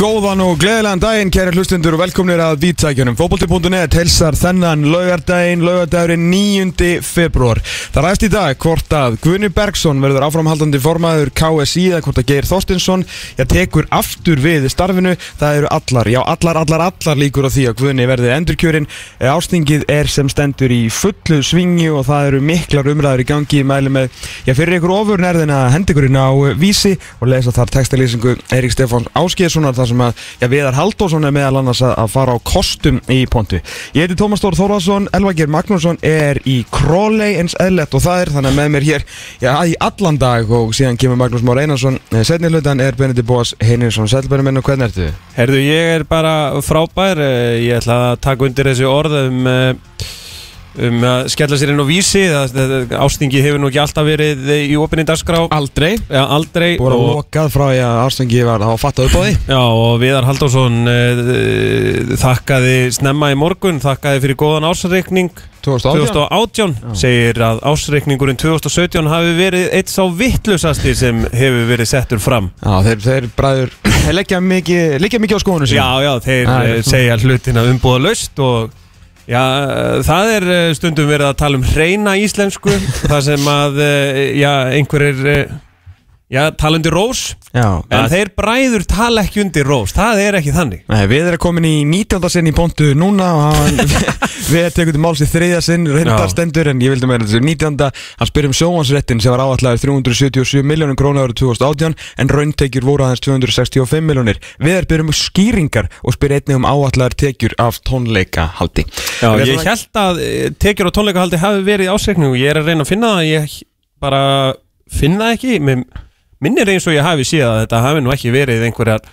Góðan og gleðilegan daginn, kæri hlustundur og velkomnir að Vítækjunum. Fótbolti.net helsar þennan laugardaginn, laugardagurinn 9. februar. Það ræðst í dag hvort að Guðni Bergson verður áframhaldandi formaður KSI eða hvort að Geir Þorstinsson já, tekur aftur við starfinu. Það eru allar, já allar, allar, allar líkur á því að Guðni verði endurkjörin. Ástingið er sem stendur í fullu svingi og það eru miklar umræður í gangi í mæli með, já fyrir ykkur ofurnærðina hendingurinn á vísi og lesa þar textalýsingu Eirík Stefáns Áskíðssonar þar sem að já, Viðar Haldósson er meðal annars að, að fara á kostum í pontu. Ég heiti Tómas Stór Þórðarsson, Elvager Magnússon er í Królei eins eðlert og það er þannig að með mér hér já, í allan dag og síðan kemur Magnús Már Einarsson. Setni hlutan er Benedikt Bóas Heininsson. Sælbæri minn og hvernig ertu? Herðu, ég er bara frábær, eh, ég ætla að taka undir þessi orð um, eh, að skella sér inn á vísi, ástingi hefur nú ekki alltaf verið í opinni dagskrá, Aldrei. já, aldrei Búið að lokað frá því að Ástingi var að fatta upp á því. já, og Viðar Halldórsson uh, þakkaði snemma í morgun, þakkaði fyrir góðan ásreikning 2018. 2018, segir að ásreikningurinn 2017 hafi verið eitt sá vittlusasti sem hefur verið settur fram Já, þeir, þeir bræður, þeir leggja mikið, leggja mikið á skoðunum sín. Já, já, þeir eh, svona. segja hlutina umbúða laust og já, það er eh, stundum verið að tala um hreina íslensku þar sem að, eh, já, einhverjir eh, já, tala undir rós. Já, en þeir bræður tala ekki undir rós. Það er ekki þannig. Nei, við erum komin í 19. sinn í pontu núna og hann, við tekum til máls í þriðja sinn, reyndar stendur en ég vildi meira þessu 19. hann spyr um sjóhansréttin sem var áallega 377 miljónum krónu árið 2018 en rauntekjur voru aðeins 265 miljónir við erum byrjum skýringar og spyr einnig um áallegar tekjur af tónleikahaldi. Já, ég held að eh, tekjur og tónleikahaldi hafi verið ásreikning og ég er að reyna að finna það ég bara finna það ekki. Mér minnir eins og ég hafi séð að þetta hafi nú ekki verið einhverjar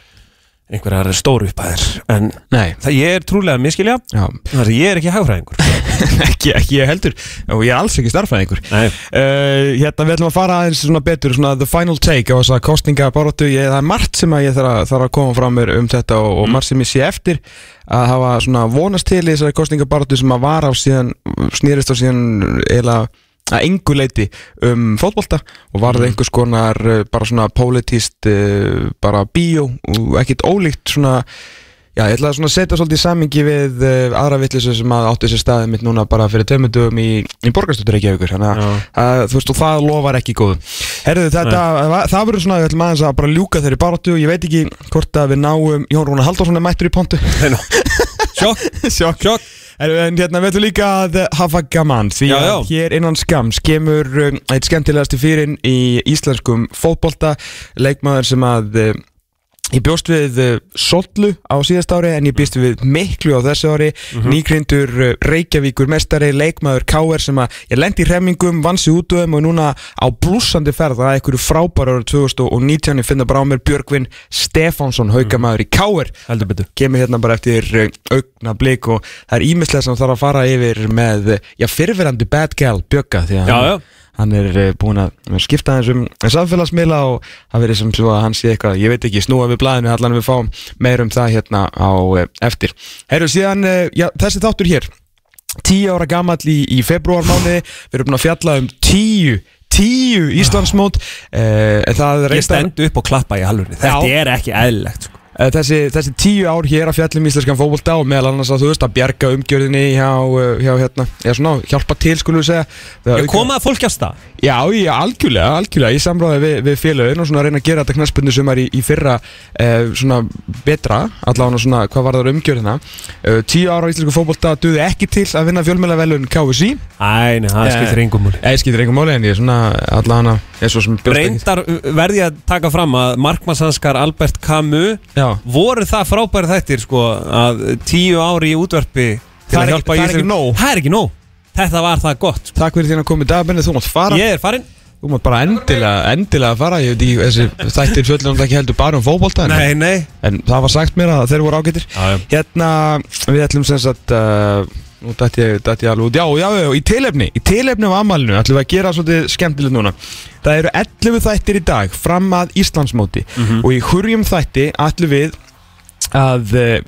einhverjar stóru uppæðir en Nei, það ég er trúlega miskilja þar að ég er ekki hagfræðingur. Ekki, ekki ég heldur. Og ég er alls ekki starfæðingur Nei, Uh, hérna við ætlum að fara aðeins svona betur svona the final take á þessa kostninga baróttu, ég, það er margt sem að ég þarf að, þarf að koma fram mér um þetta og, og margt sem ég sé eftir að hafa svona vonast til í þessari kostninga baróttu sem að var á síðan snýrist á síðan eiginlega að engu leiti um fótbolta og varði einhvers konar uh, bara svona politist uh, bara bíó og ekkit ólíkt svona Já, ég ætla að svona setja svolítið í samingi við uh, aðra vittlisu sem að átti sér staðið mitt núna bara fyrir tveimundum í, í borgarstöður Reykjavíkur þannig að, að þú veist og það lofar ekki góð Herðu þetta, va- það verður svona, við ætlum aðeins að bara ljúka þeirri baróttu og ég veit ekki hvort að við náum Jón Rúnar Halldórsson er mættur í pontu. Sjokk, sjokk En hérna við ætlum líka að hafa gaman Því Já, að já. hér innan skams kemur um, eitt skemmtilegasti fyrir í íslenskum fótbolta Leikmaður sem að Ég bjóst við uh, Sollu á síðast ári en ég bjóst við miklu á þessu ári nýgrindur uh, Reykjavíkur mestari leikmaður K.R. sem að ég lendi í hremmingum, vann sig út um og núna á blúsandi ferð að einhverju frábæra ára 2019 ég finna bara á mér Björgvin Stefánsson haugamaður í K.R. heldur betur kemur hérna bara eftir uh, augna blik og það er ímislega sem þarf að fara yfir með, já, fyrirverandi bad gal Bjögga því að Já, já, hann er uh, búin að skipta hans um samfélagsmiðla og það verið sem svo að hann sé eitthvað, ég veit ekki, snúa við blæðinu allan við fáum meir um það hérna á uh, eftir. Herru, síðan, uh, já, þessi þáttur hér, tíu ára gamall í, í februarmániði, við erum búin að fjalla um tíu, tíu Íslandsmót, en það ég reyndar- stend upp og klappa í halvunni Þetta er ekki eðlilegt sko. Eh, Þessi, þessi tíu ár hér að fjallum íslenskan fótbolta og meðal annars að þú veist að bjarga umgjörðinni hjá, eh, hjá hérna, eða svona, hjálpa til skulum við segja. Það Ég koma að fólki á stað. Já, já, algjörlega, algjörlega, ég samráði við, við félögin og svona að reyna að gera þetta knaspunni sumar í, í fyrra eh, svona betra, allavega svona hvað var það umgjörðina. Eh, Tíu ára á íslensku fótbolta duði ekki til að vinna fjölmjölavelun KSI Æ, nei, það skiptir engum múli Eða skiptir einhver máli en ég er svona allavega eins og sem bjóst ekki- Reyndar verði ég að taka fram að markmannsanskar Albert Camus Já, voru það frábæri þættir sko að tíu ári í útverfi til Það er að hjálpa ekki nóg. Það er ekki nóg. Þetta var það gott sko. takk fyrir því að koma í dagbenni, þú mátt fara. Ég er farinn. Þú mátt bara endilega, endilega fara. Ég veit ekki, þessi þættir fjöllum ekki heldur bara um fótbolta en, Nei, nei. en það var sagt mér að þeir voru ágættir Já, já. Hérna, við ætlum sem sagt uh, Nú dætti ég, dætti ég alveg út. Já, já, já, í tilefni, í tilefni á amalinu ætlum við að gera svolítið skemmtilegt núna. Það eru 11 þættir í dag fram að Íslandsmóti. Og í hurjum þætti ætlum við að uh,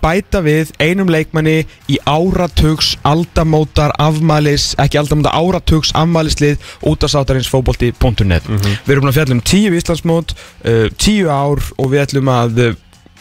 bæta við einum leikmanni í áratugs aldamótar afmælis, ekki aldamótar áratugs afmælislið út af sátarins fótbolti.net Við erum búin að fjalla um 10 Íslandsmót uh, 10 ár og við ætlum að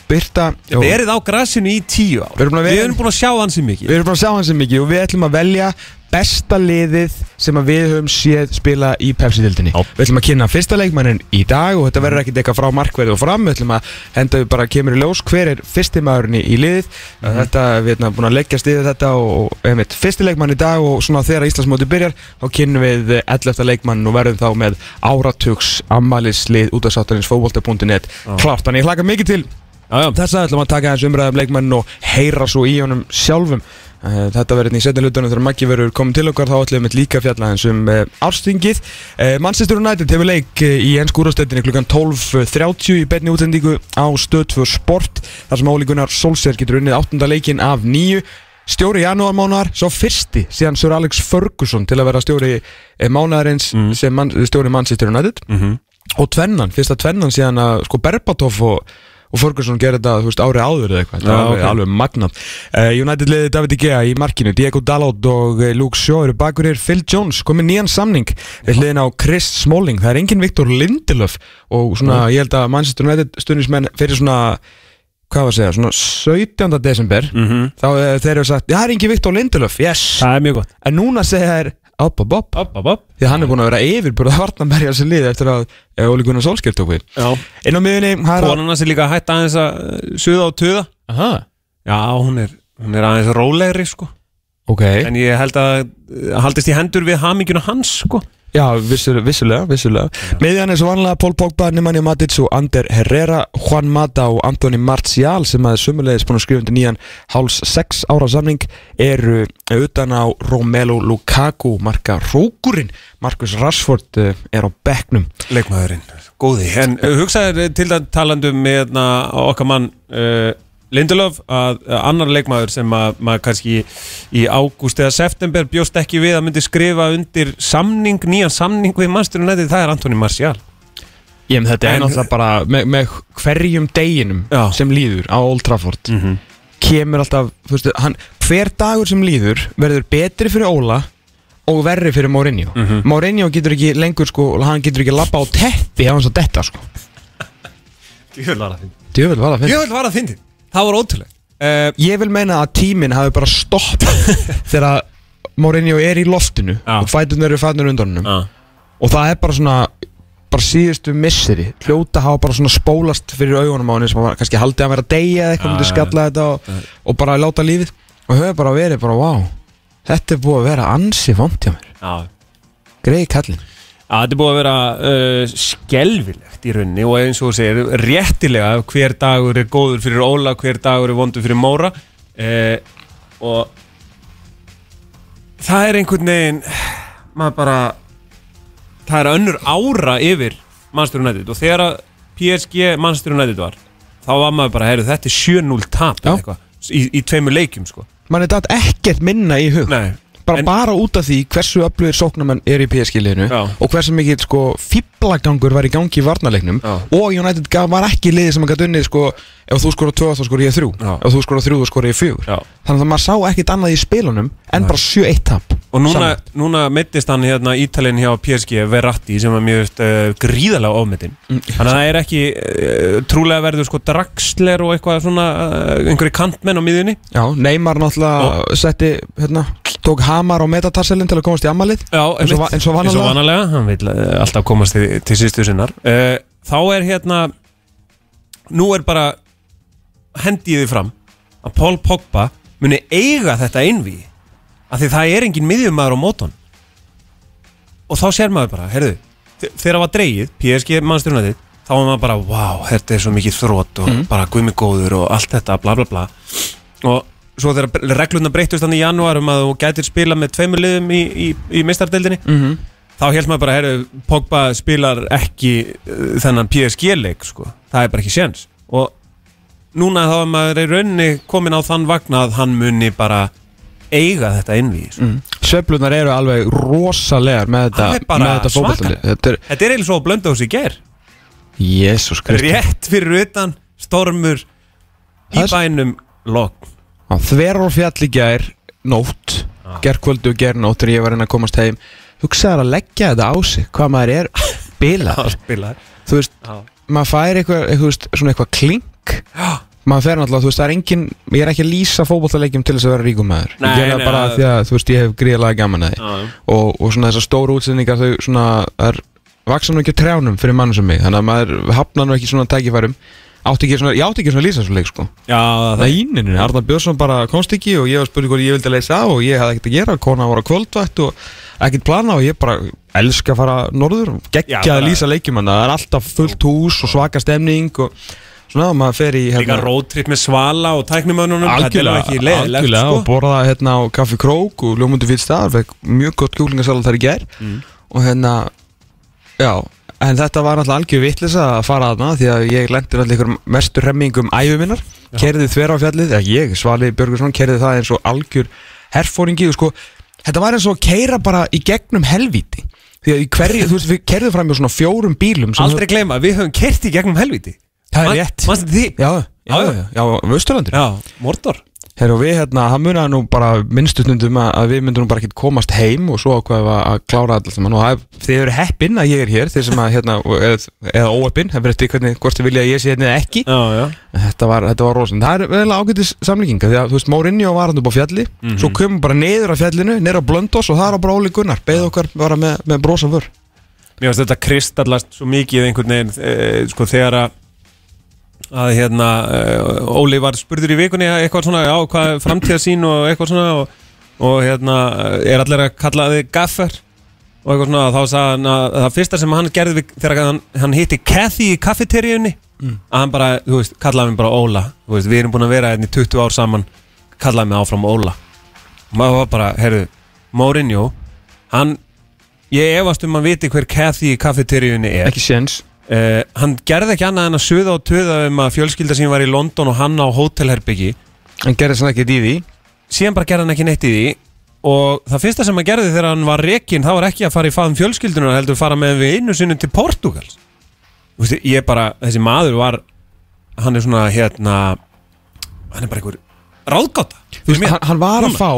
uh, byrta Verið á grassinu í tíu ár. Við erum að Við erum búin að sjá hansi mikið. Við erum búin að sjá hans mikið og við ætlum að velja besta liðið sem að við höfum séð spila í Pepsi-dildinni. Við ætlum að kynna fyrsta leikmannin í dag og þetta verður ekkert eitthvað frá markverði og fram. Við ætlum að henda við bara kemur í ljós hver er fyrsti maðurinn í, í liðið Þetta, við erum búin að leggja stiðið þetta og, einmitt, fyrsti leikmann í dag og svona þegar Íslandsmóti byrjar þá kynnum við 11. leikmann og verðum þá með áratugs ammælislið út af sáttarins fótbolta.net Klart, þannig ég hlaka mikið til Já, já Þess að ætlum að taka þessu umræðum leikmenn og heyra svo í honum sjálfum Eh, Þetta verður í setjum hlutunum þegar Maggi verður komin til okkar þá ætlum við líka að fjalla hans um uh, árstingið uh, Manchester United hefur leik í ennsku úrástöldinni klukkan 12.30 í betni útsendingu á stöð 2 sport þar sem Óli Gunnar Solskjær getur unnið 8. leikin af nýju Stjóri janúarmánar, svo fyrsti síðan Sir Alex Ferguson til að vera stjóri mánaðarins Mm. sem man, stjóri Manchester United Mhm. og tvennan, fyrsta tvennan síðan að sko Berbatov og, og Ferguson gerði þetta þú veist, árið áður eða eitthvað, þetta var alveg, magnað. Uh, United liði David Igea í markinu. Diego Dalot og uh, Luke Shaw eru bakurir Phil Jones komið nýjan samning. Við hliðin á Chris Smalling, það er engin Viktor Lindelöf og svona, ég held að Manchester United stundismenn fyrir svona hvað var að segja, svona 17. desember. Mhm. þá uh, þeir eru sagt, já, það er engin Viktor Lindelöf, yes. Það er mjög gott. En núna segja þær, upp, upp, upp. Upp, upp, upp. Því hann er búin að vera yfirbúrða varnarmerja sem lið eftir að uh, Óli Gunnar Solskjær tók við. Já. Inn á miðunni, Konan hans er líka hætt aðeins að uh, suða og tuða. Aha. Já, hún er, hún er aðeins rólegri sko. Ok, En ég held að uh, haldist í hendur við haminguna hans sko já, vissur, vissulega, vissulega. Miðjan er svo vanlega Pól Pogba, Nemanja Matic og Ander Herrera, Juan Mata og Antoni Martial sem að sumulegis búin að skrifa undir nýjan háls 6 ára samning eru utan á Romelu Lukaku marka rókurinn. Marcus Rashford uh, er á bekknum. Leikmaðurinn, góði. En uh, hugsaður til það talandum með na, okkar mann uh, Lindelöf að uh, annar leikmaður sem að maður kannski í ágúst eða september bjóst ekki við að myndi skrifa undir samning, nýjan samning við mannsturinn nættið, það er Antoni Martial Ég með þetta En- er náttúrulega bara með, með hverjum deginum Já. sem líður á Old Trafford mm -hmm. kemur alltaf, þú veist, hann, hver dagur sem líður verður betri fyrir Óla og verri fyrir Mourinho Mhm. Mourinho getur ekki lengur sko, hann getur ekki lappa á teppi á hans að detta sko Djöfull var það fyndið Djöfull var Djöfull var það var ótrúlega uh, Ég vil meina að tíminn hafi bara stoppað þegar Mourinho er í loftinu Já. og fætunar eru fætunar undan uh. og það er bara svona bara síðustu misseri. Hljóta hafa bara svona spólast fyrir augunum á henni sem var kannski haldið að vera deyja eða eitthvað myndi skalla þetta og, og bara láta lífið. Og hefur bara verið bara wow þetta er búið að vera ansi vond hjá mér. Greið kallinn að þetta er búið að vera uh, skelvilegt í rauninni og eins og þú segir, réttilega hver dagur er góður fyrir Óla, hver dagur er vondur fyrir Móra. Uh, og það er einhvern veginn maður bara það er önnur ára yfir Manchester United og þegar að PSG Manchester United var þá var maður bara, heyrðu, þetta er 7-0 tap í, í tveimur leikjum sko. mann er þetta ekkert minna í hug. Nei, bara, bara út af því hversu öflugir sóknarmenn er í PSG-liðinu og hversu mikið sko fýblagangur var í gangi í varnarleiknum Já. og United var ekki liðið sem að gæti unnið sko ef þú skora 2 þá skora ég 3 Já. ef þú skora 3 þá skora ég 4 Já. þannig að maður sá ekkert annað í spilunum en bara 7-1 tap Og núna, núna mittist hann hérna ítalinn hjá PSG Verratti sem er mjög uh, gríðalega ofmetinn. Mm. Þannig að það er ekki uh, trúlega verður sko dragsler og eitthvað svona uh, einhverju kantmenn á miðjunni. Já, Neymar náttúrulega setti hérna, tók hamar á metatarselin til að komast í ammalið Já, Eins og eins og vanalega. Eins og vanalega, hann vil alltaf komast til, til sýstu sinnar. Þá er hérna Nú er bara hendiði fram að Paul Pogba muni eiga þetta einví af því það er engin miðjumæður á móton og þá sér maður bara, heyrðu þe- þegar það var dreigið, PSG mannstjórnætið þá var maður bara, wow, þetta er svo mikið þrótt og bara guðmi góður og allt þetta bla bla bla og svo þegar regluna breytust hann í janúar um að þú gætir spila með tveimur liðum í, í, í meistardeldinni mm -hmm. þá held maður bara, heyrðu, Pogba spilar ekki uh, þennan PSG-leik sko. það er bara ekki séns og núna þá er maður í rauninni komin á þann vagn að hann muni bara eiga þetta innví sko. mm. Sveiflunar eru alveg rosalegar með þetta, þetta svakalegt. Þetta er, þetta er að blönda hos í ger Jésús Kristi. Rétt fyrir utan stormur í er- bænum logn. Þverjár fjall í gær, nótt Gerkvöldu og gernótt þegar ég var inn að komast heim. Hugsaðar að leggja þetta á sig Hvað maður er bilað spilar Þú veist, maður fær eitthvað, eitthvað, eitthvað klink maður fer náttúrulega, þú veist, það er engin ég er ekki að lýsa fótbollaleikjum til þess að vera ríkum maður. Nei, ég gera nei, það bara það- því að, þú veist, ég hef gríðlega gaman að því. Já, já. og, og svona þessar stóru útsendingar þau svona, er vaksa nú ekki á trjánum fyrir mann sem mig, þannig að maður hafna nú ekki svona tækifærum. Átti ekki svona, ég átti ekki svona að lýsa svo leik sko. Já, það Nei, neini, Arnar Björnsson bara komst ekki og ég var spurning hvað ég vildi leysa af og ég hafði ekkert að gera, kona var á kvöldvætt og ekkert plana og ég bara elska að fara norður, geggja Já, bara- að lýsa leikjum það er alltaf fullt hús og svaka stemning og svona, maður fer í Líka roadtrip með svala og tæknumönnunum Þetta er algjörlega, ekki leiðilegt algjörlega sko. og borða hérna á Kaffi Krók og Ljómundu fyrir stað, fekk mjög gott kjúklingasalat þar í gær. Mm. og hérna, já en þetta var alltaf algjör vitlisa að fara aðna því að ég lendi alltaf ykkur mestu remmingum æfi minnar, kerði þver á fjallið eða ég, Svali Björgursson, kerði það eins og algjör herfóringi og sko, þetta var eins og að keira bara í gegnum helvíti. Því að í hverju, þú veist, við kerðum fram með svona fjórum bílum sem Aldrei gleyma, við höfum kert í gegnum helviti Það er rétt. Manstu því? Já, já, já, Já, já, já, á Mordor. Herru, við hérna, það munaði nú bara minnstu stundum að, við myndum bara ekki komast heim og svo ákveðum að, klára saman. Og það þið eru heppin að ég er hér þeir sem að hérna, og- eð, eða óheppin það verður eftir hvernig, hvort þið vilja að ég sé hérna eða ekki. Já, já. Þetta var, var rosin, það er vel ágætis samlíkinga því að þú veist, Mourinho var hann upp á fjalli. Svo komum bara niður af fjallinu, niður á Blöndos og það er bara Óli Gunnar, beð okkar bara með, með brosa vör. Mér finnst þetta kristallast svo mikið einhvern veginn e, sko þegar að að hérna e, Óli var spurður í vikunni eitthvað svona, já, hvað framtíðasín og eitthvað svona og, og hérna er allir að kalla þig gaffer? Og eitthvað svona, þá sagði hann að það fyrsta sem hann gerði við, þegar hann, hann hitti Kathy í kaffeteríunni að hann bara, þú veist, kallaði mig bara Óla. Þú veist, við erum búin að vera hérna í 20 ár saman kallaði mig áfram Óla. Og maður var bara, heyrðu, Mourinho hann, ég efast um að viti hver Kathy í kaffeteríunni er. Ekki séns Uh, hann gerði ekki annað en að suða og töða um að fjölskylda sín var í London og hann á hótelherbyggi hann gerði svona ekkert í því. Síðan bara gerði hann ekki neitt í því. Og það fyrsta sem hann gerði þegar hann var rekin þá var ekki að fara í faðum fjölskyldunar heldur fara með við einu sinni til Portugals Þú veist, ég bara, þessi maður var hann er svona hérna hann er bara einhver ráðgáta. Þú veist, hann, hann var að fá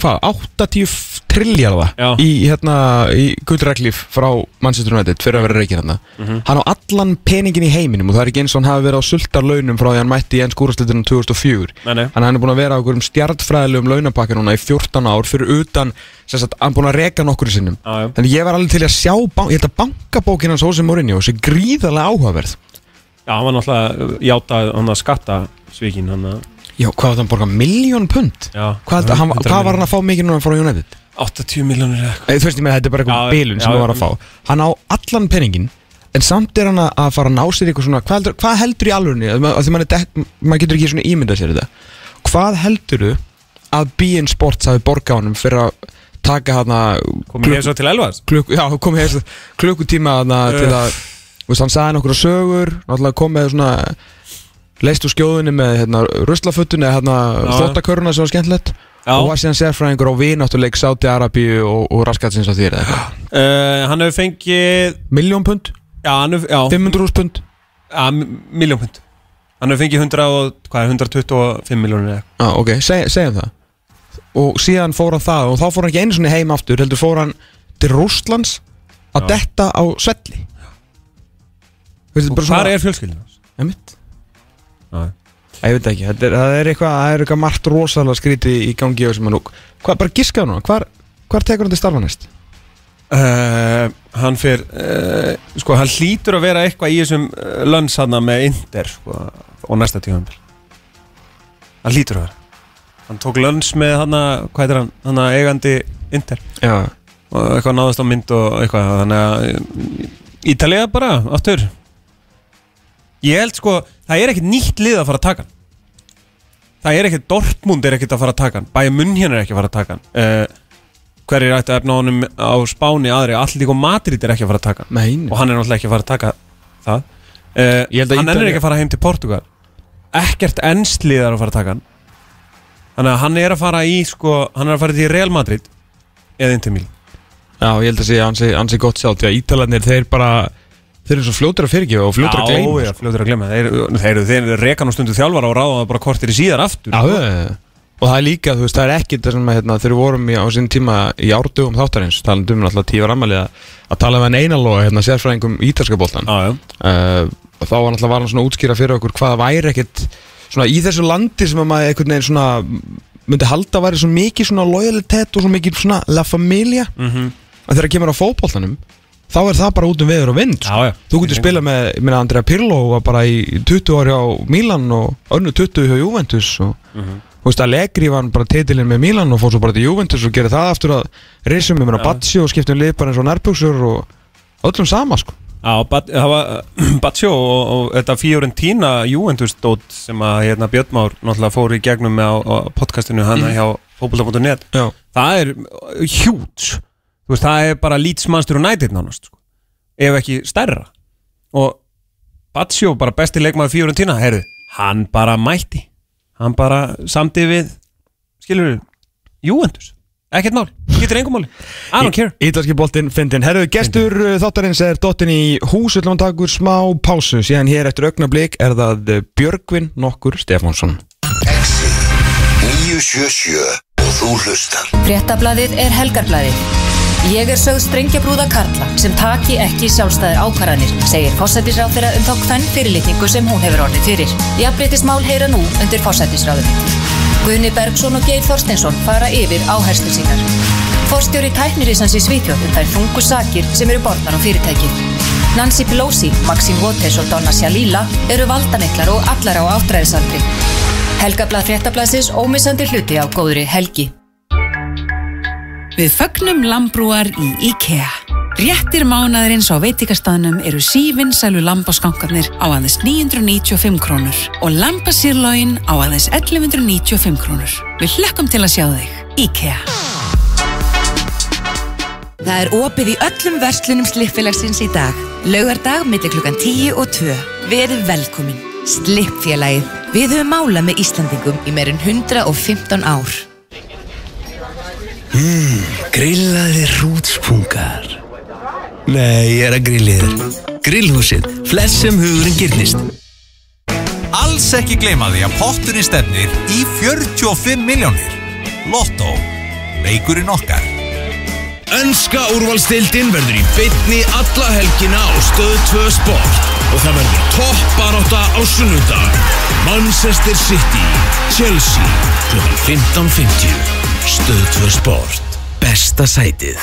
hvað, 80 trilljarða í, hérna, í gullreglíf frá Manchester United fyrir að vera reikinn hérna Mhm. hann á allan peningin í heiminum og það er ekki eins og hann hafi verið á sultar launum frá því hann mætti í enn skúrastöldunum 2004 Nei, nei. Hann er búin að vera á einhverjum stjartfræðilegum launapakka núna í 14 ár fyrir utan sem sagt, hann er búin að reka nokkur sinnum Já, já. Þannig ég var alveg til að sjá, ég held að bankabókin hans Jose Mourinho sé gríðarlega áhugaverð Já, hann var náttúrulega játað hann að skatta svíkin hann að Já, hvað var það að borga? Miljón pund? Já, Hvað, hann, hvað var hann að fá mikið núna frá United? 80 miljónir eitthvað. Þú veist ég með þetta er bara eitthvað bilun sem hann var að fá. Hann á allan peningin En samt er hann að- að fara að ná sér eitthvað svona Hvað heldur, hvað heldur í alvörunni? Af því maður, getur ekki svona ímyndað sér þetta. Hvað heldur að BN Sports hafi borgað honum Fyrir að taka hana Komið hér svo til Elvars? klukk, Já, komið hér klukkutíma hana Til að, þú veist, hann sagði nokkur sögur Náttúrulega kom með svona Leist úr skjóðunni með hérna, ruslafötun Eða hérna Já. þóttaköruna sem var skemmtilegt. Já. Og var síðan sérfræðingur á vináttuleik Sáti Arabíu og, og raskatsins á eitthvað? Uh, Hann hefur fengið Miljón pund, Já, hefur, já. 500 pund? Já, miljón pund. Hann hefur fengið 100 og, hvað er, 125 miljónir ah, ok, seg, segjum það. Og síðan fór hann það og þá fór hann ekki einu svona heim aftur heldur fór hann til Rústlands að Já. detta á svelli. Hvað er fjölskyldin hans? Ég veit ekki, er, það er eitthvað það er eitthvað margt rosalega skríti í gangi og sem hann hvað, bara giskaðu núna hvar, hvar tekur hann til starfa næst? Uh, hann fyrir uh, sko hann hlýtur að vera eitthvað í þessum lönns hann með Inder sko, og næsta tíðanbíl hann hlýtur að vera. Hann tók lönns með hann hvað er hann, hann eigandi Inder. Já, og eitthvað náðast á mynd og eitthvað þannig að Ítalía bara aftur ég held sko, það er ekkert nýtt lið að fara að taka hann. Það er ekkert Dortmund er ekkert að fara að taka hann. Bayern München er ekki að fara að taka hann. Uh, hverjir ætti að efna honum á Spáni aðri, allir og Madrid er ekki að fara að taka hann. Mein og hann er náttúrulega ekki að fara að taka það. Uh, hann er ekki að fara heim til Portugal. Ekkert ennslið er að fara að taka hann. Þannig að hann er að fara í sko, hann er að fara til Real Madrid eða Inter Milan. Já, ég held að segja ansi, ansi gott sjálf því að Ítalarnir, þeir bara þeir eru svo fljótur að fyrirgefa og fljótur að gleyma Já, já, fljótur að gleyma. Þeir, þeir, þeir, þeir reka nú stundu þjálfara og ráða það bara kortir í síðar aftur. Já, og það er líka, þú veist, það er ekki það sem að, hérna, við vorum í, á sín tíma í árdugum þáttarins, talandi um alltaf tíu var ammali að, tala með en einalóa, hérna, sérfræðingum já. uh, og þá var alltaf var hann svona útskýra fyrir okkur hvað væri ekkit svona í þessu landi sem að maður einhvern veginn svona myndi halda að væri svo mikið svona lojalitet og svo mikið svona la familia. Mhm. að þegar kemur á fótboltanum þá er það bara út um veður og vind sko. Já, já. þú getur spilað með, meina Andrea Pirlo var bara í 20 ári á Milan og önnu 20 hjá Juventus og Mhm. þú veist Allegri var bara titilinn með Milan og fór svo bara til Juventus og gerir það aftur að reysum, ég meina Batsio og skiptum bara eins og nærbuksur og öllum sama sko Já, það var Batsjó og, og þetta Fiorentina Juventus dót sem að hérna, Björn Már náttúrulega fór í gegnum með á, á podcastinu hana hjá fótbolta.net Já, það er hjúts þú veist, það er bara Leeds Manchester United nánast sko. ef ekki stærra. Og Batsjó bara besti leikmaður Fiorentina, heyrðu, hann bara mætti. Hann bara samdi við skilur við, Juventus. Ekkert mál, getur engum máli. I don't care. Ítalski boltinn fyndin Herru, gestur uh, þáttarins er dottin í hús Öllum takur smá pásu. Síðan hér eftir augnablik er það uh, Björgvin nokkur Stefánsson. Exi 977 og þú hlustar. Fréttablaðið er helgarblaðið. Ég er sögð strengjabrúða Karla sem taki ekki sjálfstæðir ákvarðanir, segir fósættisráð um þá hvern fyrirlitningu sem hún hefur orðið fyrir. Jafnbreytismál heyra nú undir fósættisráðum. Guðni Bergson og Geir Þorsteinsson fara yfir áherslu sínar. Forstjóri tæknirísans í Svíþjóð um þær þungu sakir sem eru borðnar á fyrirtækið. Nancy Pelosi, Maxine Waters og Donna Sjalila eru valdamiklar og allar á áttræðisaldri. Helgablað fréttablaðsins ómissandi hluti á góðri helgi. Við fögnum lambrúar í IKEA. Réttir mánaðurins á veitikastafnum eru sívinsælu lambaskankarnir á aðeins 995 krónur og lambasýrlógin á aðeins 1195 krónur. Við hlekkum til að sjá þig. IKEA. Það er opið í öllum verslunum slippfélagsins í dag. Laugardag millir klukkan 10 og 2. Verið velkomin. Slippfélagið. Við höfum málað með Íslandingum í meirinn 115 ár. Grillaðir rútspungar Nei, ég er að grilliðir Grillhúsið, flest sem hugurinn gyrnist Alls ekki gleyma því að potturinn stefnir í 45 miljónir. Lotto. Leikurinn okkar. Önska úrvalstildin verður í bytni alla helgina á stöð 2 sport og það verður toppbaróta á sunnudag Manchester City Chelsea kl. 15.50 stöð 2 sport. Besta sætið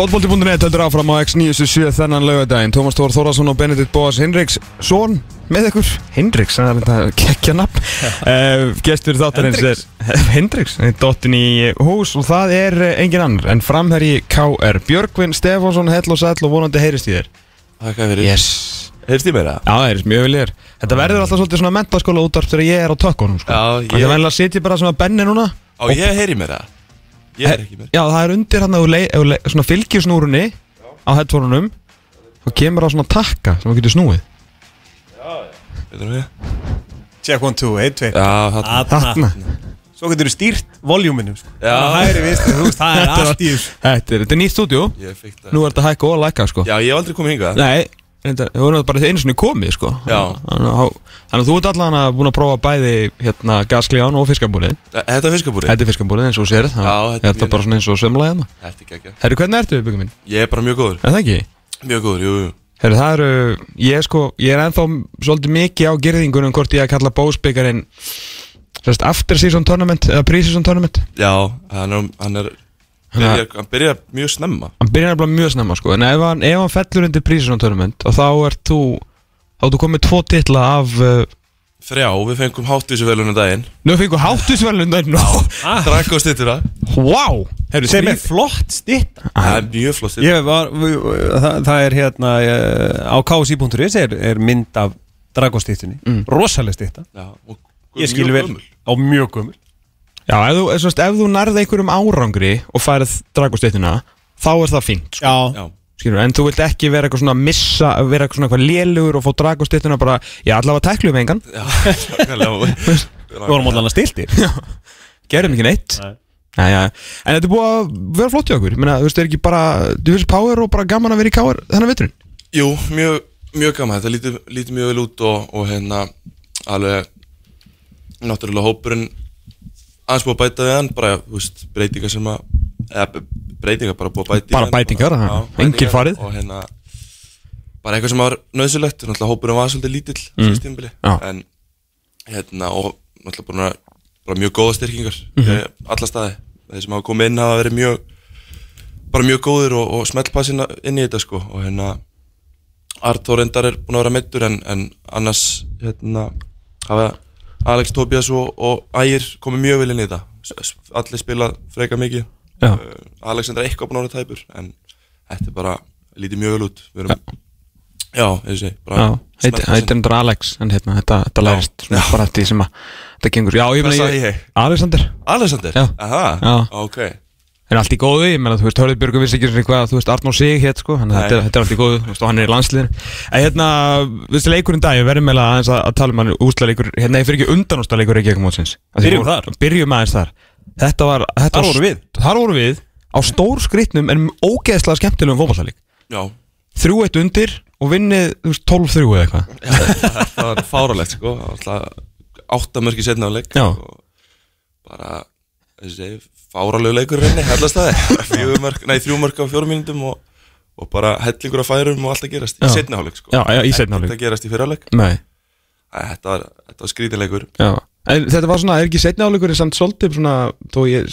Fótbolti.net heldur áfram á X977 þennan laugadaginn Tómas Tór Þórðarsson og Benedikt Bóas Hinriks Són með ykkur. Hinriks, það er þetta kekkja nafn. Uh, Gestur þáttarins er Hinriks, dottin í hús og það er eh, engin annar en framherji KR Björgvin Stefánsson, hell og sæll og vonandi heyrist í þér. Takk fyrir. Yes. Heyrst í mér það? Já, það er mjög vel ég er Þetta verður alltaf svolítið svona mentaskóla útvarp þegar ég er á tökkunum sko. Já, ég- Það er vel að sitja bara svona benni núna. Á ég heyri mér það? Ég er ekki mér Já, það er undir hann að svona fylgjusnúrunni á headphone-unum og kemur á svona takka sem þú getur snúið? Check one, two, eitt, tvei Já, þarna. Þarna. Svo getur þú stýrt voljúminu sko. Já. Hæri vistu, þú veist, það er Þetta er allt í þessu. Þetta þetta nýtt stúdíu Ég fikk það Nú er þetta hækka og lækka sko. Já, ég hef aldrei komið hingað. Nei, þetta, þú erum bara einu svona komið sko. Þannig að þú ert allan að búin að prófa bæði hérna gasklíðan og fiskabúrið. Þetta er fiskabúri Þetta er fiskabúrið eins og sér. Já, þetta er Þetta bara svona eins og sömlaði hérna. Þetta er geggja Herru, hvernig ertu byggum minn? Ég er bara mjög góður. Er það ekki? Mjög góður, jú, jú. Herru, það eru, ég er sko, ég er ennþá svolítið mikið á gerðingunum hvort ég að kalla bósbyggarinn Sérst, after season tournament eða pre-season tournament. Já, hann er, hann er byrjar, Hann byrjar mjög snemma. Hann byrjar nefnilega mjög snemma sko. En ef hann, ef hann fellur undir tournament og þá ert þú þá ert þú komið tvo titla af uh, Þrjá, við fengum hátvísuvelunum daginn. Nú fengur háttusverðlun Nó, Drakk og stýttur það wow Sem er flott stýtt Það er mjög flott stýttur Ég var, við- það, það er hérna eh, á ksi.is er, er mynd af dragostýttunni mm. Rosaleg stýtta Já, og Ég skil mjög vel. gömul. á mjög gömul Já, ef þú, ef, ef þú nærði einhverjum árangri og færið dragostéttina þá er það fínt sko. Já, Já, Skilur, en þú vilt ekki vera eitthvað svona missa vera eitthvað svona eitthvað lélugur og fá dragostéttina bara, já, allavega tæklu við engan. Já, svakalega við vorum allan að stiltir. Gerðum ekki neitt. Nei. Nei, já. En þetta er búið að vera flott í okkur. Ég meina, Þú veist, það er ekki bara, þú veist, power og bara gaman að vera í káar þennan veturinn? Jú, mjög, mjög gaman, þetta lítur, lítur mjög vel út og, og hérna alveg náttúrulega hópurinn aðeins búið að bæta við hann bara, þú veist, breytingar sem að eða breytingar bara búið að bæta Bara bætingar, bætingar farið. og hérna bara eitthvað sem var nöðsulegt náttúrulega hópurinn var svolítið lítill Mm. stímbili, en hérna og náttúrulega bara, bara mjög góða styrkingar mm. -hmm. alla staði þeir sem hafa komið inn hafa verið mjög bara mjög góðir og, og smellpassin inn í þetta sko og hérna Artur reyndar er búin að vera meittur en, en annars hérna hafa Alex Tobias og, og Ægir komið mjög vel inn í þetta allir spila freka mikið Já. uh, Alexander er eitthvað búin vera tæpur en þetta er bara lítið mjög vel út við erum já, ég Já, smellpassin. heitir hann Alex En hérna, þetta, þetta lærist svona bara því sem að þetta gengur Já, ég meina? Alexander Alexander? Já. Aha, Já. ok er allt í góðu, ég meina, þú veist, Hörður Björgur vissi ekki eitthvað, þú veist, Arnór Sig hétt, sko, þannig að þetta, er- allt í góðu, þú veist, og hann er í landsliðinu. En hérna, þú veist, leikurinn dag, ég verðum meila aðeins að, að tala um hann úrslaleikur, hérna, ég fyrir ekki undanúrslaleikur ekki ekki mótsins. Byrjum þar. Byrjum aðeins þar. Þetta var, þetta Þar var- vorum við. Þar voru við, á stór skritnum en ógeðslega skemmtilegum fótballsleik. Já, Þrjú eitt undir og vinnið, þú veist, 12-3 eða eitthvað. það var fáralegt áttamörki setna á leik Já. og bara þessi fáralegu leikur reyni hellast það fjögumörk, nei þrjúmörk á fjórum mínútum og, og bara hellingur af færum og allt að gerast í hálfleik sko hálfleik. Þetta gerast í Nei, Þetta var, var. En þetta var svona, er ekki setni áleikur samt svolítið svona, þó ég,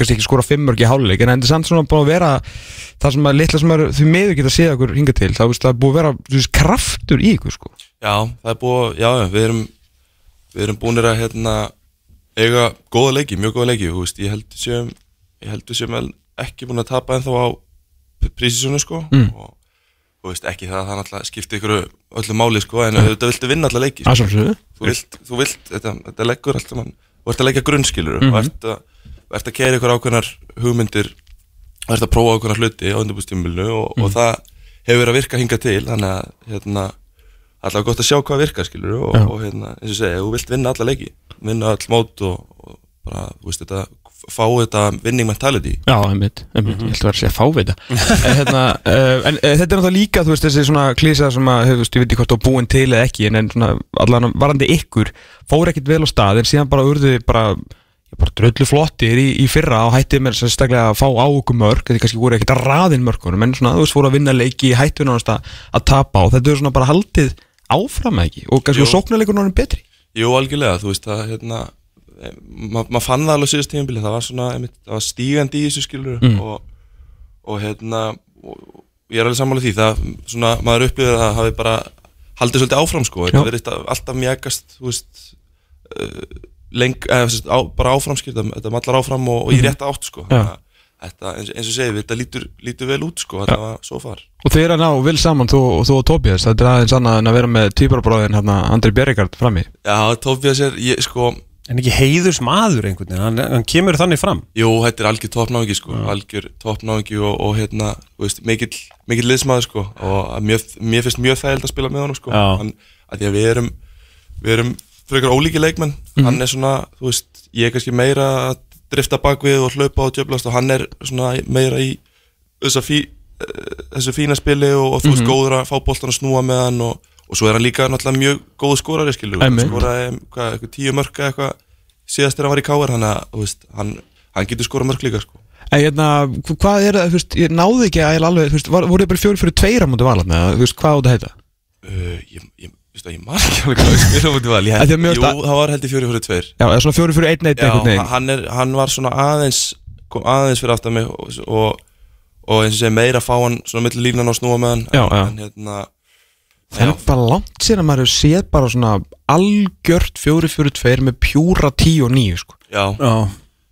kannski ekki skora fimmörk í háluleik, en þetta er samt svona búin að vera það sem að litla sem er því miður geta séð okkur hinga til, það er búið að vera veist, kraftur í ykkur sko. Já, það er búið, já, við erum við erum búinir að hérna eiga góða leiki, mjög góða leiki þú veist, ég held sem ég held sem ekki búin að tapa ennþá á prísisunu sko Mm. og þú veist ekki það að það náttúrulega skipti ykkur öllu máli sko en auðvitað viltu vinna alla leiki sko. sjálfsögðu. þú vilt, þú vilt þetta, þetta leggur allt saman þú ert að leika grunnskilur Mhm. og ert að, ert að keira ykkur ákveðnar hugmyndir og ert að prófa ákveðnar hluti á undirbústímulinu og, og Mhm. það hefur verið að virka hinga til þannig að hérna allavega gott að sjá hvað virkar skilur og, og hérna, eins og segja, þú vilt vinna alla leiki vinna all mót og, og bara, þú veist þetta fá þetta winning mentality. Já, einmitt, einmitt, ég held að vera að segja fávita en, hérna, uh, en uh, þetta er náttúrulega líka þú veist, þessi svona klísa sem að, þú veist, ég veit ekki hvort þú búin til eða ekki, en, en svona allan varandi ykkur, fór ekkit vel á stað en síðan bara urðu bara bara dröllu flottir í, í fyrra og hættið mér sérstaklega að fá á okkur mörg þetta kannski voru ekkit að raðin mörgunum en svona þú veist, fóru að vinna leiki, hættu náttúrulega að, að tapa og þetta er svona bara haldið áfram ekki og kannski Jú. sóknarleikur náttúrulega betri Jú, algjörlega, þú veist það hérna maður ma fann það alveg síðust tímabili það var svona, einmitt, það var stígandi í þessu skilur Mm. og, og hérna og ég er alveg sammála því það svona maður upplifir að það hafi bara haldið svolítið áfram sko þetta verið alltaf mjagast þú veist uh, leng, eða, sérst, á, bara áfram skil þetta mallar áfram og, og í Mhm. rétta átt sko. Þannig að þetta eins, eins og segið þetta lítur, lítur vel út sko þetta var svo far. Og er að ná vel saman, þú, þú og Tobias Þetta er aðeins annað en að vera með týparabráðin hérna, Andri Bjerregard frammi. Já, Tobias er, ég, sko En ekki heiðurs maður einhvern veginn, hann, hann kemur þannig fram. Jú, þetta er algjör toppnáðingi sko, algjör toppnáðingi og, og hérna, þú veist, mikill, mikill liðsmaður sko og mjög, mér finnst mjög þægild að spila með honum sko, Já. hann, að því að við erum, við erum frekar ólíki leikmenn, Mhm. hann er svona, þú veist, ég er kannski meira að drifta bakvið og hlaupa og djöblast og hann er svona meira í fí, þessu fína spili og, og þú veist, Mhm. góður að fá boltan að snúa með hann og, og svo er hann líka náttúrulega mjög góð skorari skilur, hann hvað, eitthvað tíu mörka eitthvað síðast er hann var í káar, veist, hann, hann getur skorað mörk líka sko. En hérna, hv- hvað er það, þú veist, ég náði ekki að ég alveg, þú veist, voru þið bara fjóri fyrir tveira mútið valat með, þú veist, hvað á þetta heita? Uh, ég, ég, veistu að ég man ekki alveg hvað við spilum út í val. Ég held, jú, það var held ég fjóri fyrir tveir Já, eða svona fjóri fyrir einn eitt Já, hann, er, hann var svona aðeins kom aðeins fyrir aftan mig og, og, og eins og segi meira að fá hann svona milli línan og snúa með hann. Já, já. en hérna Það er bara langt síðan að maður hefur séð bara svona algjört fjóri fyrir tveir með pjúra tíu og níu, sko. Já, Já,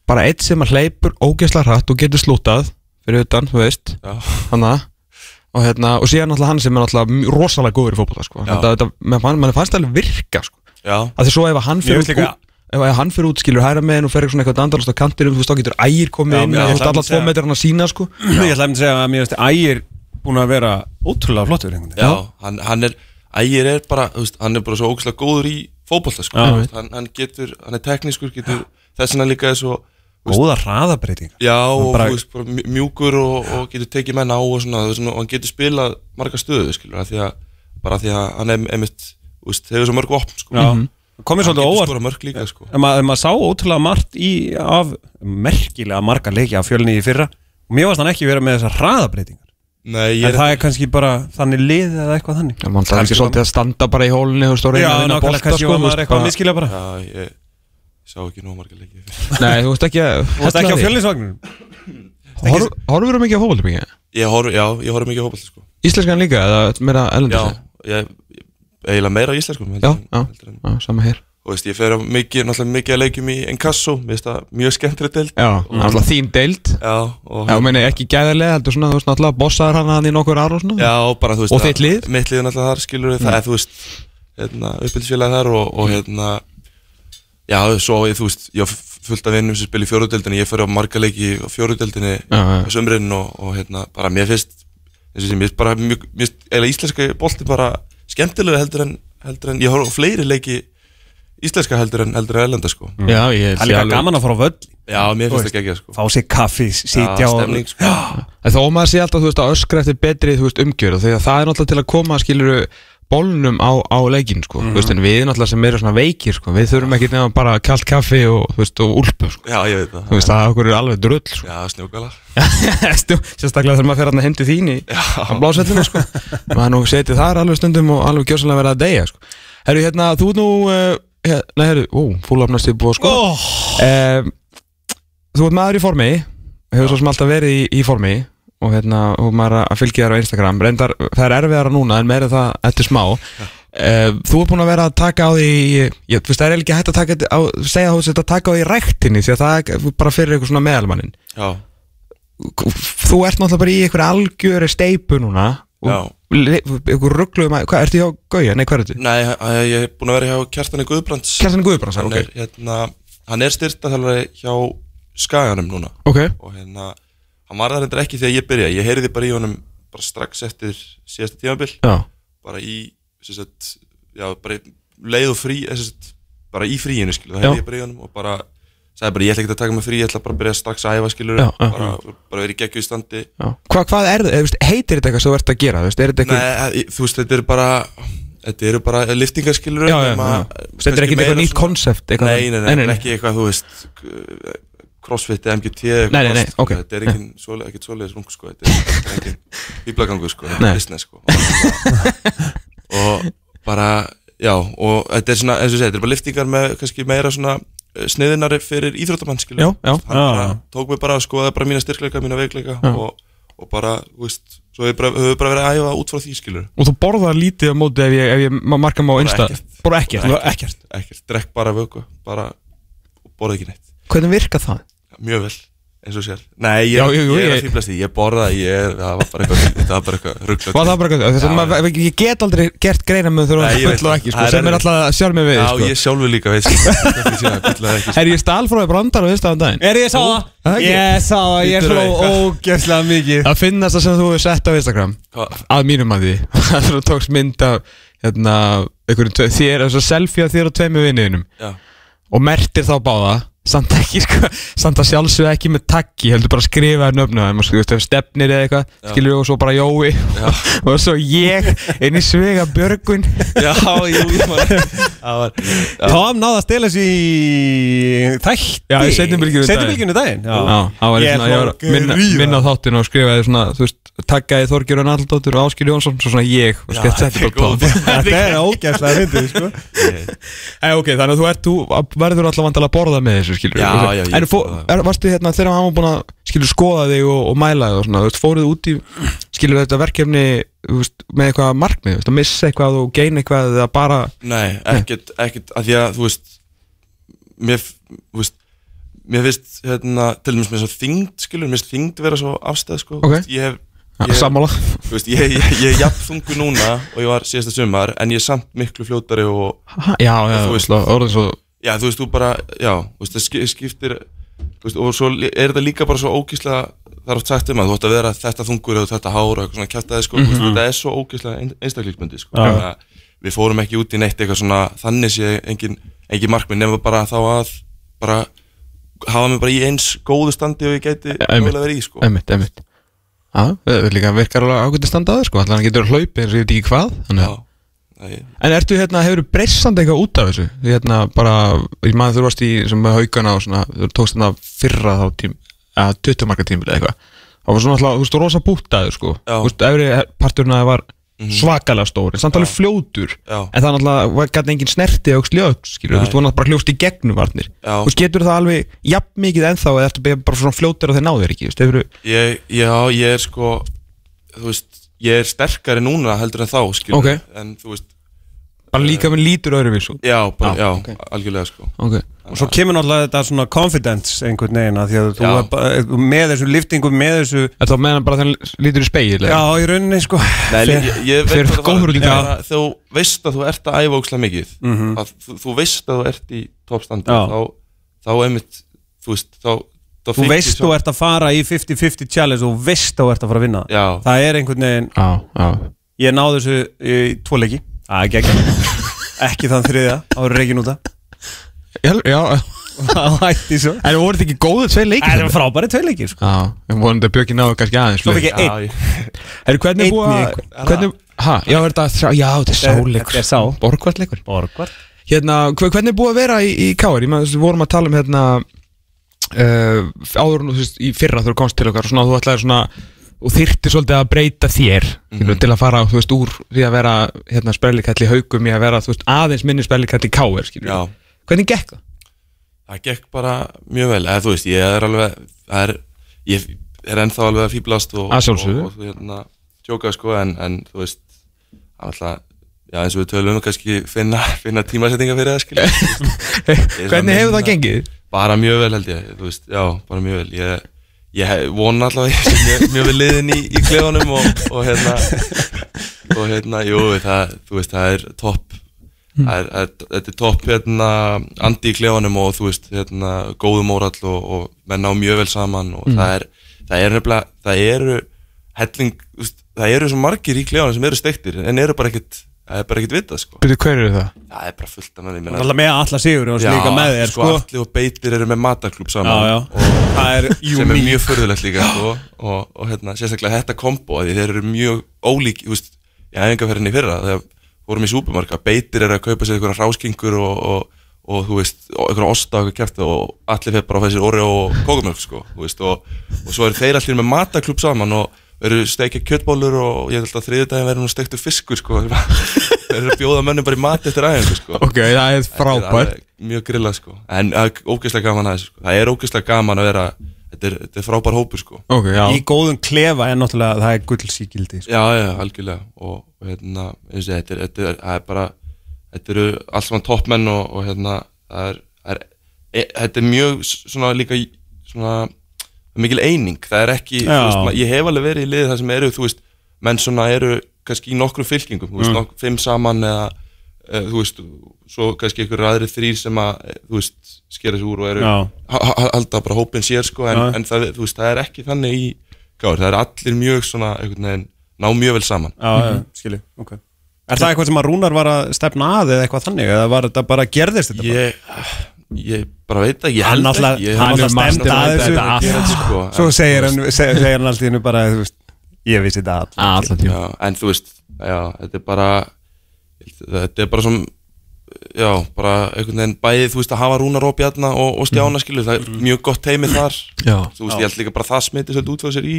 Bara eitt sem að hleypur ógeðslega hratt og getur slútað fyrir utan, þú veist. Já, Þannig að Og, hérna, og síðan náttúrulega hann sem er náttúrulega rosalega góður í fótbolta sko. Já. þetta, þetta, mann, mann fannst það alveg virka sko. já, að því svo ef hann fyrir út, líka- ef hann fyrir út skilur hæra með og fer eitthvað eitthvað dandalast á kantinum þú veist þá getur ægir komið inn og þú veist alla tvo metrar hann að sína sko ég ætla að segja að mér veist ægir búin að vera ótrúlega flottur já, hann, hann er ægir er bara, veist, hann er bara svo ógæslega góður í fótbolta sko. Hann, hann getur, hann er teknískur getur, þess vegna líka er svo Góða hraðabreiting Já, og bara- þú veist, mjúkur og, og getur tekið menn á og svona, og hann getur spilað marga stöðu, skilur, því að bara því að hann er einmitt, hefur svo mörg opn, sko. Já, komið svolítið óvart. líka, sko. Ef maður, maður sá ótrúlega margt í af merkilega marga leiki af fjölni í fyrra. Og mér varst hann ekki vera með þessar hraðabreitingar Nei, en það er kannski bara þannig lið eða eitthvað þannig. Já, mann það er ekki svolítið að standa bara í hólunni og stóra Já, nákvæmlega kannski var maður eitthvað að miskilja bara. Já, ég sá ekki nóg marga leikið Nei, þú veist ekki að Það er ekki á fjölnisvagnum Horf- Horfur þú mikið á fótbolti. Mikið? Ég horf, já, ég horf mikið á hópaldi, sko. Íslenskan líka eða meira Já, ellendis? ég, ég eiginlega meira íslenskum Já, heldur en- já, heldur en- já, sama hér. Þú veist, ég fer á mikið, náttúrulega mikið að leikjum í Encasso, mér finnst það mjög skemmtilegt deild. Já, alltaf þín deild. Já, og Já, meina ekki gæðarlega, heldur svona, þú veist náttúrulega bossaður hann hann í nokkur ára og svona. Já, bara þú veist Og þitt lið? Mitt lið náttúrulega þar skilur það er þú veist hérna, uppbyldisfélagi þar og, og hérna Já, svo ég, þú veist, ég af vinnum sem spil í fjóruðdeldinni, ég fer á marga leiki á fjóruðdeldinni Já, já. á sömurinn og, og hérna, bara mér finnst eins og sem, mér finnst bara mjög, mér finnst eiginlega íslenska bolti bara skemmtilega heldur en, heldur en ég horf á fleiri leiki íslenska heldur en heldur en ellenda sko. Já, ég Það er líka gaman að fara á völl. Já, mér finnst það ekki sko. Fá sér kaffi, sitja Já, og stemning sko. En þó maður sé alltaf, þú veist, að öskra eftir betri, þú veist, umgjör og bólnum á, á leikin, sko, þú veist, en við náttúrulega sem eru svona veikir, sko, við þurfum ekki nefna bara kalt kaffi og, veist, og úlpu, sko, Já, ég veit það. Þú veist, það okkur er alveg drull, sko, Já, snjókala Stu, sérstaklega hann að hendi þín í á blásveldinu, sko, maður nú setið þar alveg stundum og alveg gjössalega verið að deyja, sko, herru, hérna, þú nú, uh, hér, nei, herru, ú, fúlafnast í búið, sko, oh. um, þú ert maður í formi, hefur svo sem alltaf verið í, í formi og hérna, og maður er að fylgja þér á Instagram. Reyndar, það er erfiðara núna en meira það eftir smá. Uh, þú ert búin að vera að taka á því ég, þú veist, það er ekki hægt að taka á, segja að þú sért að taka á því ræktinni því að það er bara fyrir eitthvað svona meðalmannin Já, þú ert náttúrulega bara í einhverju algjöri steipu núna einhver ruggluðum að, hvað, ertu hjá Gauja, nei, hvað er þetta? Nei, ég ég er búin að vera hjá Kjartani Guðbrands. Kjartan Guðbrands, ok, er, hérna, hann er styrtaþjálfari hjá Skaganum núna. Ok. Og hérna, hann var það reyndar ekki þegar ég byrjaði. Ég heyrði bara í honum bara strax eftir síðasta tímabil. Já, bara í, sagt, já, bara leið og frí, sem sagt, bara í fríinu skilu, það Já. heyrði ég bara í honum og bara sagði bara, ég ætla ekki að taka mig frí, ég ætla bara að byrja strax að æfa skilur, Já, já. bara, bara verið geggju í standi. Hva, hvað er það, veist, heitir þetta eitthvað sem þú ert að gera, veist, er þetta eitthvað Nei, eh, þú veist, þetta eru bara þetta eru bara já. Þetta er ekki eitthvað nýtt konsept nei, nei, nei, ekki eitthvað, þú veist crossfit, MGT eitthvað Nei, nei, nei, fast, sko. Þetta er ekki svoleið, ekkert svoleiðis rung, sko. Þetta er, er ekki bíblagangu, sko. Þetta er business, sko. Og bara, já Og þetta er svona, eins og segja, þetta er bara liftingar með kannski meira svona eh, sniðinari fyrir íþróttamann, já. Hann tók mig bara að skoða bara mína styrkleika, mína veikleika og, og bara, þú veist svo hefur bara, höfum bara verið að æfa út frá því skilur Og þú borðar lítið á móti ef ég, ef ég ma- marka mig á einsta Bara ekkert, Bara ekkert. ekkert, drekk bara vöku bara, borða ekki neitt. Hvernig virkar það? Mjög vel, eins og sér nei, ég, Já, jú, jú, ég er ég- að fýblast því, ég borða ég, er- það var bara eitthvað, þetta var bara eitthvað rugglat Var það bara eitthvað? Þess að maður- Ég get aldrei gert greina með þú Nei, ég erum veit full og það. ekki sko, Það er sem er erfitt. alltaf sjálf með við já, sko. ég sjálfur líka veist þetta sé að fylla ekki Er ég stálfróði brandar á einstafan daginn? Er ég sá það? Það ekki? Ég sá það, ég Bíddu hvað? ógeðslega mikið Það finnast það sem þú hefur sett á Instagram Hvað? Að mínum að því Það þú tókst mynd af hérna, einhverjum tve- þér, þess að selfie af þér og tveimu vinniðinum Já. Og mertir þá báða Samt ekki, sko, samt að sjálfsögðu ekki með taggi Heldur bara að skrifa þér nöfnu þeim, Þú veist, ef stefnir eða eitthvað Skilur og svo bara Jói Og svo ég, inn í svega björgun. Já, jú, ég man það. Tom náði að stela sér í þætti. Já, í seinni bylgjunni daginn. Já, Já, það var Ég svona, ég var minna, minna á þáttinu og skrifaði svona, þú veist, taggaði Þorgjörn Alldóttur og Áskil Jónsson, svo svona ég og skemmt þetta er ógeðslega fyndið, sko Þessu, skilur Já, já, En fó, er, varstu hérna, þegar hann var búin að, skilur, skoða þig og, og mæla þig og svona, þú veist, fóruð út í, skilur, þetta verkefni, þú veist, með eitthvað markmið, þú veist, að missa eitthvað og geina eitthvað eða bara, Nei, ekkert, ekkert, að því að, þú veist Mér, þú veist Mér finnst, hérna, til dæmis með svo þyngd, skilur Mér finnst þyngd vera svo afstæð, sko Ok. Ég hef, ég, sammála. Þú veist, ég, ég, ég er jafn þungu núna og ég var síðasta sumar En ég er samt miklu fljótari og já, já, Þú þú veist- veist, orðin svo, Já, þú veist, þú bara, já, þú veist, það ski- skiptir þú veist, Og svo er þetta líka bara svo ógíslega Það er oft sagt um að þú ætti að vera þetta þungur eða þetta hár og eitthvað svona kjæftaði, sko mm Mhm. Þetta er svo ógíslega einstaklingsbundi, sko. Þannig að Við fórum ekki út í neitt eitthvað svona Þannig sé engin, engin markmið Nefnum bara þá að bara hafa mig bara í eins góðu standi og ég gæti Einmitt. mögulega verið í, sko einmitt, einmitt. Já, það virkar alveg ágætti standa á þér, sko, allan hann getur hlaupið eins og ég veit ekki hvað, þannig að það En ertu hérna, hefur breyssand eitthvað út af þessu? Því hérna bara, ég maður þú varst í sem haugana og svona, þú tókst hérna fyrra þá tím, að 20 marka tímil eða eitthvað. Það var svona alltaf, þú veist, rosa bútaður sko. Já. Þú veist, efri það var svakalega stór, en samt alveg fljótur. Já. En það náttúrulega var gæti engin snerti og sljög, skilur, þú veist, þú var náttúrulega bara hljóst í gegnum varnir. Þú veist, getur það alveg jafn mikið ennþá eða eftir bara svona fljótur og þeir náður ekki, þú veist, hefur ég, Já, ég er sko Þú veist, ég er sterkari núna heldur en þá, skilur Ok. En þú veist, bara líka með lítur öðruvís já, bara, Já, já, ok. algjörlega, sko. Ok, Og svo kemur náttúrulega þetta svona confidence einhvern veginn að því að þú er bara með þessu liftingum, með þessu þetta var meðan bara þegar lítur í speil Já, í rauninni sko. Þegar þú veist að þú ert að æfa ókslega mikið. Mhm. að þú, þú veist að þú ert í toppstandi þá, þá einmitt þú veist, þá, þá Þú veist þú ert að fara í 50-50 challenge og þú veist þú ert að fara að vinna. Já, Það er einhvern veginn Já, já. Ég náði þessu í tvo leiki. Það er gegn Ekki þann þriðja Áður reikin út að Já, Það hætti svo. En voru þetta ekki góðu tvei leikir? Það er frábæri tvei leikir sko. Já, en vonandi að Björki náðu kannski aðeins Svo fikk ég já, einn hvernig er búið að einhver- hvernig, ha, Já, er þetta þrjá- Já, þetta er sáleikur Þetta er sá. Borgvartleikur Borgvar Hérna, hver- hvernig er búið að vera í, í Káar? Ég maður, við vorum að tala um hérna áður nú, þú veist, í fyrra þú komst til okkar svona, þú ætlaðir svona og þyrfti svolítið að breyta þér mm til að fara, þú veist, úr því að vera hérna, sprellikall í haugum í að vera, þú veist, aðeins minni skilur já, Hvernig gekk það? það gekk bara mjög vel eða þú veist, ég er alveg það er, ég er ennþá alveg að fýblast og, og, og, og hérna, tjóka sko, en, en þú veist alltaf Já, eins og við tölum kannski finna, finna tímasetninga fyrir það, skilja Hvernig hefur það gengið? Bara mjög vel held ég, þú veist, já, bara mjög vel. Ég, ég vona allavega ég sé mjög, mjög vel liðin í, í klefunum og, og hérna og hérna, jú, það, þú veist, það er topp. Er, þetta er topp hérna, andi í klefunum og þú veist, hérna, góðu mórall og, og menn á mjög vel saman og það er, það er nefnilega, það eru helling, það eru svo margir í klefunum sem eru steiktir en eru bara ekkit, það er bara ekkit vitað, sko Byrju, hver eru það? Það er bara fullt af menni, Alltaf með alla sigur og líka með þér sko, Alli og Beitir eru með mataklub saman Já, já. og Það er sem er unique. mjög förðulegt líka sko, og, og hérna, sérstaklega þetta kombo því þeir eru mjög ólík þú veist, í æfingarferðinni í fyrra þegar vorum í súpumarka, Beitir eru að kaupa sér einhverja ráskingur og, og, og þú veist, og einhverja osta og eitthvað kæft og allir fyrir bara að fæða sér orði og kókumjölk sko, þú veist, og, og svo eru þeir allir með mataklub saman og eru steikja kjötbólur og ég held að þriðudaginn verður nú steiktur fiskur sko. Þeir eru að bjóða mönnum bara í mat eftir æfingu sko. Ok, það er Þetta frábært. Mjög grillað sko. En það er ógeðslega gaman að þessu sko. Það er ógeðslega gaman að vera þetta er, þetta er frábær hópur sko. Ok, já. Í góðum klefa er náttúrulega það er gullsíkildi sko. Já, já, algjörlega. Og, og hérna, eins og þetta er, þetta er, það er bara þetta eru allt saman toppmenn og, og hérna, það er, er e, þetta er mjög svona líka svona mikil eining, það er ekki, veist, ma- ég hef alveg verið í liði það sem eru, þú veist, menn svona eru kannski í nokkrum fylkingum, þú veist, Mm. nokk, fimm saman eða, e, þú veist, svo kannski einhverju aðri þrýr sem að, e, þú veist, skera sig úr og eru, halda bara hópin sér, sko, en, en það, þú veist, það er ekki þannig í gáður, það er allir mjög svona, einhvern veginn, ná mjög vel saman. Já, já, skilji, ok Er það eitthvað sem að Rúnar var að stefna að eða eitthvað þannig eða var þetta bara gerðist þetta bara? Ég, ég bara veit það, ég held ekki ég- hann held náttúrulega að þessu. allt sko, Svo en, segir hann, veist, segir, hann alltaf bara veist, ég vissi þetta all Alla tíma já, En þú veist, já, þetta er bara Þetta er bara som Já, bara einhvern veginn bæði Þú veist að hafa Rúnar og Bjarna og, og Stjána skilur Það er mjög gott teimi þar. Já. Þú veist, ég held líka bara það smiti svolítið út fyrir sér í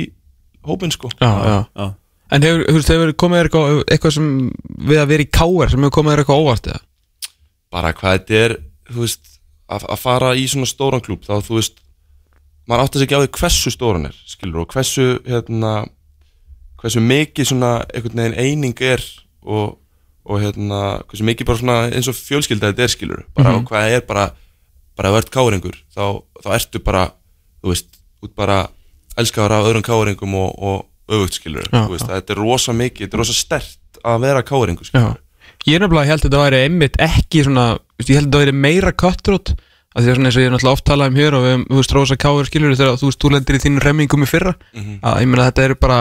hópin, sko. Já, já En hefur, þú veist, hefur komið þér eitthvað, eitthvað sem við að vera í káar sem hefur komið þér eitthvað óvart eða? bara hvað þetta er þú veist, að, að fara í svona stóran klúb þá þú veist maður átti sig ekki á því hversu stóran er skilur og hversu hérna hversu mikið svona einhvern veginn eining er og, og hérna hversu mikið bara svona eins og fjölskylda þetta er skilur bara Mhm. og hvað er bara bara þú ert káringur þá, þá ertu bara þú veist, út bara elskaður af öðrum káringum og, og öfugt skilur Já, þú veist, þetta er rosa mikið, þetta er rosa stert að vera káringur skilur. Já Ég er nefnilega held að þetta væri einmitt ekki svona Ég held að þetta væri meira cutthroat að því að svona eins og ég er náttúrulega oft talað um hér og við, þú veist, Rósa Káur skilur þegar þú veist, þú lendir í þínu remmingum í fyrra. Mhm. að ég meina þetta er bara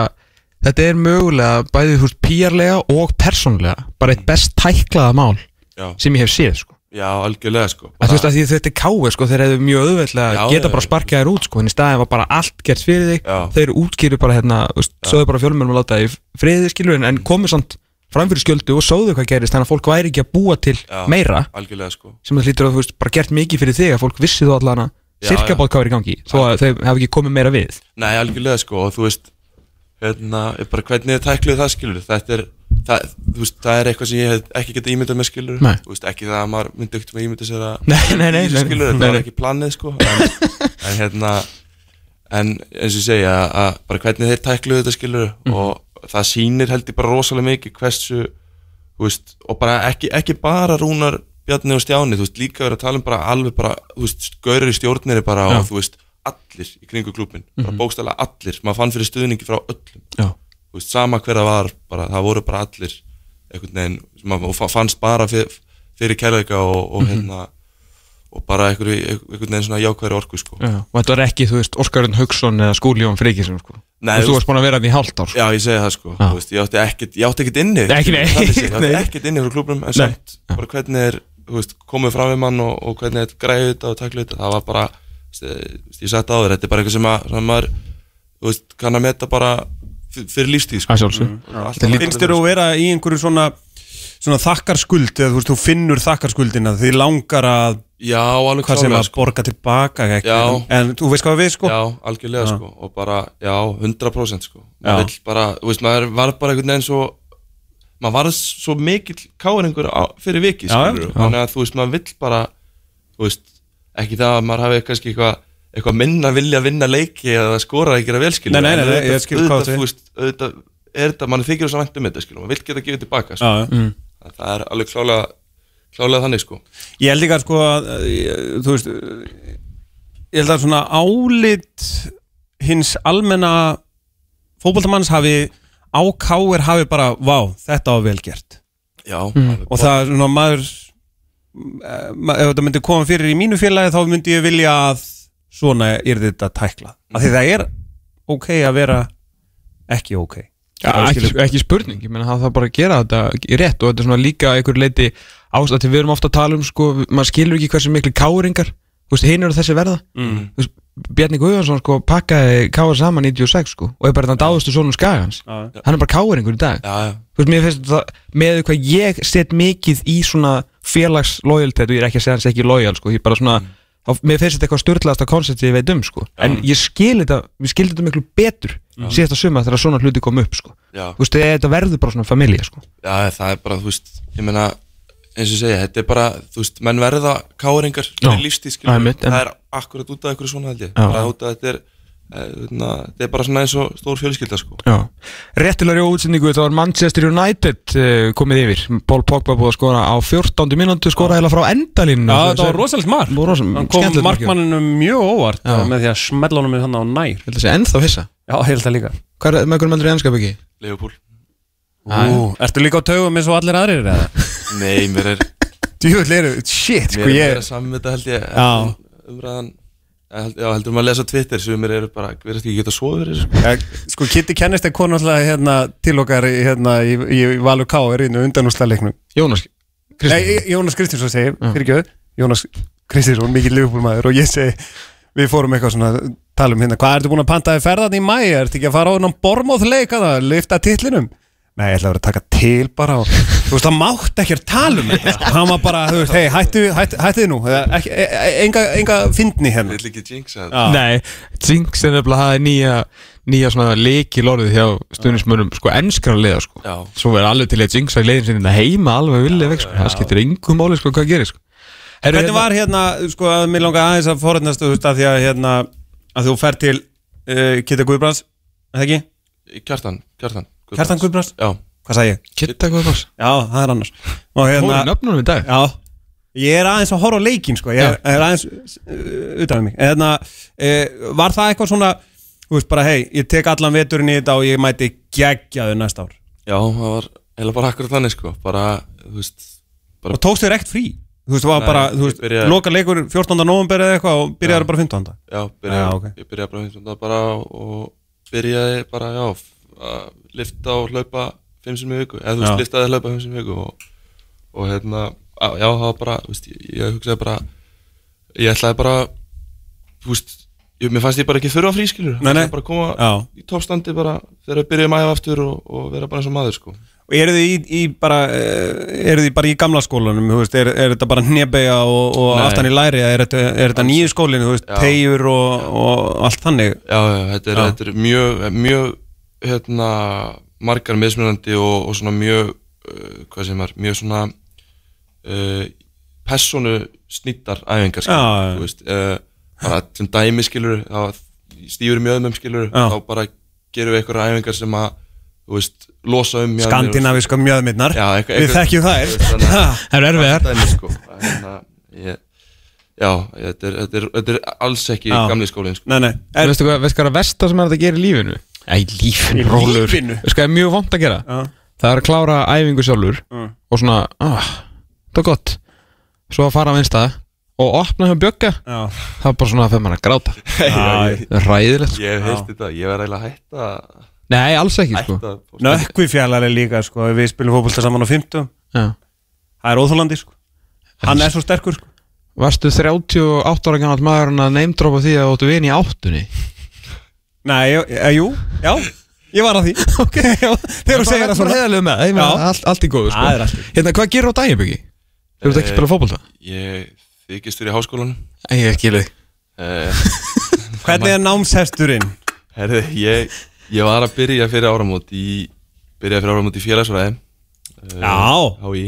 þetta er mögulega bæði þú veist píjarlega og persónlega bara eitt best tæklaða mál Já. sem ég hef séð sko. Já, algjörlega sko. Að þú veist að því þetta er káir sko þeir hefðu mjög auðveldlega Já, geta bara þér út sko en í staðin var bara allt gert fyrir þig. Já. þeir útskýru bara hérna þú veist, sögðu bara fjölmjörnum að láta í friði skilur en, en komu samt fram fyrir skjöldu og sögðu hvað gerist þannig að fólk væri ekki að búa til Já, meira. sko. Sem það hlýtur að þú veist bara gert mikið fyrir þig að fólk vissi þú allan að Já, sirka já. bát hvað er í gangi þó að þau hafi ekki komið meira við. Nei, algjörlega sko og þú veist hérna, er bara hvernig þið tækluðu það skilur þetta er, það, þú veist, það er eitthvað sem ég hef ekki getað ímyndað með skilur Nei. þú veist, ekki það að maður myndi ekkert með ímyndað sér að Nei, nei, skilur, þetta var ekki planið sko en, en hérna en eins og segja að bara hvernig þeir tækluðu þetta skilur Mhm. og það sýnir held ég bara rosalega mikið hversu veist, og bara ekki, ekki bara Rúnar Bjarni og Stjáni, þú veist, líka verið að tala um bara alveg bara, þú veist, gaurir í stjórnir bara Já. og þú veist, allir í kringu klubin bara Mhm. bókstæðlega allir, maður fann fyrir stuðningi frá öllum Já. þú veist, sama hver það var bara, það voru bara allir einhvern veginn, maður fannst bara fyrir, fyrir kærleika og, og Mhm. hérna og bara einhvern veginn svona jákværi orku sko. Já. og þetta var ekki þú veist Óskarinn Hauksson eða Skúljón Frikisson sko Nei, og þú þú varst búin að vera hann í hálft ár. Já, ég segi það sko, þú veist, ég átti ekkert, ég átti ekkert inni Nei, ekki nei. Ég átti Nei. ekkert inni frá klubnum, en Nei. samt bara hvernig er, þú veist, komið fram við mann og, og hvernig er græðið þetta og taklu þetta það var bara, þú veist, ég sagt á þér þetta er bara eitthvað sem, að, sem maður þú veist, kann að meta bara fyrir lífstíð sko. Að sjálfsögðu. Og alltaf- Finnst þér að vera í einhverju svona svona þakkarskuld eða þú veist, þú finnur þakkarskuldina því langar að Já, alveg hvað sem að borga tilbaka ekki, en, þú veist hvað við sko? Já, algjörlega Já. sko og bara, já, 100% sko. Maður vill bara, þú veist, maður var bara einhvern veginn svo maður var svo mikill káringur fyrir viki, já. þannig að þú veist, maður vill bara þú veist, ekki það að maður hafi kannski eitthvað eitthvað minna vilja að vinna leiki eða skora ekki að vel skilur Nei, nei, nei, auðvitað- þú veist, auðvitað er þetta, mann þykir þess að væntum þetta skilur, maður vill geta að gefa tilbaka sko. Já. Mm. Það er alveg klálega klálega þannig sko. Ég held líka sko að þú veist ég held að svona álit hins almenna fótboltamanns hafi á káir hafi bara, vá, þetta var vel gert. Já, Mm. og það er svona maður eh, ef þetta myndi koma fyrir í mínu félagi þá myndi ég vilja að svona er þetta tækla af því það er ok að vera ekki ok Já, ekki, ekki spurning, ég meina það þarf bara að gera þetta rétt og þetta er svona líka einhver leiti ástæð til við erum ofta að tala um sko, maður skilur ekki hversu miklu káringar hinn eru þessi verða Mm. Bjarni Guðjónsson sko pakkaði káar saman 96 sko og er bara þannig dáðustu sonum skagans já. hann er bara káringur í dag þú veist, mér finnst það með hvað ég set mikið í svona félagslojalitet og ég er ekki að segja hans ekki lojal sko, ég bara svona Mm. Þá, mér finnst þetta eitthvað störtlegasta koncept sem ég veit um sko. en ég skil þetta, við skilum þetta miklu betur Já. síðasta suma þegar svona hluti kom upp sko. Þú veist, þetta verður bara svona familja sko. Já, það er bara, þú veist, ég meina eins og segja, þetta er bara, þú veist, menn verða káringar lífstíð, Það er akkurat út af einhverju svona held ég bara út af þetta er, þetta er bara svona eins og stór fjölskylda sko. Já, réttilega í útsendingu þetta var Manchester United uh, komið yfir. Paul Pogba búið að skora á 14. mínútu skora heila frá endalínu Já, þetta var rosalegt mark. Hann kom markmanninu mjög óvart Já. með því að smella honum hann á nær. Ég að ennþá hissa. Já, ég held það líka. Hvað er með hvernig meldur í ennskap ekki? Leopold Ú, Ertu líka á taugum eins og allir aðrir eða? Nei, mér er Djúvill eru, shit, sko Mér er ég meira saman með þetta held ég Já. Umræðan. eh, Já, heldur maður að lesa Twitter sem eru bara, verðast ekki geta svoður þessu. Sko. Ja, sko Kitty kennist er konu alltaf hérna, til okkar hérna, í, í, í Valur K er innu undanúsleiknum Jónas Nei, Jónas Kristinsson segi, fyrir ekki Jónas Kristinsson, mikið liðbúlmaður og ég segi, við fórum eitthvað svona tala um hérna, hvað ertu búin að panta í ferðan í mæ ertu ekki að fara á hennan bormóð leika það lifta titlinum Nei, ég ætla að vera að taka til bara og þú veist, það mátt ekki að tala um þetta sko. hann var bara, þú veist, hei, hættu, hættu, hættu nú eða ekki, e, e, enga, enga fyndni hérna Vill ekki jinx að Já. Nei, Jinx er nefnilega það nýja nýja svona leiki lorðið hjá stuðnismönnum sko ennskra liða sko Já. Svo er alveg til að Jinx að leiðin sinni heima alveg vilja vekk sko Það skiptir yngum máli sko hvað gerir sko Herru, Hvernig var hérna, sko, að mér langar aðeins að forðnast, þú veist, að því að hérna, að þú fer til uh, Kitta Guðbrands, eða ekki? Kjartan, Kjartan Kjartan Guðbrands? Já Hvað sagði ég? Kitta Guðbrands Já, það er annars Fóru hérna, nöfnunum í dag já, ég er aðeins að horfa á leikin, sko, ég er, er aðeins uh, utan um mig. Hérna, uh, var það eitthvað svona, þú veist, bara, hei, ég tek allan veturinn í þetta og ég mæti geggjaðu næsta ár. Já, það var heila bara akkurat þannig sko Bara, þú veist bara, Og tókstu þér ekkert frí? Þú veist, það var Nei, bara, þú ég veist, byrjaði- loka leikur 14. november eða eitthvað og byrjaði bara 15. Já, byrjaði, Já, ok. ég byrjaði bara fimmtunda bara og byrjaði bara, já, að lifta og hlaupa fimm sem í viku, eða þú veist, liftaði að hlaupa fimm sem í viku og, og hérna, á, já, það var bara, veist, ég, ég hugsaði bara, ég ætlaði bara, þú veist, ég, mér fannst ég bara ekki þurfa frískilur, Nei, nei. bara að koma Já. í toppstandi bara þegar við byrjuðum aðeins aftur og, og vera bara eins og maður, sko. Og eru þið í, í bara uh, eru þið bara í gamla skólanum þú veist, er, er þetta bara hnebega og, og aftan í læri er þetta, er þetta nýju skólinu þú veist, tegjur og, og allt þannig Já, já, þetta er. Þetta er mjög, mjög hérna, margar mismunandi og, og svona mjög uh, hvað sem er, mjög svona uh, personu snittar æfingar skilur, Já, já. þú veist uh, bara sem dæmi skilur þá stífur í mjöðumum skilur Já. þá bara gerum við einhverja æfingar sem að þú veist, losa um mjöðmyndnar Já, eitthvað- við þekkjum þær Það er erfiðar dæmi, sko. hérna, ég, Já, þetta er, þetta, er, þetta er alls ekki Já. gamli skólinn sko. nei, nei, er, Veistu hvað, veistu hvað að versta sem er að gera í lífinu? Æ, í lífinu, Í rólur lífinu? Veistu hvað er mjög vond að gera? Já. Það er að klára æfingu sjálfur Mm. Og svona, ah, það er gott. Svo að fara á einstað Og opna hjá bjögga. Já, Það er bara svona að fyrir maður að gráta. Já, Það er ræðilegt sko. Ég hef heilt þetta, ég verði eiginlega að hætta Nei, alls ekki sko. hætta nökkvi fjallari líka sko, við spilum fótbolta saman á 50 Já. það er óþólandi sko. Hann er svo sterkur sko. Varstu 38 ára gammal maður að neymdropa því að þú óttu vini í áttunni nei, e, e, jú, já, ég var að því ok, já, þegar þú segir það svona heiðalegu með, ég meina, Já. allt, allt í góðu sko. Það er Hérna, hvað gerur á daginn byggi? Þú ert ekki að spila fótbolta? Ég þykist fyrir í háskólanum Æ, ég ekki leið uh, hvernig er námshesturinn? Herði, ég, ég var að byrja fyrir áramót í Byrjaði fyrir áramót í félagsfræði uh, Já. HÍ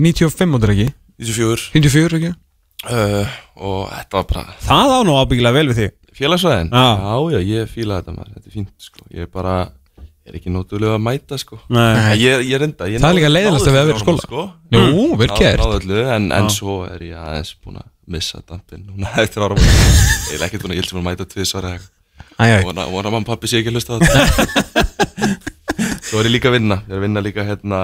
95 ándur ekki? 94 54 ekki? uh, Og þetta var bara það á nú ábyggilega vel við þig Félagsfræðin? Já. já, ég fíla þetta maður Þetta er fínt, sko Ég er bara Ég er ekki nótulega að mæta, sko nei, Ég, ég reynda ég Það er líka leiðinlegast náði við að vera í skóla. sko. Jú, vel Náði- gert. náði öllu, en, en Já. svo er ég aðeins búin að missa dampin Núna eftir áramót Ég er ekkert búin að, ég sem að mæta tvisvar eða eitthvað Æ, æ, Vona, vona mamma og pappi sé ekki að hlusta á þetta Svo er ég líka að vinna Ég er að vinna líka hérna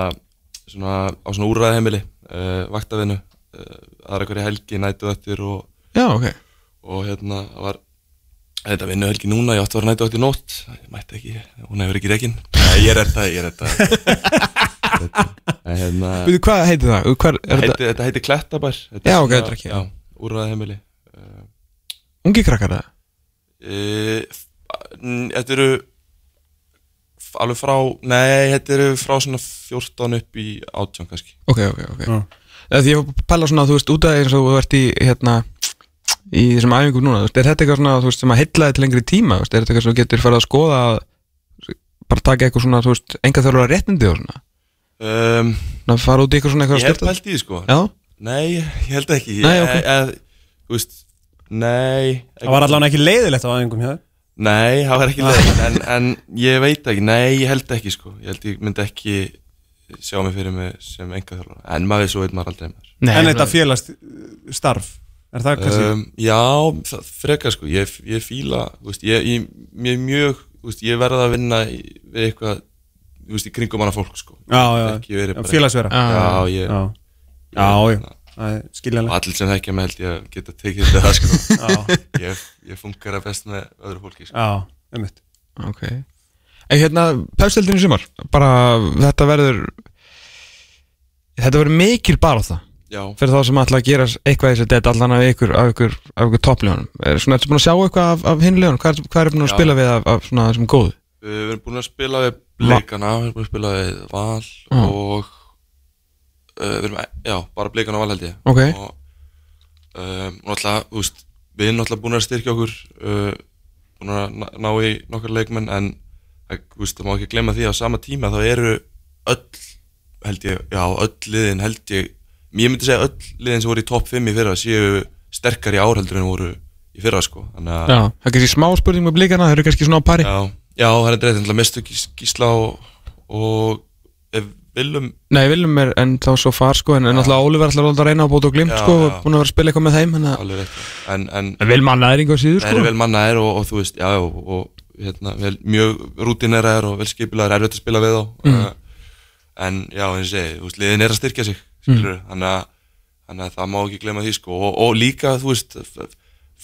svona, á svona úrræðheimili uh, vaktavinnu uh, aðra hverja helgi, nætu og, já, ok og hérna það var þetta vinnu helgi núna, ég átti að vera nætu eftir nótt. Ég mætti ekki, hún hefur ekki rekin. Nei, ég er þetta, ég er þetta hérna Veitu, hvað heitir það? Hver, er heiti, þetta? þetta heitir Klettabær. Þetta Já, ok, þetta er ekki- já, úrræðheimili uh, ungi krakkar það? N- þetta eru alveg frá, nei, þetta eru frá svona 14 upp í 18 kannski. Ok, ok, ok. Því ég var að pæla svona, þú veist, út af eins og þú ert í, hérna í þessum æfingum núna, þú veist, er þetta eitthvað svona, þú veist, sem að heilla til lengri tíma, þú veist, er þetta eitthvað sem getur farið að skoða að bara taka eitthvað svona, þú veist, enga þörfur réttindi og svona, Um, að fara út í eitthvað svona eitthvað ég hef styrta pælt í því sko. Já, Nei, ég held ekki. Nei, Ég- ok. eð, þú veist, nei. það var allavega ekki leiðilegt á aðingum hjá þér. Nei, það var ekki leiðin en, en ég veit ekki, nei, ég held ekki sko. Ég held ég myndi ekki sjá mig fyrir mig sem enga En maður svo veit maður aldrei maður Nei, En þetta félast starf Er það kannski um, Já, það, frekar sko Ég, ég fíla, þú veist, ég, ég, ég mjög þú veist, Ég verða að vinna í, við eitthvað Þú veist, í kringum hana fólk sko Já, já, já, bara- félagsvera. Já, ég Já. Já, já. skiljanlegt. Og allir sem þekkja mig held ég að geta tekið þetta sko Já. Ég, ég funkar að best með öðru fólki sko Já, einmitt Ok En hérna, pefstildin í sumar Bara, þetta verður Þetta verður mikil bara á það Já. Fyrir þá sem ætla að gera eitthvað í þessu Þetta allan af ykkur, af ykkur, af ykkur toppljónum Er ertu búin að sjá eitthvað af, af hinljónum? Hvað, hvað er búin að Já. spila við af, af svona þessum góðu? Við erum búin að spila við Blikana, við erum búin að spila við Val Já. og uh, við erum, já, bara Blikana og Val held ég Ok. og um, og náttúrulega, þú veist, við erum náttúrulega búin að styrkja okkur uh, búin að ná, ná í nokkar leikmenn en þú veist, það má ekki glemma því að á sama tíma þá eru öll held ég, já, öll liðin held ég ég myndi segja öll liðin sem voru í topp 5 í fyrra séu sterkar í árheldur en voru í fyrra sko. Þannig að Já, það er kannski smá spurning með blikana Það eru kannski svona á pari. Já, já það er að mestu gís, gísla og, og viljum Nei, viljum er en þá svo far sko En, en alltaf Óliver ætlar að reyna á bóta og glimt Já, sko og Búin að vera að spila eitthvað með þeim En, en, en, vel mannaðir einhver síður sko. vel mannaðir og, og þú veist, já, og, og hérna, vel, mjög rútineraðir og vel skipilaðir, erfitt að spila við þá. Mm. en já, eins og ég segi, liðin er að styrkja sig skilur, þannig, að, þannig að það má ekki glemma því sko, og, og líka, þú veist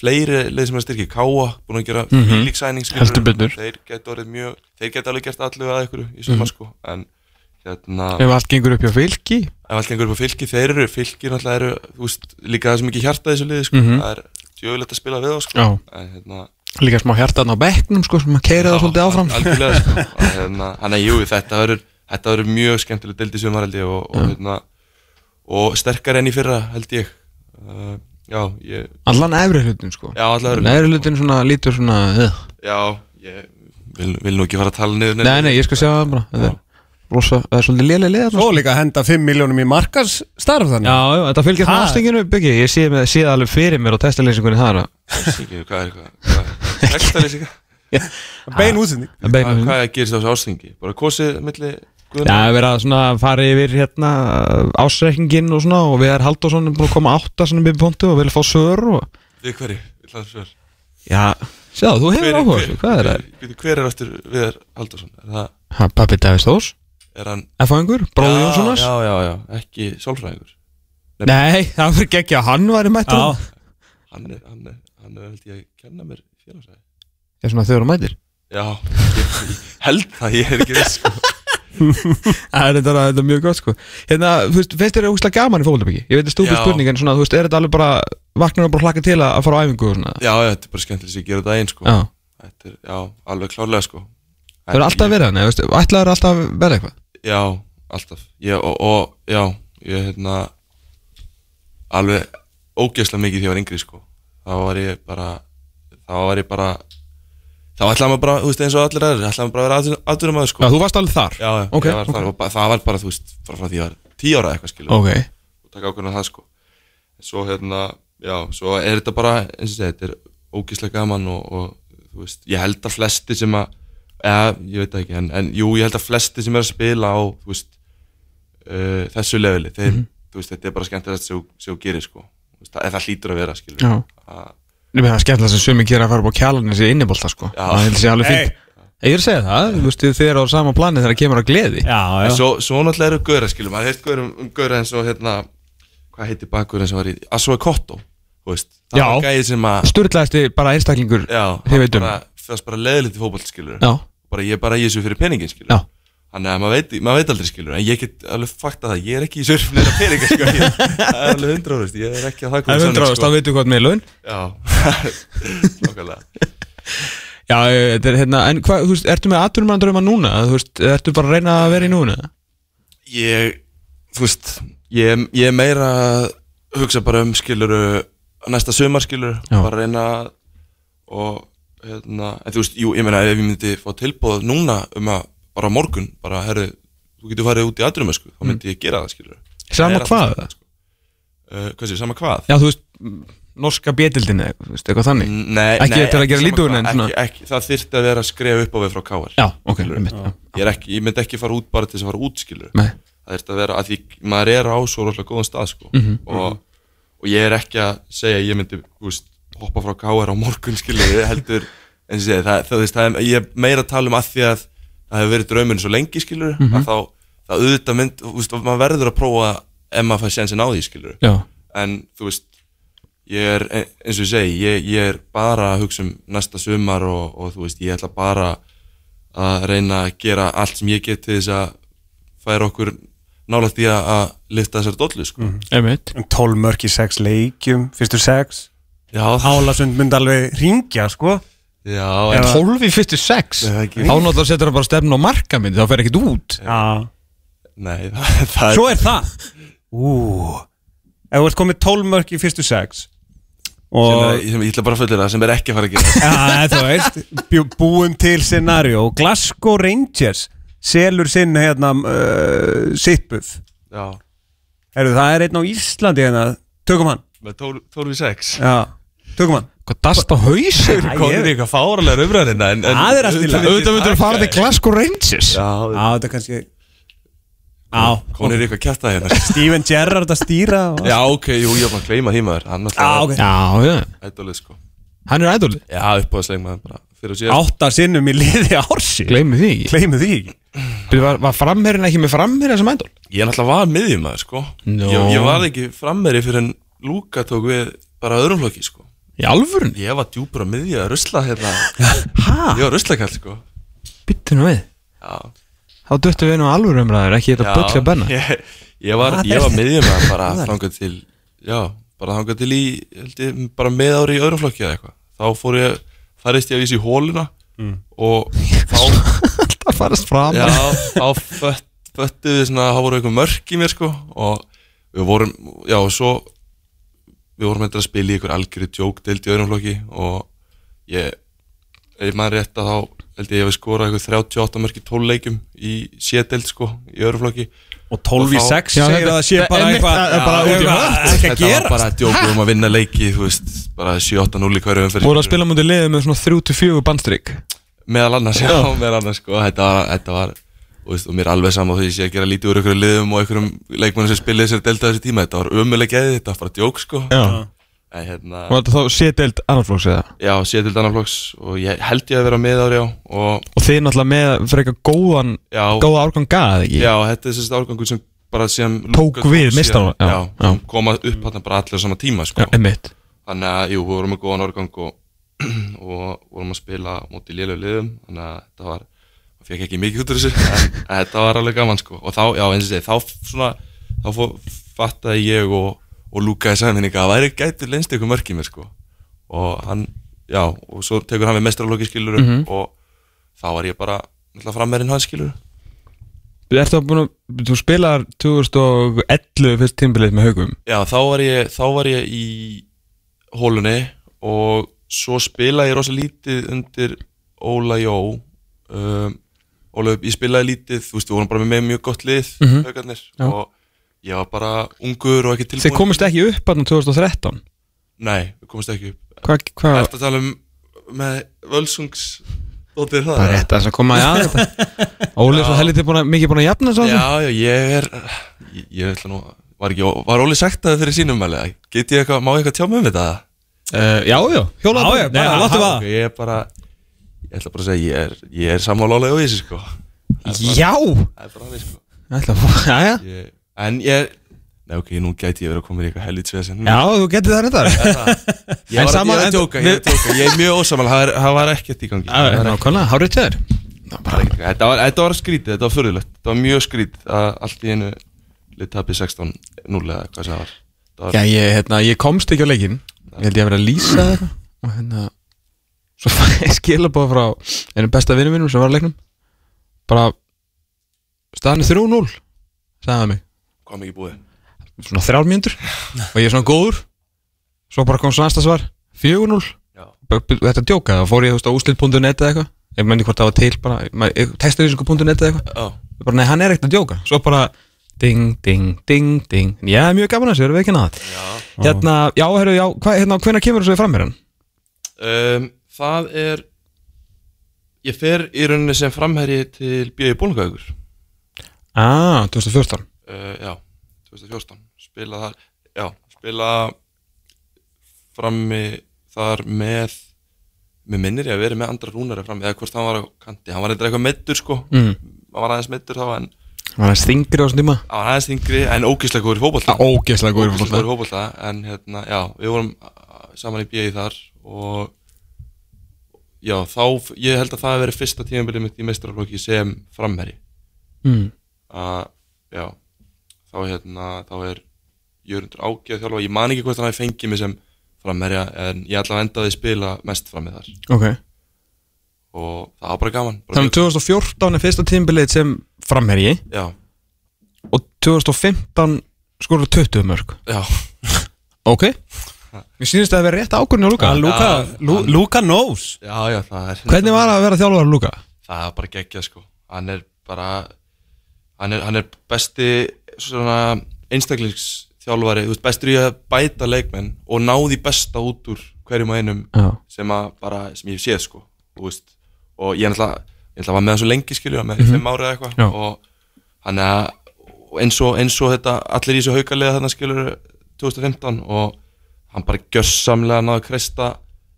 fleiri lið sem er að styrkja Káa, búin að gera fílíksæning Heldur betur. þeir geta orðið mjög, þeir geta alveg gert allu að ykkur í sumar Mhm. sko, en hérna Ef allt gengur upp hjá fylki? Ef allt gengur upp á fylki, þeir eru fylki náttúrulega eru, þú veist, líka það sem ekki hjarta þessu liði, sko, Mhm. það er djögulegt að spila við þá, sko, en hérna Líka smá hjartan á bekknum sko Sem að keira það svolítið áfram. algjörlega, sko, að, hérna, hann er jú, þetta verður þetta verður mjög skemmtileg deild í sumar held ég og, og, Já. Og sterkar enn í fyrra held ég. Uh, já, ég Allan efri hlutin sko. Já, allan efri hlutin svona lítur svona uh. já, ég vil, vil nú ekki fara að tala niður Nei, nei, ég skal sjá það bara. Þetta er rosa, það er svolítið lélega liða Svo líka henda 5 miljónum í markasstarf þannig. Já, já, þetta fylgjast með Ha? ástenginu byggi Ég sé, með, sé það alveg fyrir mér á testalýsingunni þar að- Ástringi, hvað er eitthvað textalýsinga Bein útsending. Bein hvað, hvað gerist á þessu ástringi bara kosið milli Já, við erum að svona fara yfir hérna ásreikningin og svona og við erum Halldórsson er búin að koma átta svona byrði punktu og vilja fá sör og við hverju, við hlaðum svör. Já, sjá, þú hefur áhuga þessu, hvað er það? Hver, hver er aftur Viðar Halldórsson? Er það, Ha, Pappi Davíð Þórs, er hann F-fæðingur, bróði Jónssonars Já, já, já, ekki sálfræðingur. Nei, það fyrir ekki að hann væri mættur Já. Hann er, hann er, hann er held ég að kenna mér félagsæði Ég er svona þegar þú mætir? Já, ég, ég held það, ég er ekki viss sko. Það er þetta, er mjög gott sko Hérna, þú veist, finnst þér úslega gaman í fólkdabiki? Ég veit það stúpið Já. spurning en svona, þú veist, er þetta alveg bara vaknar og bara hlaka til að, fara á æfingu og svona Já, já, þetta er bara skemmtileg sem ég gera þetta einn sko. Já. Þetta er, já, alveg klárlega sko. Það er alltaf verið þannig, veist, ætlaður alltaf að vera eitthvað Já, alltaf ég, og, og, já, ég hérna alveg ógeðslega mikið því ég var yngri sko. þá var ég bara þá var ég bara þá ætlaði maður bara, þú veist, eins og allir aðrir ætlaði maður bara að vera aðdurum aður sko. Já, þú varst alveg þar. Já, já, Ok, ég var þar og það var bara, þú veist, frá, frá því ég var tíu ára eitthvað skilur Ok. og taka ákveðna það sko. Svo hérna, já, svo er þetta bara eins og segja, þetta er ógíslega gaman og, og þú veist, ég held að flesti sem að, eða, ég veit ekki en, en jú, ég held að flesti sem er að spila á, þú veist uh, þessu leveli, þeir, Mhm. þú veist, þetta er bara þú gerir sko. Að vera, Já. Nei, það er skemmtilega sem sumi gera að fara upp á kjálanis í innibólta sko. Já. Það held ég alveg fínt. Ég er að segja það, þú veist, þið eru á sama plani þegar það kemur að gleði. Já, En svo, svo náttúrulega eru gauðra, skilur, maður heilt gauðra um gauðra eins og hérna, hvað heitir bakgauðra sem var í, Assoe Kotto, þú veist, það Já. Sturlaðasti bara einstaklingur já, Þið veitum bara, fyrst bara leðilegt í fótboll, skilur, Já. bara ég er bara í þessu fyrir peningin, skilur, Já. Þannig að maður veit, maður veit aldrei, skilur, en ég get alveg fakta það, ég er ekki í fyrir neina peninga, sko, ég, það er alveg hundra árast, ég er ekki að það Það er hundra ást, þá veitum við hvað með laun. Já, nokkulega Já, eh, þetta er hérna, en hvað, þú veist, ertu með aturumanndrauma núna? Þú veist, ertu bara að reyna að vera í núna? Ég, þú veist, ég, ég er meira að hugsa bara um skiluru næsta sumar skiluru, bara að reyna að- og hérna, en þú veist, jú, ég meina ef ég myndi fá tilbúð núna um að bara morgun, bara, herru, þú getur farið út í aðdurum, þá myndi ég gera það skiluru Sama er hvað? alltaf- uh, Hvað sé, sama hvað? Já, þú veist, norska þú veist, eitthvað þannig Nei, Ekki nei, til að gera ekki, Það þyrfti að vera að skrifa upp á við frá káar Já, ok, einmitt, ég, er ekki, ég myndi ekki fara út bara til þess að fara út skilur Nei. Það þyrfti að vera að því maður er á svo rosalega góðan stað sko. Mhm. og, og ég er ekki að segja ég myndi veist, hoppa frá káar á morgun skilur heldur, en segi, það, það, það, það, ég er meira að tala um að því að það hefur verið draumurinn svo lengi skilur Mhm. að þá, það auðvitað mynd þú veist, maður verður að prófa ef maður fær sénsinn á því skilur Já. en þú veist ég er, e- eins og ég segi, ég, ég er bara að hugsa um næsta sumar og, og þú veist, ég ætla bara að reyna að gera allt sem ég get til þess að færa okkur nálægt í að, lifta þessar dollu sko. Einmitt 12 mörk í 6 leikjum, fyrstu 6 Já, Hálasund myndi alveg ringja, sko Já, En 12 í fyrstu 6 Nei, það er ekki- Þá náttúrulega setur það bara stefn á marka minn Þá fer ekkert út. Já. Nei, það, það Svo er það. Ú. Ef þú ert komið 12 mörk í fyrstu 6 sem, Og er, sem ég ætla bara að fullera sem er ekki að fara að gera. Já, þú veist, bjú- búum til scenario. Glasgow Rangers selur sinn hérna uh, sittbuff Já, Herru, það er einn á Íslandi hérna. Tökum hann. Með 12 12 í 6 Já, tökum hann Hvað dast á hausur? Æ, Konur í eitthvað fáralega umræðina en, en Það er allt í lagi. Auðvitað myndur að fara til Glasgow Rangers. Já, þetta er kannski Já, konur í eitthvað kjæfta hérna. Steven Gerrard að stýra og... Já, ok, jú, ég var bara að gleyma því maður. Hann já Ædolið sko. Hann er ædolið Já, uppáðsleik maður bara fyrir og síðan Átta sinnum í liði ársi Gleimi því ekki. Gleimu því Var, var framherrin ekki með framherrin sem ædol? Ég náttúrulega var miðjum maður sko ég, ég var ekki frammeri fyrir en Lúka tók við bara öðrum flokki sko Í alvörun? Ég var djúpur á miðju að rusla hérna. Hæ? Ég var ruslakall sko. Byttu nú við. Já, Þá duttu við nú alvöru umræður Ekki þetta böll að benna. Ég, ég var, ég var miðjum að bara þangað til Já, bara þangað til í held ég, bara með ári í öðrum flokki eða eitthvað. Þá fór ég, færist ég að vísa í hóluna Og þá Það farast fram. Já, þá fött, föttuðu við svona, þá voru eitthvað mörk í mér sko og við vorum, já og svo við vorum eitthvað að spila í eitthvað algjöru djókdeild í öðrum flokki og ég, ef maður rétt að þá held ég að ég hef skorað eitthvað 38 mörk í 12 leikjum í sédeild sko í öðrum flokki. Og 12 í Og þá- 6 Já, segir að það sé bara eitthvað það er bara Já, út í eitthvað- hött. Ekki að Þetta var gera bara djók um að vinna leiki, þú veist, bara 7-8-0 í hverju umferð Voru að spila mútið liðið með svona 3-4 bandstrík? Meðal annars, já, meðal annars sko, þetta var, þetta var og, og mér er alveg saman því að ég sé að gera lítið úr einhverjum liðum og einhverjum leikmennum sem spilið þessari delta þessi tíma, þetta var ömuleg geði, þetta var bara djók sko. En hérna, Og þetta þá séteild annarflóks eða? Já, sé til annarflokks og ég held ég að vera með ári á og Og þið náttúrulega með frekar góðan já, Góða árgang gað ekki? Já, þetta er þessi árgangur sem bara sem Tók við já. sem koma upp hann bara allir sama tíma sko. Já, þannig að, jú, við vorum með góðan árgang og, og vorum að spila móti lélög liðum, þannig að þetta var fekk ekki mikið út úr þessu. En, þetta var alveg gaman sko. Og þá, já, eins og segi, þá svona þá fó, fattaði ég og, og Luka í saminninga að það væri gætur leinst ykkur mörk í mér sko. Og hann, já, og svo tekur hann við mestralóki skilur Mhm. og þá var ég bara frammerinn hans skilur Ertu að búin að Þú spilar 2011 fyrst tímbilið með haugum Já, þá var ég, þá var ég í hólunni og svo spilaði ég rosa lítið undir Óla Jó um, Óla, ég spilaði lítið, þú veist, við vorum bara með mjög gott lið, Mhm. haugarnir Já. og ég var bara ungur og ekki tilbúin Þið komist ekki upp hann 2013 Nei, við komist ekki upp. Hvað hva, Eftir að tala um með völsungs það Það er rétt að þess að koma að þetta. Óli er svo helviti búin að, mikið búin að jafna svo Já, já, ég er Ég, ég ætla nú Var, ekki, var Óli sagt það fyrir sínum mæli Get ég eitthvað, má ég eitthvað tjá mig um þetta? uh, Já, já, hjólað Já, já, bara láttu Aha, vaða. Ég er bara Ég ætla bara að segja Ég er, ég er sammála Óli og þessi sko. Já! Það er bara hann sko. Ætla að fá- Já, já ég, En ég Nei, ok, nú gæti ég verið að koma í eitthvað helvitsvesen Já, þú getur það reyndar. Ég var ég að tjóka, ég er að tjóka Ég er mjög ósamal, það var ekkert í gangi. Það var nákvæmlega, hárið þér. Þetta var, skrítið, þetta var fyrirlegt Þetta var mjög skrítið að allt í einu Lið tapið 16-0 eða hvað sem það var. Já, ég, hérna, ég komst ekki á leikinn. Ég held ég að vera að lýsa Og hérna Svo fæ ég skilabóð frá Einu besta vinnum mínum sem var á leiknum. Bara Staðan er 3-0 Sagði mig. Hvað mikið búið? Svona þrjár mínútur. Og ég er svona góður. Svo bara kom svo næsta svar. 4-0 Já. Bara- b- Þetta djóka Það fór ég þú veist á úslit.net eða eitthvað? Ég menni hvort það var til bara Textarísinku.net eða eitthvað? Ég bara, nei, hann er ekkert að djóka. Svo bara Ding, ding, ding, ding. Já, mjög gaman að þessu, erum við ekki nátt Hérna, já, herru, já, hva, hérna, hvenær kemur þessu fram mér hann? um, Það er Ég fer í rauninni sem framherji til B.I. Bólungaugur Ah, 2014 uh, Já, 2014 Spila þar, já, spila frammi þar með með minnir ég að vera með andra rúnari frammi eða hvort hann var á kanti, hann var eitthvað eitthvað meittur sko Mm. hann var aðeins meittur þá en Var það stingri á þessum tíma? hann var aðeins yngri en ógislega góður í fótbolta Ógeðslega góður Ógeðslega fótbolta en hérna, já, við vorum saman í BI þar og já, þá, ég held að það hef verið fyrsta tímabilið mitt í meistaraflokki sem framherji. Mm. að, já, þá hérna, þá er Jörgundur ágæð þjálfa, ég man ekki hvort hann hafi fengið mig sem framherja en ég ætla að endaði spila mest frammi þar. Ok. Og það var bara gaman bara Þannig 2014 er fyrsta tímbilið sem framherji. Já, og 2015 skorur 20 mörg já, Ok Mér sýnist að það vera rétt ákvörðin á Luka Luka, Lu, hann- Luka knows. Já, já, það er Hvernig var að vera þjálfur á Luka? það er bara geggjað sko. Hann er bara hann er, hann er besti einstaklingsþjálfari. Þú veist, bestur í að bæta leikmenn og ná því besta út úr hverjum og einum Já. sem að bara, sem ég hef séð sko. Þú veist, og ég er náttúrulega ég ætla að var með hann svo lengi skilju, með fimm ára eða eitthvað. Og hann er eins og, eins og þetta, allir í þessu haukalega þarna skilur 2015 og hann bara gjössamlega náði að kreista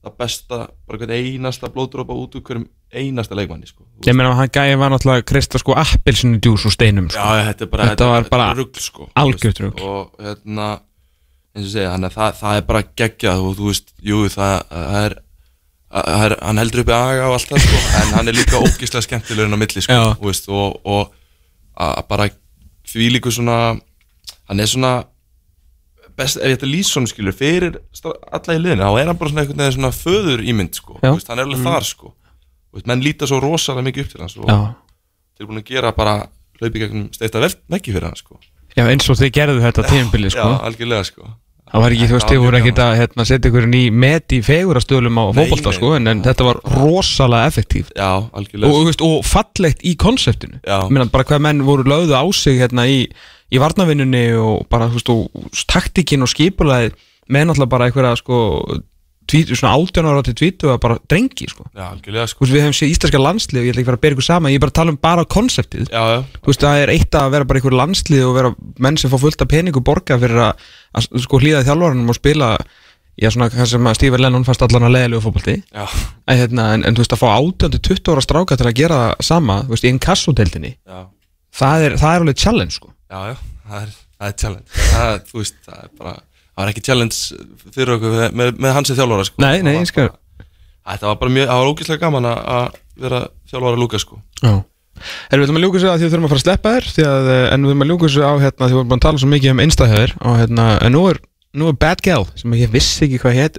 það besta, bara hvern einasta blóðdrópa út úr hverjum einasta leikmanni sko. Ég meina að hann gæði var náttúrulega að krista sko appelsinu djús úr steinum sko. Já, þetta bara Þetta var bara rugl sko algjört rugl. Og hérna eins og segja, hann það, það er bara geggjað og þú veist, jú, það, það, er, það er hann heldur uppi aga og allt það sko en hann er líka ógislega skemmtilegur inn á milli sko, veist, og, og bara því líku svona hann er svona best, ef ég ætti að lýsa svona skilur fyrir alla í liðinu, þá er hann bara svona einhvern veginn svona föður ímynd sko, veist, hann er alveg þar sko. Veist, menn líta svo rosalega mikið upp til hans og Já. þeir eru búin að gera bara hlaupi gegnum steita veggi fyrir hann sko. Já, eins og þið gerðu þetta tímbilið sko. Já, algjörlega sko. Það var ekki, þú veist, þið voru ekkert að hérna, setja ykkur ný met í fegurastöðlum á nei. sko en, en þetta var rosalega effektív Já, og, algjörlega. Og, veist, og fallegt í konseptinu. Ég meina bara hvað menn voru lögðu á sig hérna í, í varnavinnunni og bara, þú veist, og taktikin og skipulaði með náttúrulega bara einhverja sko tvít, svona 18 ára til 20 og bara drengi sko. Já, algjörlega Þú sko veist, við hefum séð íslenska landslið og ég ætla ekki að fara að bera ykkur saman, ég er bara að tala um bara konseptið. Já, já, Þú veist, það er eitt að vera bara einhver landslið og vera menn sem fá fullt af peningu borga fyrir að, að sko hlýða þjálfarunum og spila já, svona, það sem að Stífur Lennon fannst allan að leiðilegu fótbolti já, en, hérna, en, en þú veist, að fá 18-20 ára stráka til að gera sama, þú veist, í einn kassodeldinni já, það er, það er alveg challenge, sko já, já, það er, það er challenge. Það, Þú veist, það er bara Það var ekki challenge fyrir okkur með, með, með hans þjálfara sko. Nei, nei, Það ég skal- bara- Þetta var bara mjög, það var ógeðslega gaman að- að vera þjálfara Lúka sko. Já. Erum við ætlum að ljúka þessu að því við þurfum að fara að sleppa þér? Að, eh, en við þurfum að ljúka þessu á hérna, því við búin að tala svo mikið um einstæðhjöður og hérna, en nú er, nú er Bad Gal sem ég vissi ekki hvað hétt,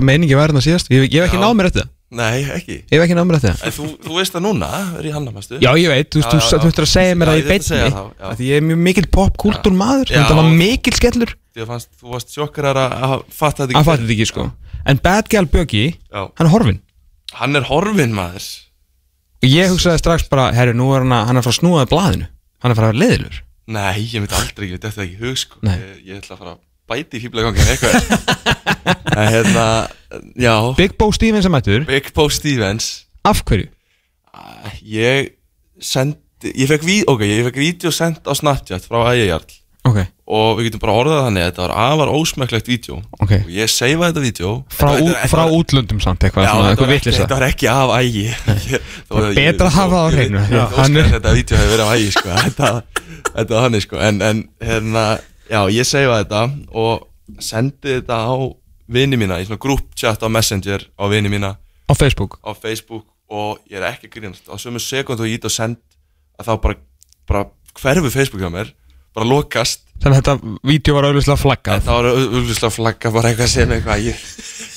meiningi var hérna síðast, ég, ég hef ekki náð mér þetta Nei, ekki. Ég hef ekki náð mér þetta þú, þú veist það núna, er ég hanna, mæstu Já, ég veit, þú ættir að segja mér Já, það ég að það, já. af Því ég er mjög mikill popkultúr maður Já. Þetta var mikill skellur. Því að fannst, þú varst sjokkar að, að fatta þetta Hann fætti þetta ekki, sko. En Bad Gal Böggi, hann er horfinn. Hann er horfinn maður. Og ég hugsaði strax bara, herru, nú er hann að, hann er frá snúaði blaðinu. Hann er frá að vera leiðilur Nei, ég myndi aldrei ekki, þetta er ekki hug sko. Ég, ég ætla að fara að bæti í fíblegangin eitthvað En hérna, já Big Bo Stevens er mættur, Big Bo Stevens af hverju? Ég sendi, ég fekk, ví, ok, ég fekk vídeo sendt á Snapchat frá Ægjarl Ok, Og við getum bara orðað þannig að þetta var afar ósmekklegt vídeo ok Og ég seifaði þetta vídeo Frá, Þetta- ú, þetta- frá þetta- útlöndum samt eitthvað, Já, svona, þetta eitthvað var, ekki, vitlisa þetta var ekki af ægi betra að hafa það á hreinu. er- þetta vídeo hefur verið af ægi sko. þetta, var hann sko. en, en hérna, já, ég segja þetta og sendi þetta á vini mína í svona grúppchat á Messenger á vini mína. Á Facebook? Á Facebook og ég er ekki grínast. Á sömu sekund og ég ít og send að þá bara, bara hverfu Facebook hjá mér bara lokast. Þannig að þetta vídeo var auðvitað flaggað. Það var auðvitað flagga bara eitthvað sem eitthvað ég,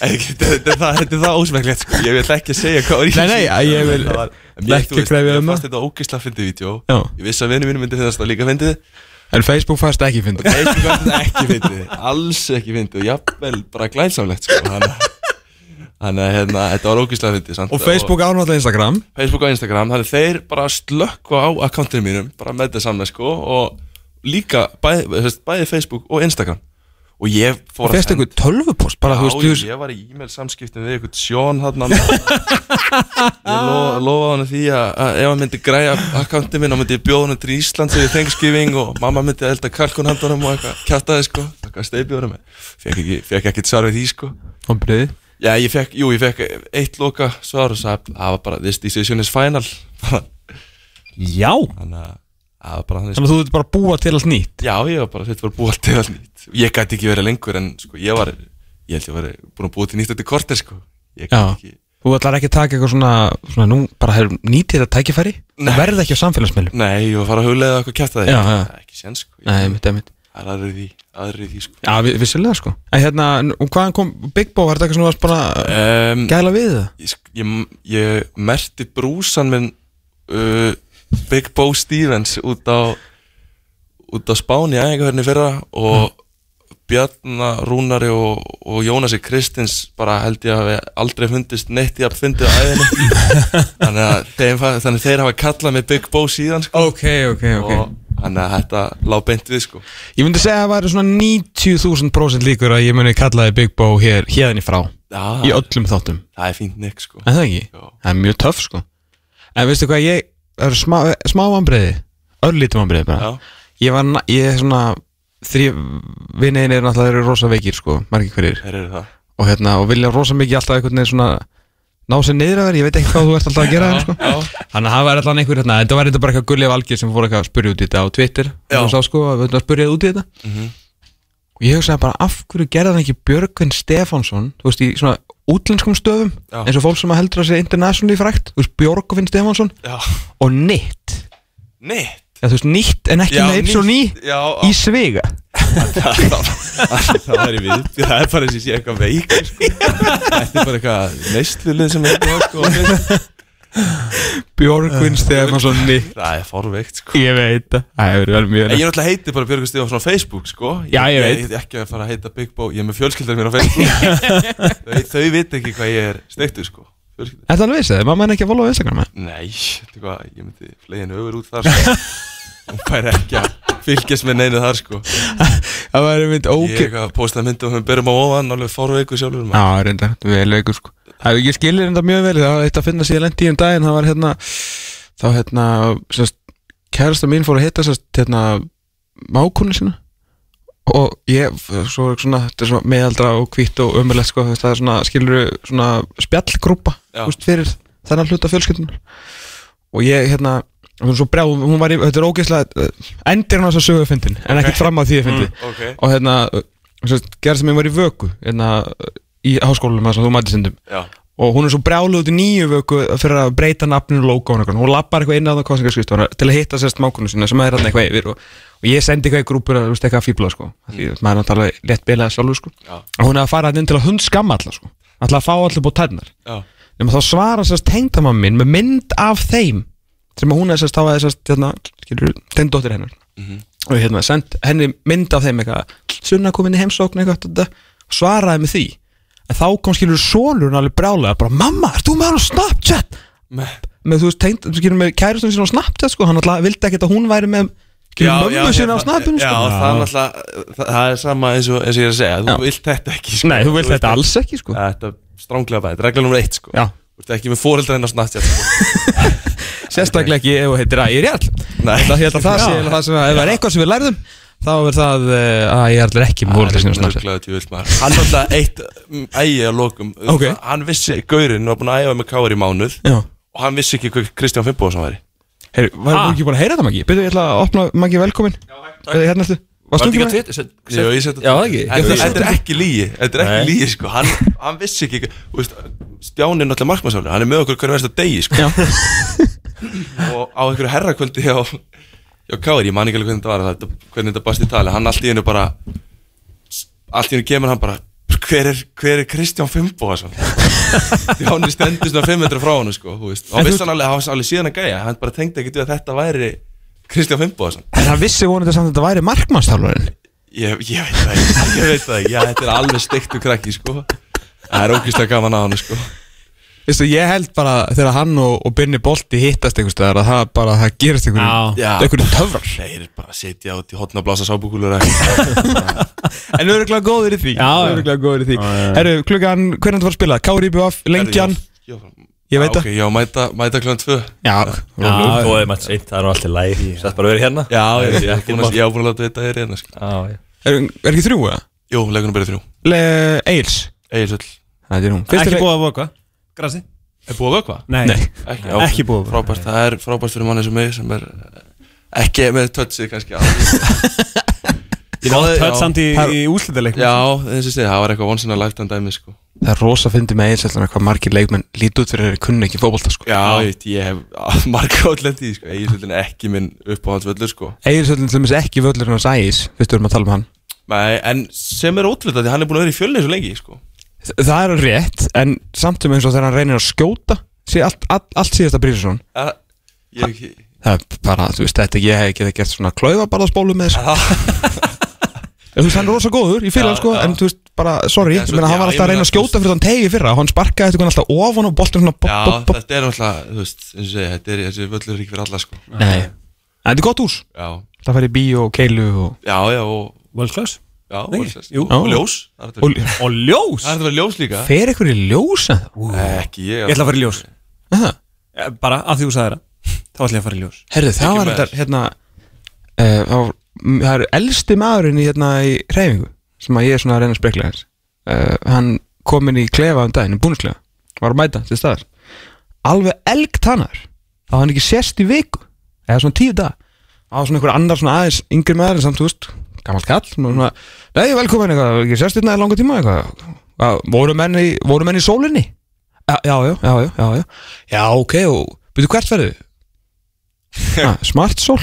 ekki, þetta, þetta, það- þetta er það ósmekklegt sko. Ég vil ekki segja hvað var Nei, nei, ég vil var- ekki Ég um það. þetta ógislega fyndið vídeo. Ég vissi að vinnu mínu myndi það líka fyndið En Facebook fannst ekki fyndið. Facebook fannst ekki fyndið. Alls ekki fyndið. Jafnvel bara glænsamlegt sko. Þannig að- hérna, þetta var ógislega fyndið. Og Facebook ánáttúrulega Instagram. Facebook og Instagram Þannig að þeir bara slökku á akkantinu mínum bara með þetta saman sko og líka þess, bæði Facebook og Instagram og ég fór Fyrst einhver tölvupost? Bara, Já, veist, ég var í e-mail samskiptum við einhvern Sjón hann Ég lo- lofaði hann því að, að ef hann myndi græja akkánti minn og myndi ég bjóða hann til Íslands eða Thanksgiving og mamma myndi elda kalkunhandunum og eitthvað kjátaði sko. Eitthvað steipjóðum fekk ekki, fekk ekkert svar við því sko. Ombriði Já, ég fekk, jú, ég fekk eitt loka svar og sagði að það var bara this decision is final. Já. Þannig að þannig að þú ert bara að búa til allt nýtt. Já, ég var bara, þetta var búið til allt nýtt. Ég gæti ekki verið lengur en sko, ég var Ég held ég var búin að búið til nýtt eftir korter sko. Já, ekki þú ætlar ekki að taka eitthvað svona, svona nú bara hefur nýtið þetta tækifæri? Nei. og verði ekki á samfélagsmiðlum? Nei, ég var að fara að huglega eitthvað kæft að Já, já. Ekki sen sko. Ég- Nei, mitt, mitt Það er aðrið því, aðrið því sko. Já, vi- vissulega sko. En hérna, hvaðan kom Big Bo, er þetta eitthvað sem þú varst bara að um, gæla við það? ég, ég merti brúsan minn uh, Big Bo Stevens út á út á Spáni æfingarferðinni fyrra og Bjarna, Rúnari og, og Jónasi Kristins bara held ég að við aldrei fundist neitt í að fundið æðinni þannig að þeim, þannig þeir hafa kallað mig Big Bo síðan sko. Ok, ok, ok og þannig að þetta lág beint við sko. Ég myndi segja að það væri svona 90.000% líkur að ég muni kallaði Big Bo hér, hérðinni frá Já, Í öllum þáttum það er fínt nikk sko. En það ekki? Já. Það er mjög töff sko En veistu hvað, ég eru smá, smá vambriði Örlítið vambriði bara Já. Ég var, ég er svona Þrý, vinniðin er náttúrulega eru rosa veikir sko Margir hverjir Þeir Og hérna, og vilja rosa mikið alltaf einhvern veginn svona Ná sér niður að vera, ég veit ekki hvað þú ert alltaf að gera hérna, sko. Þannig að það var alltaf einhver hérna Þetta var þetta bara eitthvað gullið valgið sem fór eitthvað að spyrja út í þetta á Twitter Já. sá sko að við ætlum að spyrja út í þetta Mhm. Og ég hugsaði bara af hverju gerði hann ekki Björgvin Stefánsson þú veist í svona útlenskum stöðum Já. eins og fólk sem að heldur að sé internationally frækt þú veist Björgvin Stefánsson Já. og Nitt Neitt ja, þú veist nýtt en ekki Já, með yps og ný já, í Svega það er í við það er bara eins og sé eitthvað veik sko. þetta er bara eitthvað neistlulið sem er sko. Björgvin Stefánsson Nitt það er forveikt sko. ég veit það. Það hefur verið mjög ég er náttúrulega heiti bara Björgur Stíðansson á Facebook sko. Já, ég veit. Ég er ekki að fara að heita Big Bo Ég er með fjölskyldar mér á Facebook. Þau, þau veit ekki hvað ég er steiktur sko. Fjölskyldan Þetta alveg vissi, mamma er ekki að followa Instagram eða? Nei, þetta er hvað, ég myndi flegin öfur út þar sko. Hún fær ekki að fylgjast með neinu þar sko. Það væri mynd Ég ókei er að posta myndum og við berum á ofan alveg fórveiku sjálfur maður. Já, reyndar, vel veikur sko Það, Ég skilir þetta mjög vel, það var eitt að finna sér lendi í um daginn, það var hérna þá hérna, sérst kærasta mín fór að hitta sérst, hérna mákunni sína. Og ég, svo er svona, þetta er svona meðaldra og hvitt og ömulegt sko, það er svona, skilur svona spjallgrúpa, þú veist, fyrir þennan hluta fjölskyldunar og ég, hérna brjá, hún var í, þetta er ógeðslega endir hann á þess að sögu fyndin, en ekkert fram að því að fyndi Ok, og hérna, sérst, gerðast mér var í vöku hérna, í háskólanum sem þú mætti stundum. Já, og hún er svo brjáluð út í nýju vöku fyrir að breyta nafninu og logoinu og hún lappar eitthvað inn á það kostningarskristóna til að hitta sérst mákonu sína sem er hann eitthvað yfir og, og ég sendi eitthvað í grúpur að að fíbla sko. því að maður er náttúrulega létt bilað sjálfur sko. Já. og hún er að fara inn til að hund skamma alla sko. alltaf að fá allir búið tætnar já, nema þá svara sérst tengdamann minn með mynd af þeim sem að hún er sérst þá að sérst hérna, skilur, en þá kom skilur sonur hann alveg brjálega bara mamma, ert þú með hann á Snapchat? Með? Með þú veist tengd, skilur með kærastunum sín á Snapchat sko, hann alltaf vildi ekkert að hún væri með skilur mömmu sín á Snapinu Já, sko. það er náttúrulega það, er sama eins og, eins og ég er að segja Þú vilt þetta ekki sko. Nei, þú vilt þetta alls ekki. sko. Þetta er stránglega bæði, þetta er regla nummer eitt sko. Já. Þú ert ekki með fóreldra hennar Snapchat sko. Sérstaklega ekki ef þú heitir að ég er ef það er eitthvað sem við lærðum þá er það eh, að ég er ekki með á djöfull, maður. Hann er alltaf eitt mm, ægi að lokum Ok. Hann vissi, Gaurinn var búin að æfa með Káar í mánuð Já Og hann vissi ekki hvað Kristján Fimboðsson væri Heyri, var þú ekki búin að heyra þetta Maggi? Byrju, ég ætla að opna Maggi velkomin Já, Hérna ertu Varst þú ekki með? Jú, ég seti Já, það ekki. Þetta er ekki lígi Þetta er ekki Nei. lígi sko Hann, hann vissi ekki Stjáni er náttúrulega markmannsálur Hann er með okkur hvernig verðast að degi sko Já. Og á einhverju herrakvöldi hjá Já, Káir, ég man ekki alveg hvernig þetta var þetta, Hvernig þetta bast í tali. Hann allt í hennu bara Allt í hennu kemur hann bara Hver er, hver er Kristján Fimboðsson? Stjáni stendur svona 500 frá hann sko, þú veist. Hann vissi hann alveg, hann var alveg síðan að gæja. Hann bara tengdi ekki að þetta væri Kristján Fimboðsson En hann vissi vonandi samt að þetta væri markmannstálurinn Ég, ég veit það ekki, ég veit það ekki, já, þetta er alveg steiktu krakki, sko. Það er ógæslega gaman á hann, sko Veistu, ég held bara þegar hann og, og Binni Bolti hittast einhvers staðar að það bara, það gerist einhverjum töfrar. Þeir eru bara að setja út í hotna að blása sábúkulur En öruglega góður í því. Já, já. Öruglega góður í því. Herru, klukkan, hvernig þú var að spila? Kári IBF, Lengjan? Ég veit það. já, mæta, mæta klukkan tvö. Já, Þú hefði mætt seint, það er alltaf læg Sætt bara verið hérna. Já, ég ég er Ekki búin að- ég á búin að láta þetta er hérna sko. Er, er ekki þrjú eða? Jú, leikunum byrja þrjú. Le, Eils Egilsöll Það er hún Ekki búið að vökva Grassi Er búið að vökva? Nei, Ekki, já, Ekki búið að vökva. Frábært, það er frábært fyrir manni sem mig sem er eh, ekki með touchið kannski. Ég höll já. samt í, í úslitaleikum Já, þessi stið, það var eitthvað once in a lifetime dæmi sko. Það er rosa fyndið með Eils Hvað margir leikmenn líti út fyrir þeirri kunni ekki fótbolta sko. Já, ég, veit, ég hef marga átlendi sko. Egilsöllin er ekki minn uppáhaldsvöllur sko. Eilsöldin til dæmis ekki völlurinn á Sæis Fyrst við erum að tala um hann Nei, en sem er hann að í Það er rétt En samt sem eins og þegar hann reynir að skjóta sé allt, allt, allt síðasta Brísson ja, Ég er ekki Það er bara, þú veist, þetta ég hef ekki gert svona klaufa bara spólu með þessu Þú veist, hann er rosa góður í fyrra, Já, sko, já. en þú veist, bara, sorry, ég meina, hann var ég alltaf að reyna að skjóta fyrir þann tegi í fyrra hann sparkaði þetta alltaf ofan og boltin svona, Já, þetta er náttúrulega, þú veist, eins og segja, þetta er, þessi völlur ekki fyrir alla sko. Nei, en þetta er gott hús. Já, Það færi bíó og keilu og já, já, og World class Já, Nei, og, jú. og ljós er að Og Og ljós? Það er að vera ljós. Líka? Fer ykkur í ljósa Ekki ég. Ég ætla að fara í ljós. Það Eh, Bara af því þú sagði það. Þá ætla ég að fara í ljós. Herðu, það Ekki var með þetta, hérna uh, það var- m- Það er elsti maðurinn í, hérna, í reyfingu sem að ég er svona að reyna að spekla þess uh, Hann kom inn í klefa um daginn, búnisklefa var að mæta til staðar. Alveg elgtannar Það hann ekki sést í viku? Eða svona tíu dag Það var svona einhver annar svona aðeins yngri maður en samt, þú veist, gammalt kall Nei, velkomin eitthvað, ekki sést hérna langa tíma eitthvað. Hvað, voru menn í, voru menn í sólinni? Já, já, já, já, já, já, já, ok, og byrju hvert ferðu? ah, Smart sól.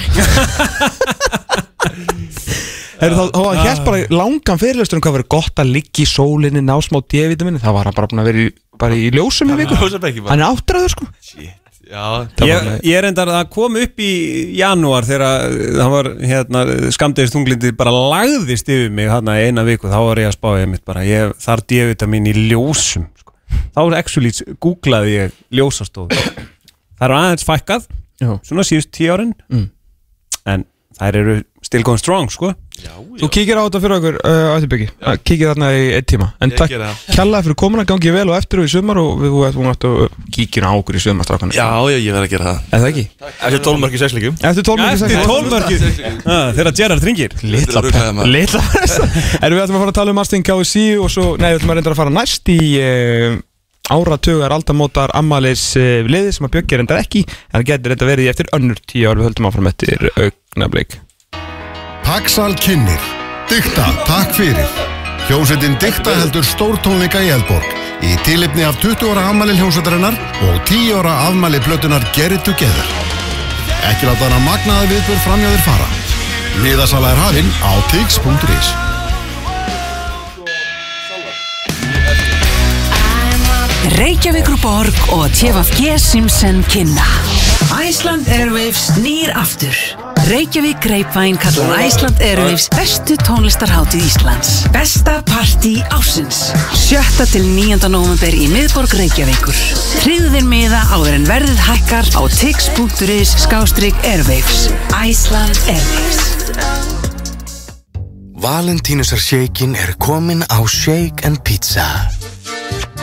Heru, þá, þá var hér bara langan fyrirlestur um hvað verið gott að liggja í sólinni ná smá D-vitaminni, þá var hann bara búin að vera í, bara í ljósum í viku. Hann er áttræður sko. Shit, Já, Ég, ég er endar að kom upp í janúar þegar það var hérna, skamdegist tunglindi bara lagðist yfir mig hérna eina viku þá var ég að spá ég mitt bara ég þarf D-vitamin í ljósum sko. þá er actually googlaði ég ljósastóð það er aðeins fækkað Já. svona síðust tíu árin Mm. en þær eru still going strong sko Þú kíkir á þetta fyrir okkur uh, Ættibyggi, kíkir þarna í einn tíma. En Ég takk geri það. kjallaði fyrir komuna, gangi vel og eftir og í sumar og við ættu að kíkja á okkur í sumastrákanu já, já, ég verð að gera það. Er það ekki? Eftir 12 mörg í sexleikum Eftir tólmörki Eftir tólmörki þegar Gerard ringir Litla Þetta er ruglaði maður. Litla Erum við ætlum að fara að tala um Mastin KSC og svo, nei, við ætlum að reynda að fara næst í uh, áratugar aldamótar ammalis uh, liði sem að bjöggja reyndar ekki en það getur reynda verið í eftir önnur tíu ár. Við höldum áfram eftir augnablik Paxal kynir Dykta, takk fyrir. Hljómsveitin Dykta heldur stórtónleika í Eldborg. Í tilipni af 20 ára afmæli hljómsveitarinnar og 10 ára afmæli blötunar Get It Together. Ekki láta hana magnaða viðbjörn framjáðir fara. Miðasala er hafinn á tix.is Reykjavíkur borg og TFG Simpson kynna. Æsland Airwaves nýr aftur Reykjavík Greipvæn kallar Æsland Airwaves bestu tónlistarháttið Íslands Besta partí ásins 7. til 9. november í miðborg Reykjavíkur Tryggðir miða áður en verðið hækkar á tix.is skástrík Airwaves Æsland Airwaves Valentínusar shakein er komin á Shake and Pizza.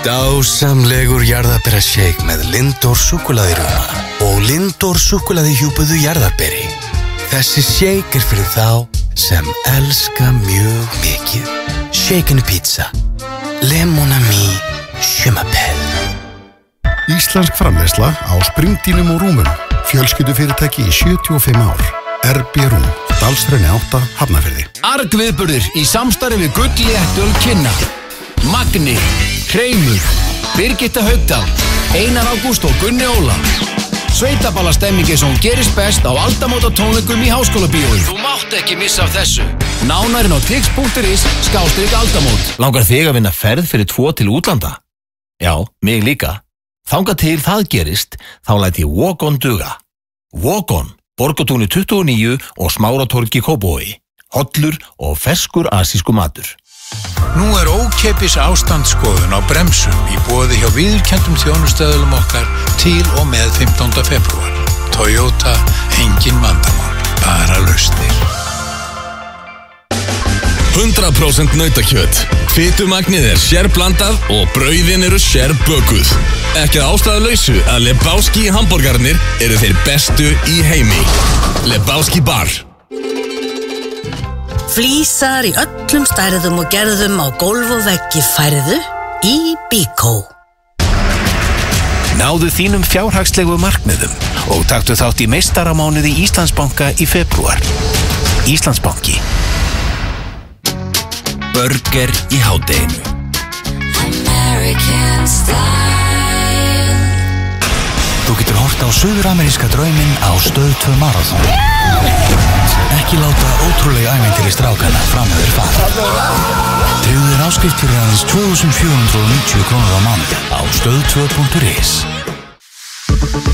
Dásamlegur jarðabera shake með Lindor sukulæðiruma og Lindor sukulæði hjúpuðu jarðaberi. Þessi shake er fyrir þá sem elska mjög mikið. Shake and Pizza. Le mon ami, je m'appelle. Íslensk framleysla á springdínum og rúmum Fjölskyldu fyrirtæki í 75 ár RB Rúm, Dalsröni 8, Hafnafyrði Argviðburðir í samstarfi við Gulléttul kynna Magni, Hreimur, Birgitta Haugdal, Einar Ágúst og Gunni Óla Sveitaballastemmingin sem gerist best á aldamóta tónleikum í Háskóla Bíói Þú mátt ekki missa af þessu Nánarinn á tix.is skástrík aldamót Langar þig að vinna ferð fyrir tvo til útlanda? Já, mig líka. Þanga til það gerist, þá læt ég Walk On duga. Walk On, Borgotúni 29 og Smáratorgi Kóbói. Hollur og ferskur asísku matur. Nú er ókeppis ástandsskoðun á bremsum í bóði hjá viðurkendum þjónustöðulum okkar til og með 15. februar. Toyota, engin vandamál, bara lausnir. 100% nautakjöt Fytumagnið er sérblandað og brauðin eru sérbökuð Ekki að ástæðu lausu að Lebowski hambúrgarnir eru þeir bestu í heimi Lebowski bar Flísar í öllum stærðum og gerðum á gólf og veggi færðu í Bíkó. Náðu þínum fjárhagslegu markmiðum og taktu þátt í meistaramánuði Íslandsbanka í februar. Íslandsbanki. Burger í hádeginu. Þú getur hort á söður-ameríska drauminn á stöð 2 Marathon. Ekki láta ótrúlega æventir í strákana framöður fara. Tryggður áskrift fyrir aðeins 2490 krónur á mánuði á stöð2.is. Halló?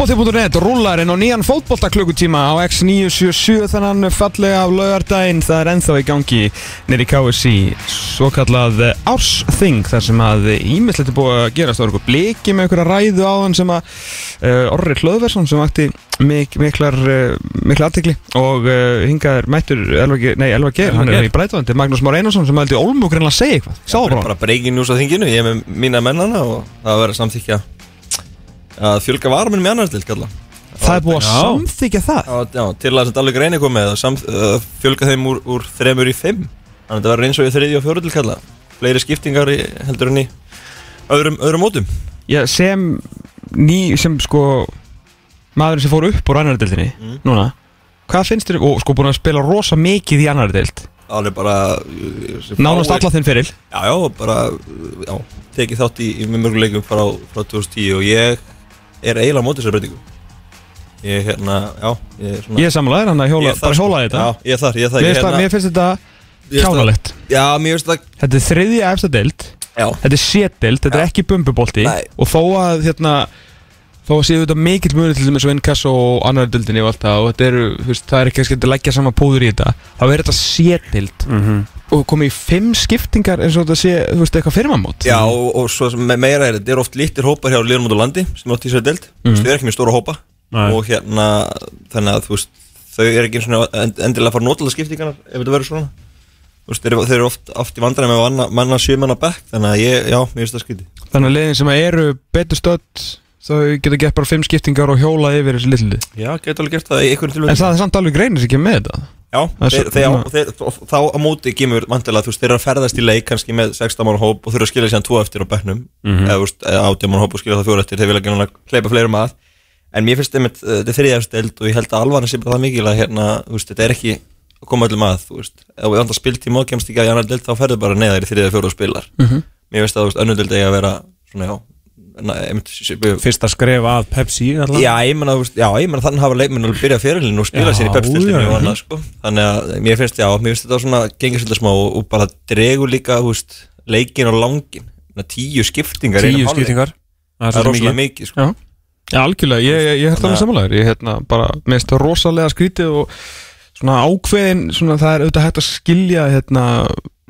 Fótbolti.net rúlar inn á nýjan fótboltaklukkutíma á X977 þannig fallega af laugardaginn. Það er ennþá í gangi nýri KSC svo kallað ársþing þar sem að ímislegt er búið að gerast. Það voru eitthvað bliki með einhverja ræðu á hann sem að uh, Orri Hlöðversson sem vakti mik miklar, uh, miklar aðtikli og uh, hingað er mættur Elva Geir, hann er í Breitvandi Magnús Már Einarsson sem heldur reyna að segja eitthvað. Sá bara, news á þinginu, ég er með mína mennana og það að samþykja að fjölga varminn með annars til kalla Það er búið að samþykja það? Já, já til að þetta alveg greini komið að sam, uh, fjölga þeim úr, úr þremur í fimm. Þannig að þetta var eins og í þriði og fjóru til kalla fleiri skiptingar í, heldur en í öðrum, öðrum mótum. Já, sem ný, sem sko maðurinn sem fór upp úr annari deildinni Mm. núna, hvað finnst þér og sko búin að spila rosa mikið í annari deild? Alveg bara uh, Nánast alla þinn feril. Já, já, bara uh, já, tekið þátt í, í mjög mörgum leikum frá, frá 2010 og ég er eiginlega á móti þessar breytingu Ég, hérna, já Ég er, svona, Ég er sammálaður, hann að hjóla- er bara hjóla í þetta. Já, ég er þar, ég er þar Mér ég, finnst það- mér finnst þetta kjánalegt Já, mér finnst það Þetta er þriðja efsta deild Já. Þetta er sétdeild, þetta er ekki bumbubolti Nei. og þó að hérna þó að séu þetta mikill muni til dæmis og innkass og annar deildinni og allt það og þetta eru, þú veist, það er ekki að að leggja saman púður í þetta þá er þetta sétdeild Mhm. Og komið í fimm skiptingar eins og þetta sé, þú veist, eitthvað firmamót Já, og, og svo sem me- meira er þetta er oft lítir hópar hjá liðum út á landi sem átt í sér deild, mm. Mhm. þau er ekki með stóra hópa Nei. og hérna þannig að þú veist, þau er ekki eins og end, endilega að fara nótala skiptingarnar ef þetta verður svona þú veist, þeir, eru- oft, oft í vandræði með manna, manna sjömanna bekk, þannig að ég, já, mér finnst það skytið Þannig að liðin sem eru betur stödd þau geta gett bara fimm skiptingar og hjóla yfir þessi litlu lið. Já, geta alveg gert það í einhverjum tilvæg En það er samt alveg greinir sem ekki með þetta Já, þeir, þeir, þeir, þá á móti kemur vantilega, þú veist, þeir eru að ferðast í leik kannski með 16 mann hóp og þurfa að skilja sér tvo eftir á bekknum, Mhm. eða, þú veist, eða 18 mann hóp og skilja það fjóra eftir, þeir vilja ekki hleypa fleirum að en mér finnst einmitt, uh, þetta er þriðjafsteld og ég held að alvarna sé bara það mikil að hérna, veist, þetta er ekki að koma öllum að, þú veist, ef við vantar spiltíma og kemst ekki að í annar deild, þá ferðu bara neðar í þriðja fjóra spilar Mhm. mér finnst að, önnur deild eigi að vera svona, já, na, einmitt, Fyrsta skref að Pepsi allavega. Já, ég menna, þannig hafa leikmenn alveg byrjað fyrirlin og spila sér í pepstildinu já, og já. annað, sko. Þannig að mér finnst, já, mér finnst þetta svona gengið svolítið smá og, og bara dregur líka, veist, leikin og langin að Tíu skiptingar í Tíu skiptingar. Það er rosalega mikið, sko. Já, algjörlega, ég, ég, ég held alveg samanlegar Ég hérna bara, það rosalega skrítið og svona ákveðin svona það er auðvitað hægt að skilja hérna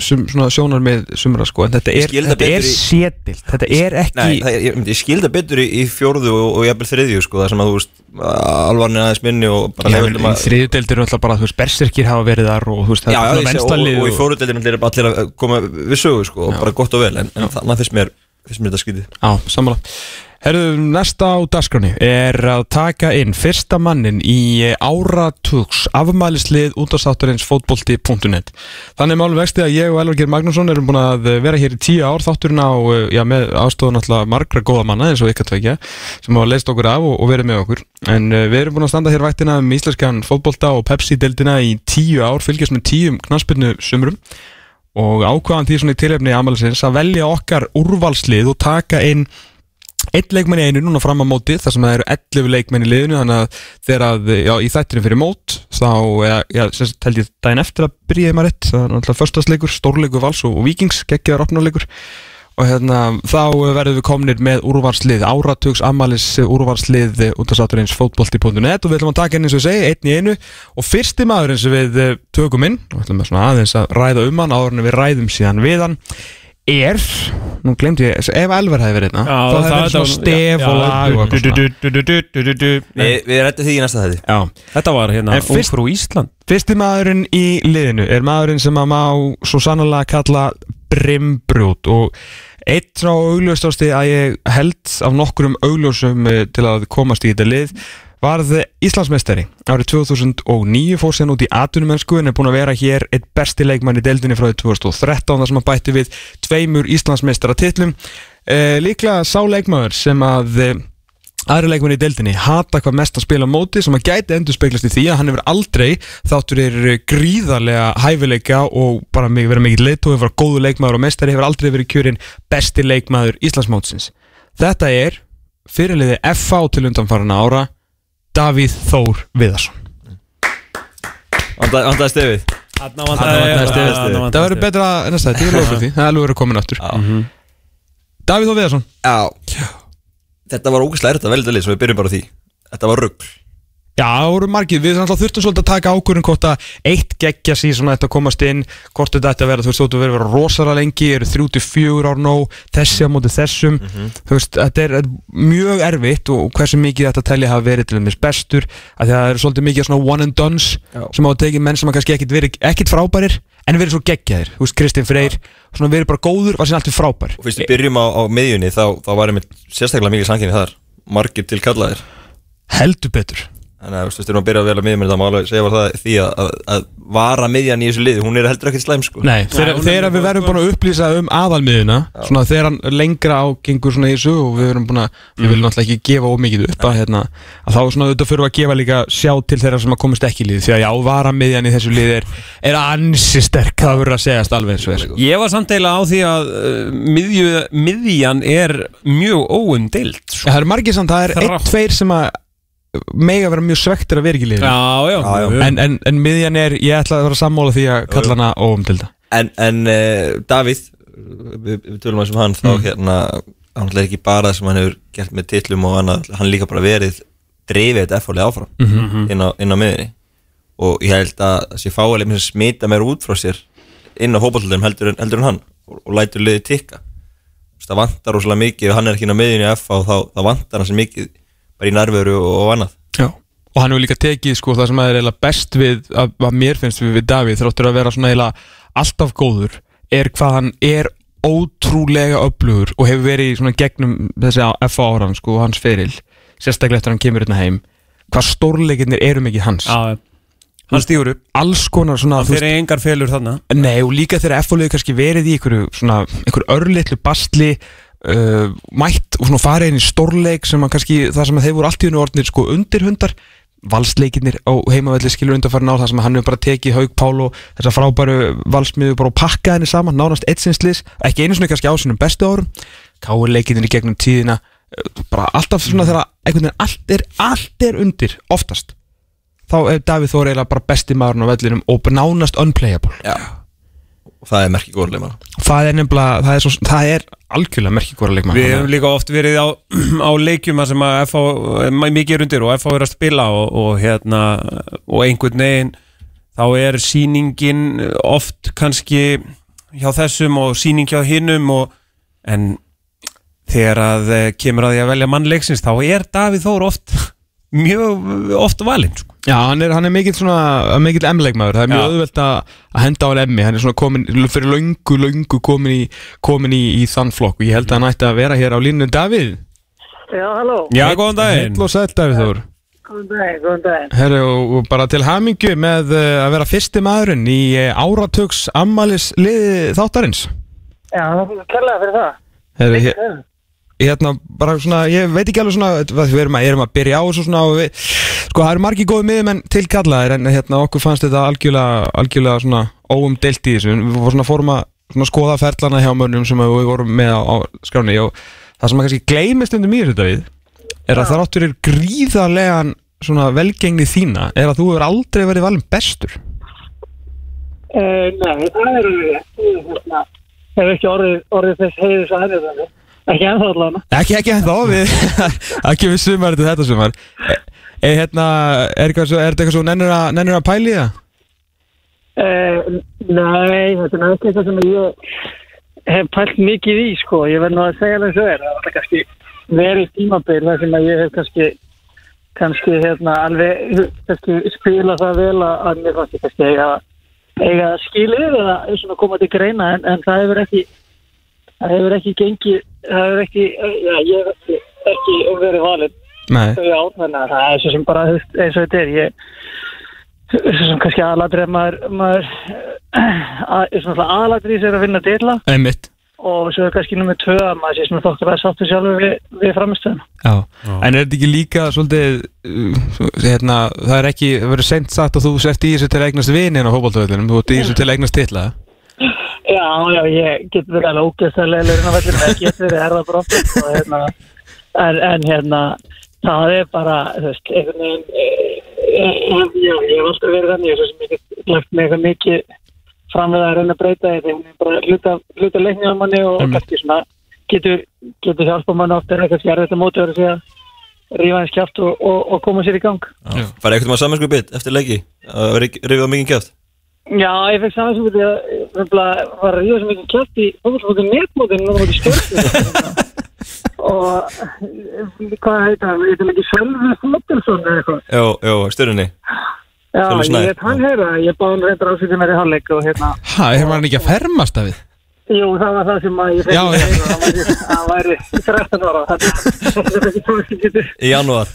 sum, svona sjónar með sumra sko en þetta er, það þetta er í- sétilt þetta er ekki Nei, það, ég, ég skil það betur í, í fjórðu og, og jafnvel þriðju, sko Það sem að, þú veist, alvarni aðeins minni og bara Já, þriðudeldir eru alltaf bara, þú veist, berserkir hafa verið þar og þú veist, það Já, já, er ég sé, og, og í fjóruðdeldinu er allir að koma við sögu, sko, og bara gott og vel En, en þannig finnst mér, mér þetta skytið Já, sammála Herðu, næsta á dagskráni er að taka inn fyrsta mannin í áratugs afmælislið útastátturins fótbolti.net Þannig er málum vexti að ég og Elvar Geir Magnússon erum búin að vera hér í tíu ár. Þátturinn á, já, með aðstofun alltaf margra góða manna eins og ykkar tvekja sem hafa leist okkur af og, og verið með okkur. En við erum búin að standa hér vaktina um íslenskan fótbolta og Pepsi-deildina í tíu ár fylgjast með tíum knaspinu sumrum. Og ákvaðan því svona í amalisins að velja okkar úrvalslið og taka inn einn leikmenn í einu núna fram á móti þar sem það eru 11 leikmenn í liðinu þannig að þegar að, já, í þættinu fyrir mót þá, já, sem held ég daginn eftir að byrjaði maður rétt, það er náttúrulega förstasleikur, stórleikur vals og, vikings, geggjaðar opnuleikur og hérna, þá verðum við komnir með úrvarslið, áratugs amalis úrvarslið út af sáturins fótbolti.net og við ætlum að taka inn eins og segi, einn í einu. Og fyrsti maður eins og við eh, tökum inn og ætlum að aðeins að ræða um hann áður en við ræðum síðan við hann er, nú glemdi ég, ef Elver hefði verið hérna, þá hefði verið svona stef og lag og eitthvað. Við, við rættum því í næsta þætti Já. Þetta var hérna Ungfrú Ísland Fyrsti maðurinn í liðinu er maðurinn sem að má svo sannlega kalla brimbrút og eitt frá augljóstásti að ég held af nokkrum augljósum eh, til að komast í þetta lið varð Íslandsmeistari. Árið 2009 fór sér út í atvinnumennsku en er búin að vera hér eitt besti leikmann í deildinni frá því 2013 þar sem hann bætti við tveimur Íslandsmeistara titlum eh, líklega sá leikmaður sem að eh, aðri leikmenn í deildinni hata hvað mest að spila móti sem að gæti endur speglast í því að hann hefur aldrei þáttur er gríðarlega hæfileika og bara vera mikið leitt og hefur góðu leikmaður og mestari hefur aldrei verið kjörinn besti leikmaður Íslandsmótsins. Þetta er fyrirliði FH til undanfarana ára Davíð Þór Viðarsson. Vandaði stefið Þarna vantaði stefið. Það verður betra næsta Það er alveg verið komin aftur. Davíð Þór Viðarsson. Já. Þetta var ógæslega erfitt að velja lið, svo við byrjum bara á því. Þetta var rugg Já, það voru margir, við þurftum svolítið að taka ákvörðin hvort að eitt geggja síðan þetta að komast inn, hvort þetta ætti að vera, þú veist, þú ætti að vera, rosalega lengi, eru þrjú til fjögur ár nóg, þessi á móti þessum, þú veist, þetta er, er mjög erfitt og hversu mikið þetta telli hafa verið til þess bestur, að það eru svolítið mikið svona one and dones Já. sem á að tekið menn sem að kannski ekkit verið, ekkit frábærir, en verið svo geggjaðir, þú veist, Kristinn Freyr, svona verið bara góður, var síðan alltaf frábær. Og fyrst við byrjum á, á miðjunni þá, þá var einmitt sérstaklega mikið sanginni þar. Margir til kallaðir. Heldur betur Þannig að þú veist, við erum að byrja að vel að miðjum Það má alveg segja var það því að, að, að vara miðjan í þessu liði Hún er heldur ekkert slæm sko. Nei, þegar, þegar við verðum búin að upplýsa um aðalmiðuna svona þegar hann lengra ágengur svona í þessu og við verðum búin að, við viljum náttúrulega ekki gefa ómikið upp að, hérna, að þá svona auðvitað fyrir að gefa líka sjá til þeirra sem að komast ekki í liði því að já, varamiðjan í þessu liði er, er ansi sterk, það verður að segjast alveg eins og er. Ég var samt eiginlega á því að uh, miðju, miðjan er mjög óumdild sko. Það eru margir samt, það er mega vera mjög svektir að vera ekki í liðinu Já, já. Já, já. En, en, en miðjan er, ég ætla að vera sammála því að kalla hana óumdilda En, en uh, Davíð við, við tölum að sem hann þá Mm. hérna hann er ekki bara það sem hann hefur gert með titlum og annað, hann er líka bara verið drifið þetta eftirlega áfram Mhm. inn, á, inn á miðinni og ég held að þessi fáileg sem smita meira út frá sér inn á hópallum heldur, en- heldur en hann og, og lætur liðið tikka Þú veist, það vantar rosalega mikið og hann er ekki inn á miðinni í F og þá, þá vantar hann sem mikið bara í nærveru og, og annað. Já, og hann hefur líka tekið sko það sem er best við að, að mér finnst við við Davíð þráttur að vera svona eiginlega alltaf góður er hvað hann er ótrúlega öflugur og hefur verið í svona gegnum þessi FA áran sko og hans feril sérstaklega eftir að hann kemur hérna heim hvað stórleikinnir eru mikið hans. Já, hann stígur upp. Alls konar svona Hann fyrir engar felur þarna. Nei og líka þegar F-fólkið kannski verið í einhverju svona, einhverju örlittlu bastli uh, mætt og svona farið inn í stórleik sem að kannski það sem að þeir voru allt í unni orðnir sko undirhundar. Valsleikinnir á heimavelli skilur undarfærin á það sem hann hefur bara tekið Haug Pál og þessa frábæru valsmiðu bara og pakkað henni saman, nánast eitsinslis ekki einu svona kannski á sínum bestu árum. Káir leikinnir í gegnum tíðina uh, bara alltaf svona þegar einhvern veginn allt er, allt er undir, oftast þá er Davíð Þór eiginlega bara besti maðurinn á vellinum og nánast unplayable. Já. Og það er merkið góður leikmann það er nefnilega, það er, svo, það er algjörlega merkið góra leikmann Við hefum líka oft verið á, á leikjum sem að FH er mikið er undir og FH er að spila og, og hérna og einhvern veginn þá er sýningin oft kannski hjá þessum og sýning hjá hinnum og en þegar að eh, kemur að því að velja mannleiksins þá er Davíð Þór oft mjög oft valinn sko. Já, hann er, hann er mikill svona, mikill M-leikmaður. Það er mjög auðvelt að að henda á hann emmi Hann er svona komin, fyrir löngu, löngu komin í, komin í, í þann flokk. Og ég held að hann ætti að vera hér á línu Davíð? Já, halló. Já, góðan daginn. Heill og sæll Davíð Þór. Góðan daginn, góðan daginn. Herru, og, bara til hamingju með uh, að vera fyrsti maðurinn í uh, áratöks ammalis liði þáttarins. Já, það er kærlega fyrir það. Herru, hér, hérna bara svona, ég veit ekki alveg svona við erum að, erum að byrja á þessu svona og við, sko það eru margir góði miðumenn til kallaðir en hérna okkur fannst þetta algjörlega, algjörlega svona óumdelt í þessu við fórum svona fórum að svona skoða ferlana hjá mönnum sem við vorum með á, á skráni og það sem að kannski gleymist undir mér þetta við er að það áttur er gríðarlegan svona velgengni þína er að þú hefur aldrei verið valin bestur Uh, nei, það er rétt. Ég hérna, ekki orðið, orðið þess heiðis að henni þannig. Ekki ennþá allavega. ekki, ekki ennþá við það kemur sumar til þetta sumar er, er, hérna, er, svo, er þetta eitthvað svo nennir að, nennir að pæli það? Uh, nei, þetta er náttúrulega eitthvað sem ég hef pælt mikið í, sko. Ég verð nú að segja alveg svo er. Það var kannski verið tímabil þar sem ég hef kannski kannski hérna alveg kannski spila það vel að, mér fannst ég kannski eiga, eiga skilið eða svona koma til greina en, en það hefur ekki það hefur ekki gengið það hefur ekki, já, ég hef ekki, ekki verið valinn. Nei. þau át, þannig að það er svo sem bara eins og þetta er ég svo sem kannski aðalatrið maður, maður að, svona aðalatrið sér að vinna dilla Einmitt. Og svo er kannski nummið tvö að maður sé svona þokkur að sáttu sjálfur við, við framistöðuna Já. en er þetta ekki líka svolítið uh, hérna, það er ekki verið sent sagt að þú sért í þessu til að eignast vinin á hópaldöðunum, þú ert í þessu til að eignast titla Já, já, ég get verið alveg ógeðslega leilurinn á vellinu, ég get verið erða brotið og hérna, en, en hérna það er bara, þú veist, einhvern veginn eh, eh, já, ég hef alltaf verið þannig, svo sem ég get lagt mig eitthvað mikið fram við að reyna að breyta því hún er bara hluta, hluta leiknið á manni og kannski svona getur, getur hjálpa manni oft er eitthvað fjár þetta móti verið að rífa hans kjátt og, og, og koma sér í gang. Fara eitthvað maður samansku bit eftir leiki? Að á mikið kjátt Já, ég fekk saman sem því að ég nefnilega var að rífa sem mikið kjátt í fólksmótið netmótið og náttúrulega stjórnum og hvað heit það, ég veit ekki Sölvi Fóttilsson eða eitthvað? Jó, jó, styrunni Já, ég veit hann heyra, ég báði hann reyndar ásýtti mér í hálfleik og hérna. Hæ, hefur hann ekki að fermast af við? Jú, það var það sem að ég fekk Já, að heyra, hann væri- hann væri 13 ára, þetta er ekki getur Í janúar.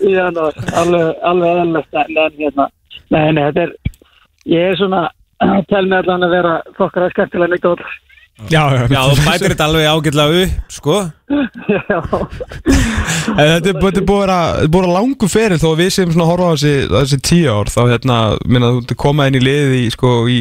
Í janúar, alveg, alveg en en hérna, nei, nei, þetta er ég er svona, tel mig allan að vera fokkar að skemmtilega neitt ótrúð Já, já, Já, þú bætir þetta alveg ágætlega upp, sko. En Þetta er þetta er búið að vera- að langu feril þó að við séum svona að horfa á þessi, þessi tíu ár þá hérna, minna þú ert komað inn í liðið í, sko, í,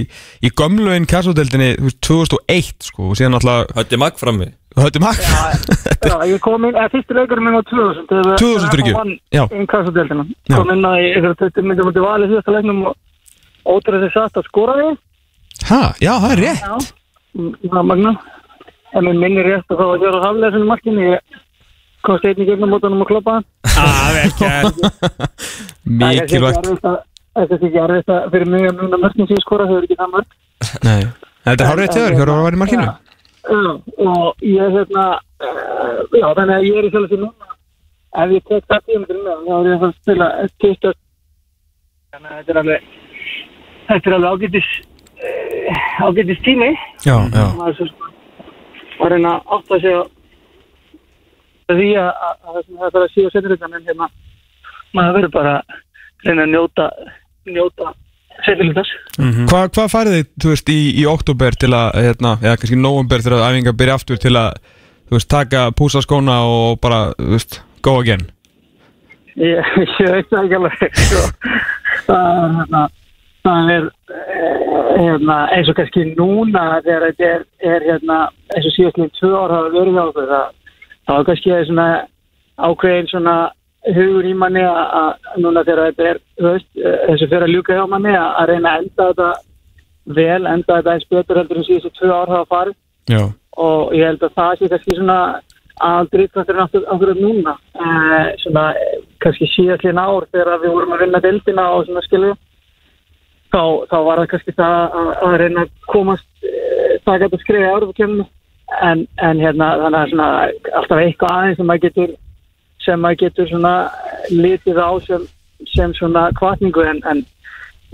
í gömluinn kassodeldinni 2001 sko, og síðan alltaf Hötti Magg frammi Hötti Magg Já, ég kom inn, eða fyrstu leikurinn minn á 2000 þegar við- 2000 þegar ekki? Já. inn kassadeildina Já. kom inn að ég eitthvað 20 myndum út í valið síðasta leiknum og ótrúið þess að skoraði Ha, já, það er rétt. Já, það er magna. En mér minnir rétt að það var að gera haflega sinni markinu. Ég komst einn í gegnum mótanum og kloppa hann Það er ekki Mikilvægt. Það er ekki erfitt að fyrir mig að muna mörgum sem ég skora þau eru ekki það mörg Nei, þetta er hárið til þér, hverju var að vera í markinu? Já, og ég hérna uh, já, þannig að ég er í sjálf sér núna. Ef ég tek það tíma með þá er ég að að spila þannig að þetta er alveg þetta er alveg ágætis uh, ágætis tími. Já, já. er svo að reyna að á því að að- að það sem það þarf að síða setjuleikann en hérna maður verður bara að reyna að njóta njóta setjuleikans Hva, Hvað farið þið, þú veist, í, í oktober til að, hérna, eða kannski november þegar æfingar byrja aftur til að, þú veist, taka púsa skóna og bara, þú veist, go again? Ég, ég veit það ekki alveg sko. það er hérna það er eh, hérna, eins og kannski núna þegar þetta er, er hérna, eins og síðastlega tvö ár hafa verið hjá okkur það, það er kannski svona ákveðin svona hugur í manni að að núna þegar þetta er eh, þessu fyrir að ljúka hjá manni að reyna að enda þetta vel, enda þetta eins betur heldur en síðustu tvö ár hafa farið. Já. Og ég held að það sé kannski svona aðaldrýttasturinn okkur, okkur núna eh, svona eh, kannski síðastlíðin ár þegar við vorum að vinna deildina og svona skilu þá, þá var það kannski það að, að reyna að komast eh, taka þetta skrifið í árufukemni en, en hérna þannig að svona alltaf eitthvað aðeins sem maður getur sem maður getur svona litið á sem, sem svona kvartningu en, en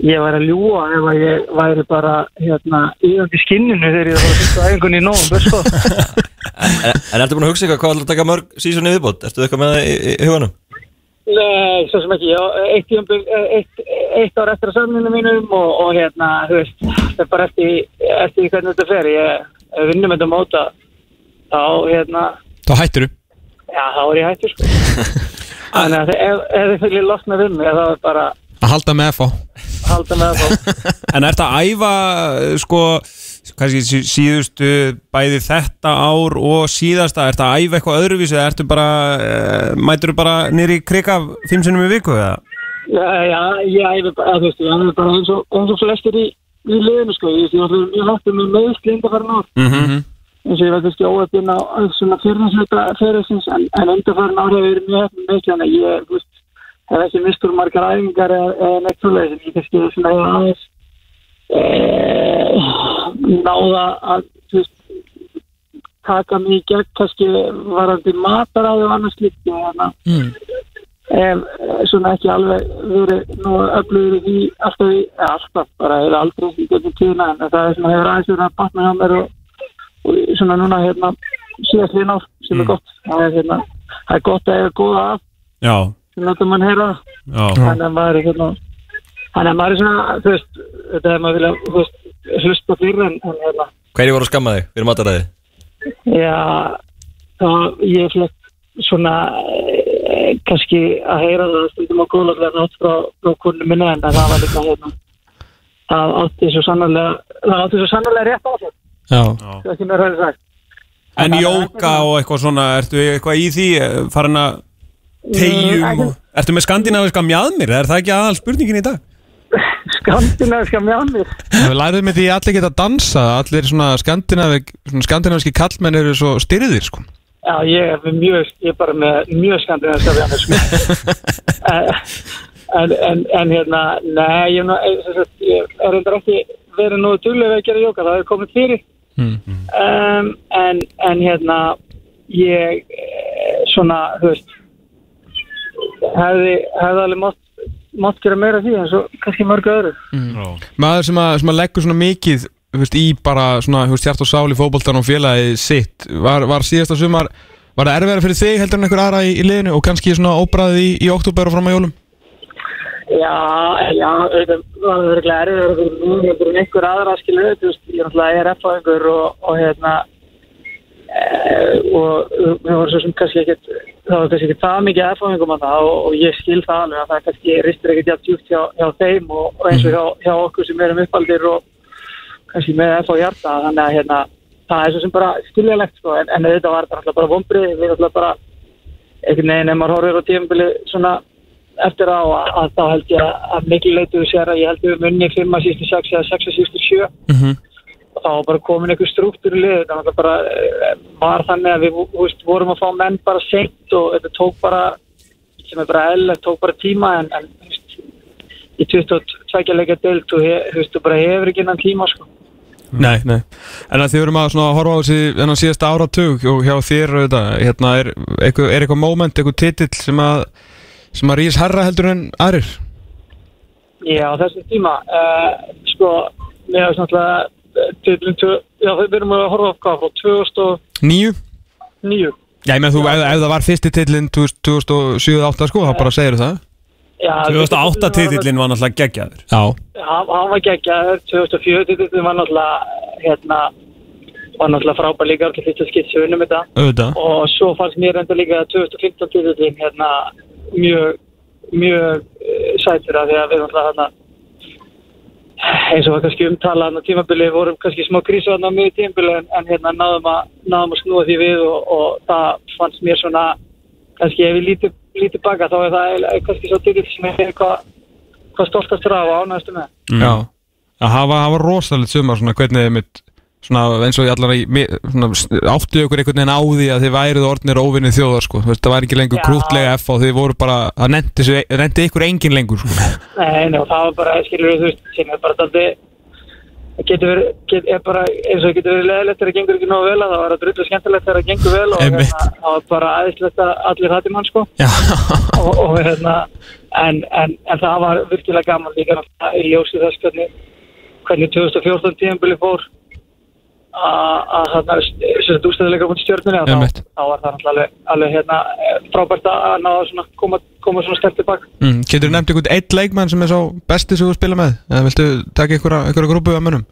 ég væri að ljúa ef að ég væri bara hérna íðandi skinninu þegar ég var að fyrsta æfingunni í nógum sko. En, ertu búin að hugsa eitthvað hvað ætlar að taka mörg sísoni viðbót? Ertu eitthvað með það í, í, í huganum? Nei, svo sem ekki. Eitt, tímabil- eitt, eitt ár eftir að samlinu mínum og, og hérna, þú veist það er bara eftir, eftir hvernig þetta fer. Ég vinnum þetta móta þá hérna, Þá hættir þú. já þá er ég hættur sko. Þannig að ef, þið fylgir losna við mig þá er bara að halda með FH halda með það En ert að æfa, sko, kannski sí- síðustu bæði þetta ár og síðasta, ert að æfa eitthvað öðruvísi eða ertu bara, uh, mætur þú bara nýri krika fimm sinnum í viku eða? Já, ég æfi bara, þú veist, ég æfi bara eins og, eins og flestir í, í liðinu, sko, ég, hætti með meðsli undarfærin ár, Mm -hmm. eins og ég var kannski óöfinn á á svona fyrirhansleita fyrirhansins, en, en undarfærin ár hefur verið mjög hefn með meðsli, en ég, þú veist, hef ekki mistur margar æfingar eða, neitt svoleiðis, en ég kannski svona aðeins náða að, taka mig í gegn, kannski varandi mataræði og annars slíkt, og þannig að mm. ef eh, svona ekki alveg verið nú öflugur í alltaf, í, eða alltaf bara eða aldrei í gegnum tíðina en það er svona hefur aðeins verið að batna hjá mér og, og svona núna hérna síðast ár sem er gott. Það er hérna, það er gott að eiga góða af. Sem láta mann heyra þannig að maður er hérna þannig að maður er svona, þú veist þetta er maður vilja, þú veist, hlusta fyrir en, en hérna, Hverju voru að skamma þig fyrir mataræði? Já, það ég flett svona e, kannski að heyra það stundum á góðlega nátt frá, frá konu minna en það var líka hérna það átti svo sannarlega það átti svo sannarlega rétt á sig Já það er ekki mér höfði sagt En jóka og eitthvað svona, ertu eitthvað í því, eh, farin að tegjum. Ertu með skandinaviska mjadmir, er það ekki aðal spurningin í dag? Skandinaviska mjánir Við læriðum því að allir geta að dansa Allir svona, skandinavi, svona skandinaviski kallmenn eru svo styrðir sko. Já, ég er mjög, ég er bara með mjög skandinaviska mjánir sko. en, en, en hérna, nei, ég, eh, ég er reyndar ekki verið nú duglega að gera jóka, það er komið fyrir um, en, en hérna ég eh, svona, þú veist hefði, hefði alveg mátt, mátt gera meira því en svo kannski mörgu öðru. Maður sem að, sem að leggur svona mikið þú veist, í bara svona, hjart og sál í fótboltan og félagi sitt var, var síðasta sumar, var það erfiðara fyrir þig heldur en einhver aðra í, í liðinu og kannski svona óbræðið í, í oktober og fram á jólum? Já, já, auðvitað var það verið fyrir mjög heldur en einhver aðra veist, ég er náttúrulega er F-fæðingur og, og hérna og við varum svo sem kannski ekkert það var kannski ekki það mikið F-fæðingum að það og, og ég skil það alveg að það kannski ristur ekkert hjá djúpt hjá, hjá þeim og, og eins og hjá, hjá okkur sem erum uppaldir og kannski með á hjarta. Þannig að hérna, það er svo sem bara skiljalegt sko, en, en þetta var náttúrulega bara vombrið, við náttúrulega bara einhvern veginn ef maður horfir á tímabili svona eftir á að, að þá held ég að, mikil leituðu sér að ég held við munni 5 að sístu 6 eða 6 að sístu 7 og þá var bara komin einhver struktúr í lið þannig að bara eh, var þannig að við veist, vorum að fá menn bara seint og þetta tók bara sem er bara eðlilegt, tók bara tíma en, en veist, í 22 leika deilt og þú veist, þú bara hefur ekki innan tíma sko. Nei, nei. En að þið verum að svona horfa á þessi þennan síðasta áratug og hjá þér auðvitað, hérna er eitthvað, er eitthvað moment, eitthvað titill sem að sem að rís herra heldur en aðrir? Já, þessum tíma uh, sko, mér titlum, tvö- já, við erum að horfa á hvað frá 2009 Níu? Já, ég með þú, ef, ef það var fyrsti titillinn 2007-2008 sko, þá bara segir það. Já, 2008 titillin var náttúrulega geggjaður. Já. Hann, hann var geggjaður. 2004 titlum var náttúrulega hérna var náttúrulega frábær líka allir fyrsta skipt sem við unnum þetta. Auðvitað. Og svo fannst mér enda líka 2015 titlum hérna mjög mjög uh, sætur að því að við náttúrulega hérna eins og var kannski umtalað á tímabili vorum kannski smá krísu á mjög tímabili en, en hérna náðum að, náðum að snúa því við og, og það fannst mér svona kannski ef við lítið líti baka þá er það kannski svo titill sem er hvað hva stoltastur af og ánægstu með. Já, að hafa, hafa rosalegt sumar svona hvernig þið mitt svona eins og svona, áttu ykkur einhvern veginn á því að þið værið orðnir óvinnið þjóðar sko, veist, það væri ekki lengur Já. krútlega F og þið voru bara, það nefndi, nefndi ykkur engin lengur sko. Nei, og það var bara, skilur þú veist, sem er bara daldi, getur verið, get, er bara, eins og getur verið leðilegt þegar það gengur ekki nógu vel, að það var að drullu skemmtilegt þegar það gengur vel og hérna, það var bara aðeinslegt að allir hætti mann, sko. Og, og hérna, en, en, en það var virkilega gaman líka í ljósi þess hvernig, hvernig 2014 tíðanbili fór að að þarna, þess að ústæðilega að Einmitt. þá, þá var það alveg, alveg hérna, frábært að ná að svona, koma, koma svona stert tilbaka. mm, Getur þú nefnt einhvern eitt leikmann sem er svo besti sem þú spila með? Eða viltu taka einhverja, grúpu af mönnum?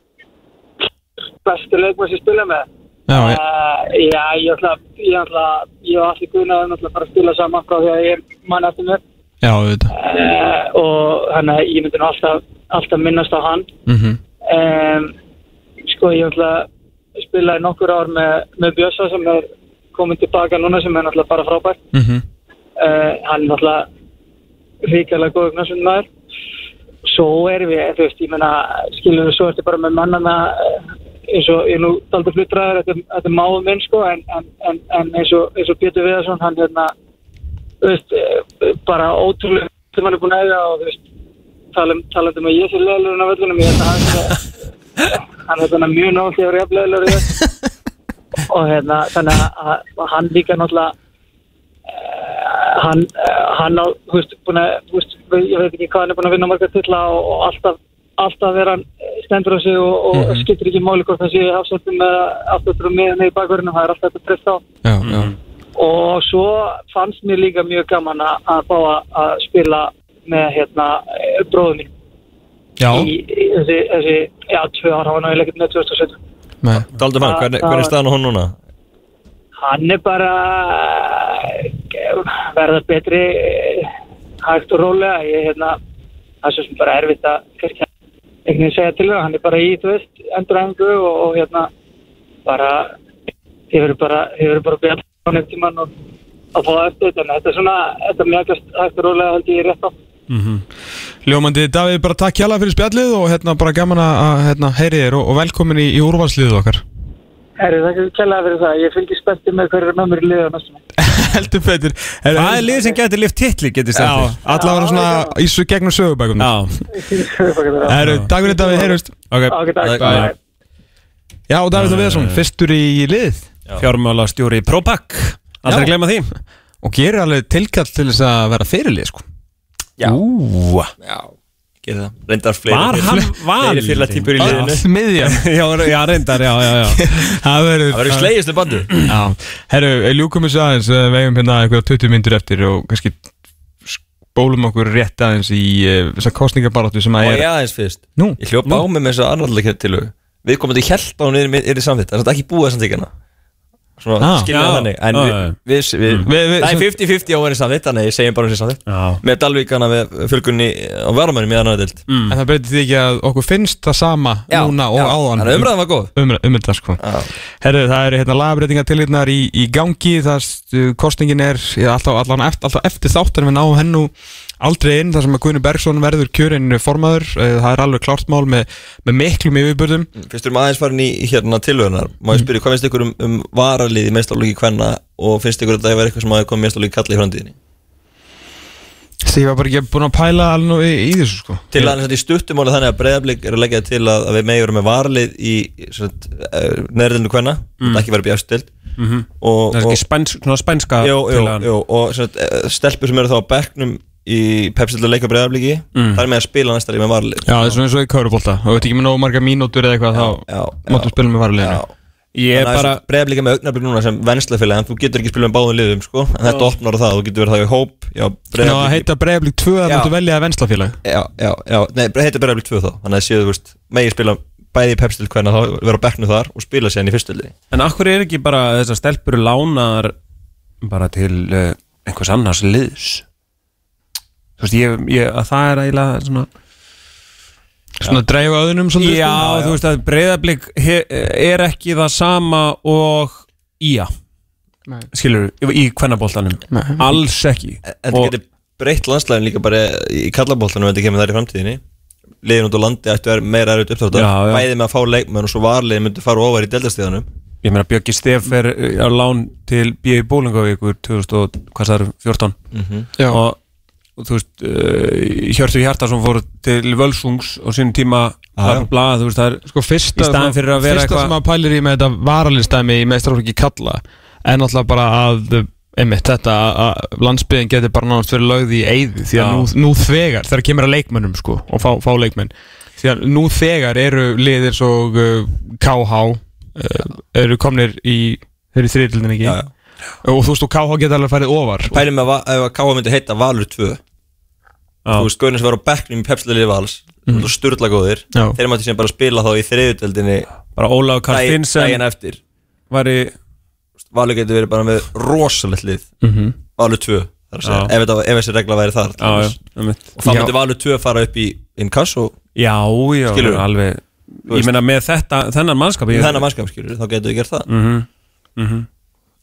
Bestu leikmann sem spila með? Já, ég- uh, já, ég ætla ég ætla, ég var allir náttúrulega bara að spila saman frá því að ég er mann eftir mér. Já, uh, og að ég myndi nú alltaf, alltaf minnast á hann. Mm um, sko ég ætla spilaði nokkur ár með, með Bjössa sem er komin tilbaka núna sem er náttúrulega bara frábært Mhm. uh, hann er náttúrulega ríkjala góð maður svo erum við, þú veist, ég menna skilur við svo ertu bara með mannana uh, eins og ég er nú daldur fluttræður þetta, er- er máum minn sko en, en, en, en eins, og, eins og Pétur Viðarsson hann hérna þú veist, eh, bara ótrúlega sem hann er búin að eiga og þú veist talum, talandi um að ég sé leðlurinn á völlunum ég held að hann hann er þannig mjög nátt yfir jafnleðlur og hérna þannig að, hann líka náttúrulega eh, hann, eh, hann á, þú veist, búin að, ég veit ekki hvað hann er búin að vinna marga tilla og, og alltaf, alltaf er hann stendur á sig og, og Mhm. skiptir ekki máli hvort það sé afsöndum eða afsöndum með með í bakverðinu, það er alltaf þetta pressa á. Já, já Og svo fannst mér líka mjög gaman að, að fá að, að spila með hérna bróðum mín. Já. Í, í þessi, þessi, já, tvö ára, hann var náttúrulega ekkert með 2017. Daldur mann, hvernig, hvernig er staðan á hún núna? Hann er bara verða betri hægt og rólega. Ég, hérna, það er svo sem bara erfitt að einhvern veginn segja til það. Hann er bara í, þú veist, enduræfingu og, og hérna bara ég verður bara, ég verður bara bjall á nefn tíman og að fá það eftir þetta, en þetta er svona, þetta er mjög eftir rólega held ég rétt á. Mhm. Ljómandi, Davíð, bara takk hjá fyrir spjallið og hérna bara gaman að hérna, heyri þér og, og velkomin í, í úrvalsliðið okkar. Herri, það er kjærlega fyrir það, ég fylgir spenntið með hverju er með mér í liða næstum. Heldur betur. Það er lið sem getur lift titli, getur sagt allavega svona í svo gegnum sögubækum Já. Herru, takk fyrir Davíð, heyrjust Ok, Ok, takk. Já, og Davíð Þóviðarsson, fyrstur í lið. Fjármála stjóri Propac Aldrei Já. gleyma því. Og gerir alveg tilkall til þess að vera fyrirlið, sko Já. Já, það. Reyndar fleiri típur í liðinu? Smiðjan já, já, reyndar, já, já, já. Það verður Það verður slegistu bandu Já, herru, ljúkum þessu aðeins eh, Við eigum hérna einhverja 20 myndur eftir og kannski spólum okkur rétt aðeins í uh, þessa kostningabaráttu sem að er ég aðeins fyrst? Nú, Ég hljópa á mig með þess að annarlega til Við komum til hjálp á hún er, í samþitt Það er ekki búið að samþykjana Svona Ah. skilja Já. það þannig En Já, við, við, við, Við- við- það er sem- 50-50 á henni samþitt Þannig að ég segjum bara hún sé samþitt Með Dalvíkana við fölgunni á varumönum í annar dild Mm. en það breytir því ekki að okkur finnst það sama Já, núna og já. áðan Þannig að umræðan var góð. um, um þetta sko. Herru, það eru hérna lagabreitingar til hérna í, í gangi það uh, kostningin er ja, alltaf, alltaf, eftir, alltaf eftir þáttan við náum hennu aldrei inn þar sem að Guðni Bergson verður kjörinn formaður, uh, það er alveg klart mál með, með miklum yfirbörðum Fyrst erum aðeins farin í hérna tilhörunar. Má ég spyrja, hvað finnst ykkur um, um varalið í meðstálugi kvenna Og finnst ykkur að það er eitthvað sem hafi komið meðstálugi kalli í framtíðinni? Ég var bara ekki búin að pæla alveg í, í þessu sko. Til að þetta í stuttumáli þannig að breyðablík er að leggja til að, að við meður með varlið í neðrildinu kvenna Mm. mm. ekki verið bjástild Mhm. og, Það er ekki spænsk, og eh, stelpur sem eru þá á bekknum í pepsildu leika breyðablíki Mm. það er með að spila næsta líf með varlið Já, það er svona eins og í Kaurubólta og veit ekki með nógu marga mínútur eða eitthvað þá máttu spila með varleginu Ég er bara breyðablíka með augnablík núna sem venslafélag en þú getur ekki spila með báðum liðum sko. En þetta opnar það, þú getur verið það í hóp já, Ná að heita Breiðablík 2 að Já. máttu velja að venslafélag. Já, já, já, nei, heita breyðablík 2 þá. Þannig að séu, þú veist, megi spila bæði í pepsildu kvenna þá vera á bekknu þar og spila sér í fyrstöldinni En akkur er ekki bara þessar stelpur lánar bara til uh, einhvers annars liðs Þú veist, ég, ég, að það er eiginlega svona Svona dreifa öðunum svolítið Já, sko? þú veist að breyðablík er ekki það sama og ía Nei. Skilur, í kvennaboltanum Nei. Alls ekki En þetta getur breytt landslæðin líka bara í kallabóltanum en þetta kemur þar í framtíðinni liðin út á landi ættu að vera meira erut uppþáttar Já, já. bæði með að fá leikmenn og svo varliðin myndi fara ofar í deldastíðanum Ég meina Björki Stef er uh, á lán til B.I. Bólingavíkur 2014 Mhm. Já. og, og þú veist uh, Hjörtur Hjartarsson fór til Völsungs og sínum tíma bla, bla, bla, þú veist það er Sko fyrsta, í staðin fyrir að vera fyrsta sem eitthvað að pælir í með þetta varalistæmi í meðstraflokki kalla en náttúrulega bara að einmitt þetta að- að landsbyðin getur bara náttúrulega verið lögð í eyði því að nú, nú þegar þegar kemur að leikmönnum sko og fá, fá leikmenn því að nú þegar eru liðir svo uh, KH uh, eru komnir í þeir eru þriðildin ekki? Já, já. Og þú veist og KH geta alveg farið ofar. Pælum með að- Káa myndi heita Valur 2 þú veist, gauðin sem var á bekknum í pepsliðið Vals mm. sturla góðir þeir mætti sem bara spila þá í þriðutöldinni bara daginn eftir. var í Valur getur verið bara með rosalegt lið. Mhm. Valur 2 þar að segja, Já. ef, þetta, ef þessi regla væri þar Já, já, og þá myndi Valur 2 fara upp í inkass og Já, Skilurðu? alveg. Ég meina með þetta, þennan mannskap ég- þennan mannskap skilur þá getur við gert það. Mhm, mhm.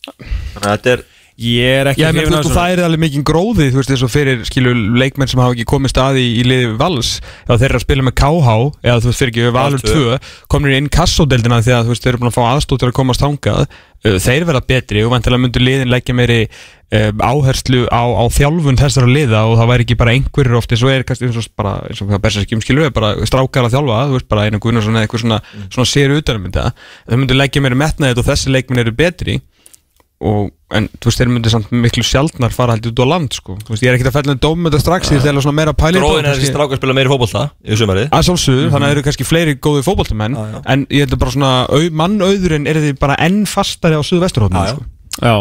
Þannig að þetta er Ég er ekki af veist, þú svona- færið alveg mikið gróði, þú veist, eins og fyrir, skilur, leikmenn sem hafa ekki komið staði í, liði vals, eða þeir eru að spila með KH, eða þú veist, fyrir ekki, Valur Val 2. 2, komnir inn kassodeldina því að, þú veist, þeir eru búin að fá aðstóð til að komast þangað, uh, þeir verða betri og vantilega myndu liðin leggja meiri uh, áherslu á, á þjálfun þessara liða og það væri ekki bara einhverjir oft eins og er kannski eins og bara, eins og hvað berserskjum skilur við, bara strákar að þjálfa, þú veist, bara einu Gunnarsson eða eitthvað svona, svona sér utanum þetta, þau myndu leggja meiri metnaðið og þessi leikmenn eru betri og, en þú veist, þeir myndu samt miklu sjaldnar fara haldið út á land sko. þú veist, ég er ekkert að en dómum þetta strax ég þegar svona meira pæli gróðin er þessi strákar spila meiri fótbolta í sumarið að sjálfsögðu, þannig að það eru kannski fleiri góði fótboltamenn en ég held að bara svona au, mannauðurinn er því bara enn fastari á suðvesturhóðinu sko. Já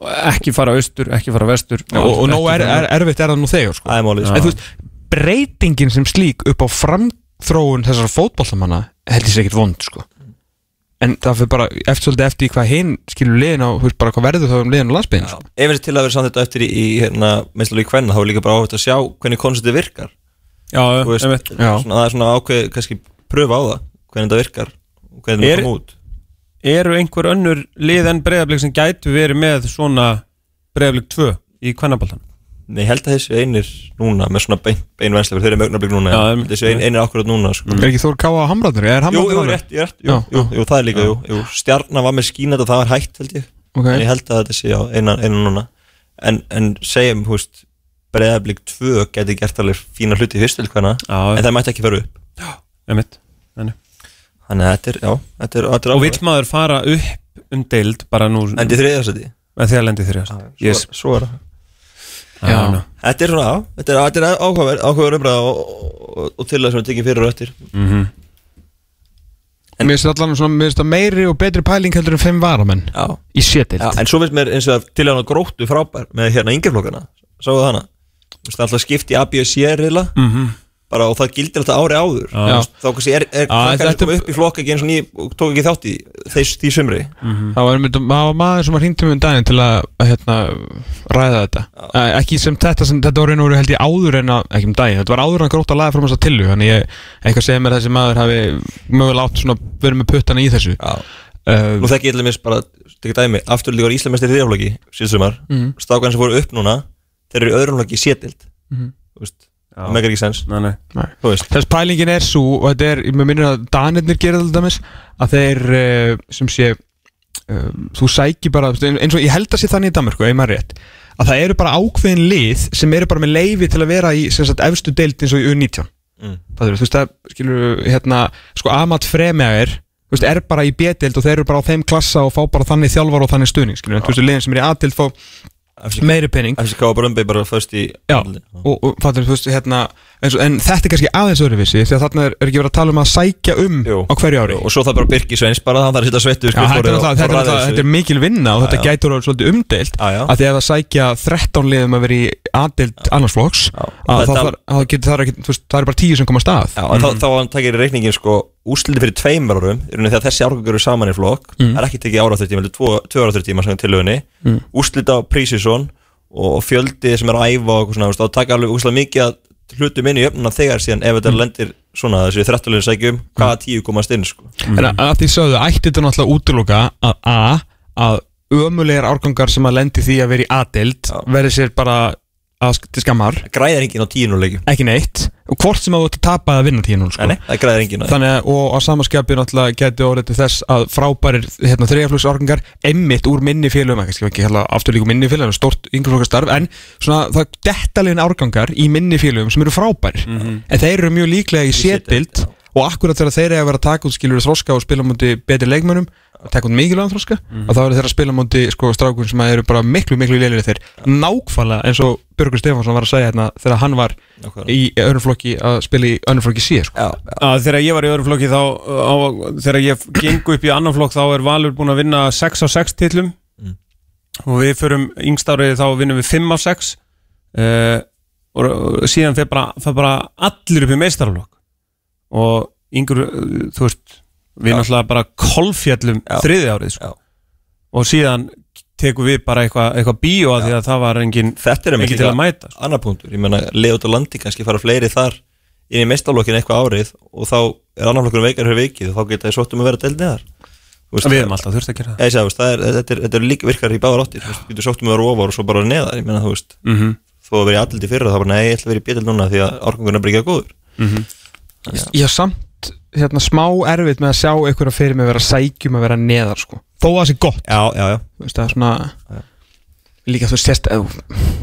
Og Ekki fara austur, ekki fara vestur og, og nóg Ekki er, er, erfitt er það nú þegar sko. Málið, sko. en þú veist, breytingin sem slík upp á framþróun þessar fótbolltamanna held ég sér ekkert vond sko. En það fyrir bara eftir svolítið eftir hvað hinn skilur liðin á, veist bara hvað verður þá um liðin á landsbyðin sko. ef þessi til að vera samt þetta eftir í, í hérna, meðslega í kvenna þá er líka bara áhugt að sjá hvernig konceptið virkar. Já, veist, einmitt. svona, það er svona ákveð kannski pröfa á það hvernig þetta virkar og hvernig Er- það kom út. eru einhver önnur lið en breyðablík sem gætu verið með svona breyðablík 2 í kvennabaltan Nei, ég held að þessi einir núna með svona bein, bein venslega, þeir eru með augnablik núna Já, já, em- þessi ein, einir akkurat núna sko. Er ekki Þór Káa á Hamrarnir? Er Jú, jú, rétt, rétt, jú, Já, jú, jú, það er líka, jú, jú. Stjarnar var með skínat og það var hægt, held ég. Ok. En ég held að þetta sé á einan, einan núna. En, en segjum, hú veist Breiðablík 2 geti gert alveg fína hluti í fyrst hvenna En það mætti ekki fara upp. Já, emitt Þannig. Að þetta er, já, þetta er, þetta er Og vill maður fara upp um deild bara nú Endi þriðarsæti Þegar lendi þriðarsæti yes. Svo, svo er það. Já. Já. Þetta er svona, þetta er, þetta er áhugaverð, áhugaverð umræða og, og, og til þess að við tekjum fyrir og eftir Mhm. Mér finnst allan svona, mér finnst það meiri og betri pæling heldur en fimm varamenn Já. Í sétild Já, en svo finnst mér eins og að til hann gróttu frábær með hérna yngjaflokkana Sáðu hana það er alltaf skipt í A, B og C reyla Mhm. Bara og það gildir alltaf ári áður. Já. Þá kannski er, er Já, krakkar þetta- sem kom upp í flokk ekki eins og ný og tók ekki þátt í þess, því sumri. Það var, einmitt- það var maður sem var hringt um um daginn til að hérna, ræða þetta. Uh, Ekki sem þetta sem þetta var og veru held ég áður en að, ekki um daginn Þetta var áður en að gróta að laga þess að tillu Þannig ég, eitthvað segir mér þessi maður hafi mögulega átt svona verið með puttana í þessu. Já. uh, Nú þekki ég til dæmis bara, tekja dæmi afturlíkur Íslamestir í þriðaflokki síðsumar Mhm. stákan sem fóru upp núna þeir eru í öðrum flokki sétild. Þú veist, það megar ekki sens. Nei, nei. Þú veist. Þess pælingin er svo og þetta er, mér minnir að Danirnir gera þetta dæmis að þeir uh, sem sé uh, þú sækir bara, eins og ég held að sé þannig í rétt að það eru bara ákveðin lið sem eru bara með leifi til að vera í sem sagt, efstu deild eins og í U19 Mm. það er, þú veist að, skilur, hérna sko Amat Fremegar þú veist, er bara í B-deild og þeir eru bara á þeim klassa og fá bara þannig þjálfar og þannig stuðning skilur, en þú veist, liðin sem er í A-deild fá meiri pening. FCK og Bröndby bara först í Já, og, og fattur, þú veist, hérna eins og, en þetta er kannski aðeins öðruvísi því að þarna er, er ekki verið að tala um að sækja um á hverju ári. Og svo það bara Birki Sveins bara þannig að setja svettu þetta er, þetta, er, náttúrulega- þetta er mikil vinna og þetta gætur orðið svolítið umdeilt Já, já. að því að það sækja 13 liðum að vera í að þarf- þá getur það það er bara tíu sem koma að stað. En þá, þá takir reikningin sko úsliti fyrir tveimur árum þegar þessi árgangur eru saman í flokk Mm. það er ekki tekið ára tíma, heldur tvö ára tíma sem tilögunni, Mm. úslita á prísisón og fjöldi sem er að æfa og svona, þá taka alveg úslega mikið hlutum inn í öfnuna þegar síðan ef þetta lendir svona þessi þrættulegin sækjum hvaða tíu komast inn sko. En að, því sögðu, ætti þetta náttúrulega útiloka að A, að ömulegar árgangar sem að lendi því að vera í aðdeild verði sér bara til skammar græðir enginn á tíunuleikjum ekki neitt, og hvort sem að þú ert að tapa að vinna tíu sko. Nei, nei, það græðir enginn. Þannig að, og á samanskapi náttúrulega geti orðið til þess að frábærir hérna, þriðaflöks árgangar emmitt úr minni félögum, ekki, ekki hérna, aftur líka úr minni félögum, stort yngreflokkastarf, en svona það dettalegin árgangar í minni félögum sem eru frábærir, Mhm. en þeir eru mjög líklega í sétild og akkurat þegar þeir eru að vera að taka út skilur þroska og spila múti betri leikmönnum og taka út mikilvægum þroska Mhm. og þá eru þeir að spila múti sko, strákun sem eru bara miklu, miklu leilir þeir nákvæmlega eins og Björgur Stefánsson var að segja hérna þegar hann var í öðrum flokki að spila í öðrum flokki C sko. að þegar ég var í öðru flokki þá á, þegar ég gengu upp í annan flokk þá er Valur búin að vinna 6 á 6 titlum Mm. og við förum yngst árið þá vinnum við 5 af 6 uh, og, síðan fer bara, fer bara allir upp í meistarflokk og yngur, uh, þú veist við náttúrulega bara kolfjallum þriði árið sko. og síðan tekum við bara eitthvað eitthva bíó að því að það var engin, Þetta er engin til að mæta sko. annar punktur, ég menna Leot og Landi kannski fara fleiri þar inn í meistarlokkin eitthvað árið og þá er annar flokkur veikar fyrir vikið og þá geta þið sótt um að vera deild neðar Við hefum alltaf þurft að gera það. Ég veist, það er, þetta, er, þetta er líka virkar í báðar áttir þú getur sótt um að vera ofar og svo bara neðar menna þú veist, Mhm. þó að vera í allaldi fyrra þá bara nei, ég ætla að vera í bjöld núna því að árgangun er bara ekki að góður Mhm. Ég haf samt hérna, smá erfitt með að sjá einhverja fyrir mig vera sækjum að vera neðar sko. þó að það sé gott. Já, já, já. Þú veist, það er svona líka þú sérst ef,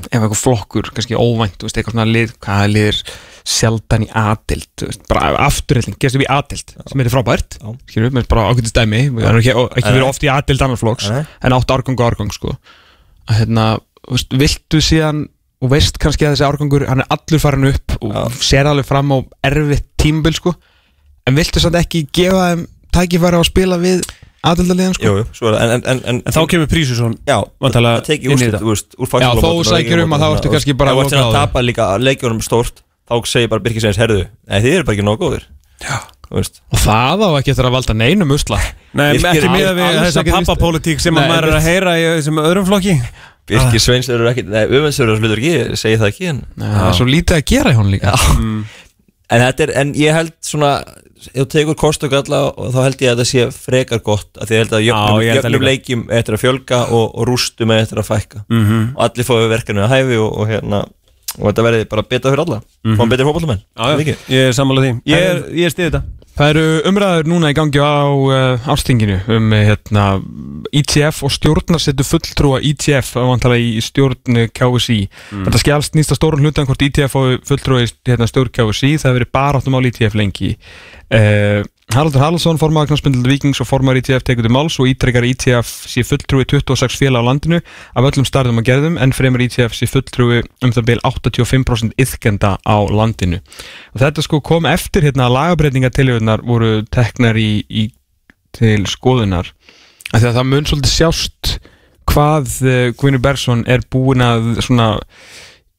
ef eitthvað flokkur, kannski óvænt veist, eitthvað svona lið, hvað er liður sjaldan í aðild, þú veist, bara afturreilling gerst upp í aðild, sem er frábært skilur, með bara ákveðið stæmi við erum ekki, ekki verið oft í aðild annar flokks Nei. en átt árgang og árgang sko. Að hérna, veist, viltu síðan og veist kannski að þessi árgangur hann er allur farin upp og sér alveg fram á erfitt tímbil sko. En viltu samt ekki gefa þeim tækifæri á að spila við aðildaliðan sko? Jú, jú, svo er það, en, en, en, en En þá kemur Prísusson Já, vantarlega það tekið úr Já, fagskólamótinu þó sækir um að þá ertu kannski bara Ef þú ert lokað að á því. tapa líka leikjunum stórt þá segir bara Birkir Sveins, herðu Nei, þið eru bara ekki nógu góðir. Já. Og það á ekki eftir að valda neinum usla. Nei, ekki miða við þessa pappapólitík sem að maður er að heyra í þessum öðrum flokki Birkir Sveins eru ekki, nei, umvendsverður hlutur ekki, segi það ekki en Nei, það er svo lítið að gera í hún líka. En þetta er, en ég held svona ef þú tekur kost og galla og þá held ég að það sé frekar gott af því ég held að jöfnum, það jöfnum leikjum eftir að fjölga og, og rústum eftir að fækka. Mhm. og allir fóðu verkefni að hæfi og, og hérna og þetta verði bara betra fyrir alla. Fáum betri fótballamenn Já, já, ég er sammálað því. Ég er, ég er stiðið þetta Það eru umræður núna í gangi á uh, ástinginu um hérna, ITF og stjórnarsettu fulltrúa ITF að vantala í stjórn uh, KSI. Mm. Þetta skjálst nýsta stórun hlutan hvort ITF og fulltrúa í hérna, stjórn KSI. Það hefur verið baráttum á ITF lengi. Uh, Haraldur Haraldsson, formaður knastmyndildi Víkings og formaður ITF tekur til máls og ítrekkar ITF sé fulltrúi 26 félag á landinu af öllum starðum og gerðum en fremur ITF sé fulltrúi um það byl 85% yðkenda á landinu. Og þetta sko kom eftir hérna að lagabreitingar voru teknar í, í til skoðunar. Að það mun svolítið sjást hvað uh, Guðnur Bersson er búin að svona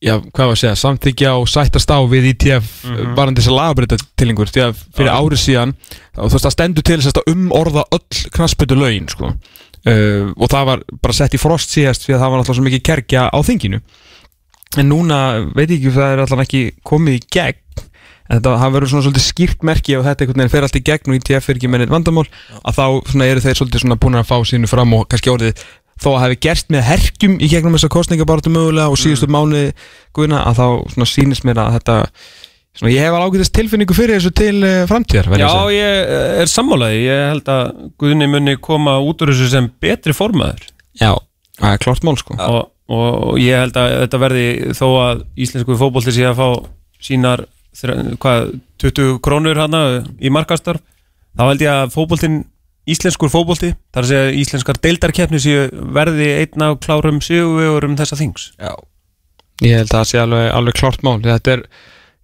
já, hvað var að segja, samþykja og sættast á við ITF mm Mhm. -hmm. bara þess að lagabreita tilingur því að fyrir Já. árið síðan og þú veist það stendur til þess að umorða öll knassbyttu lögin sko uh, og það var bara sett í frost síðast því að það var alltaf svo mikið kerkja á þinginu en núna veit ég ekki ef það er alltaf ekki komið í gegn en þetta það verður svona svolítið skýrt merki og þetta einhvern veginn fer allt í gegn og ITF er ekki mennið vandamál að þá svona eru þeir svolítið búin að fá sínu fram og kannski orðið þó að hafi gerst með herkjum í gegnum þessa kostningabaratu mögulega og síðustu mánuði guðina að þá sýnist mér að þetta svona ég hef alveg ágætist tilfinningu fyrir þessu til uh, framtíðar Já, ég er sammálaði Ég held að Guðni muni koma út úr þessu sem betri formaður. Já, það er klart mál sko. Og, og ég held að þetta verði þó að íslensku fótbolti sé að fá sínar hvað, 20 krónur hana í markastar þá held ég að fótboltin íslenskur fótbolti, þar að segja íslenskar deildarkeppni séu verði einn af klárum sigurum þessa þings. Já. Ég held að það sé alveg, alveg klart mál. Þetta er,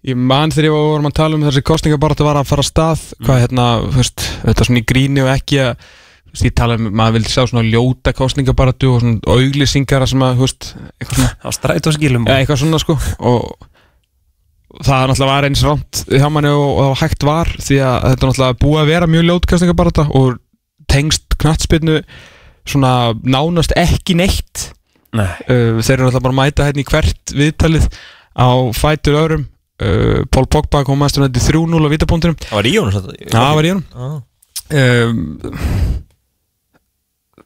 ég man þegar ég vorum að tala um þessi kostningabaratu var að fara að stað hvað hérna, þú veist, þetta svona í gríni og ekki að, þú veist, ég tala um maður vildi sjá svona ljóta kostningabaratu og svona auglýsingar sem að, þú veist eitthvað svona, á strætóskilum ja, eitthvað svona sko. Og það náttúrulega var eins rámt hjá manni og, og hægt var því að þetta náttúrulega búið að vera mjög ljót kostningabarata og tengst knattspyrnu svona nánast ekki neitt Nei. uh, þeir eru náttúrulega bara að mæta hérna í hvert viðtalið á fætur öðrum uh, Pól Pogba kom aðeins til 3-0 á vítapunktinum Það var í Já, það var í honum Já. um,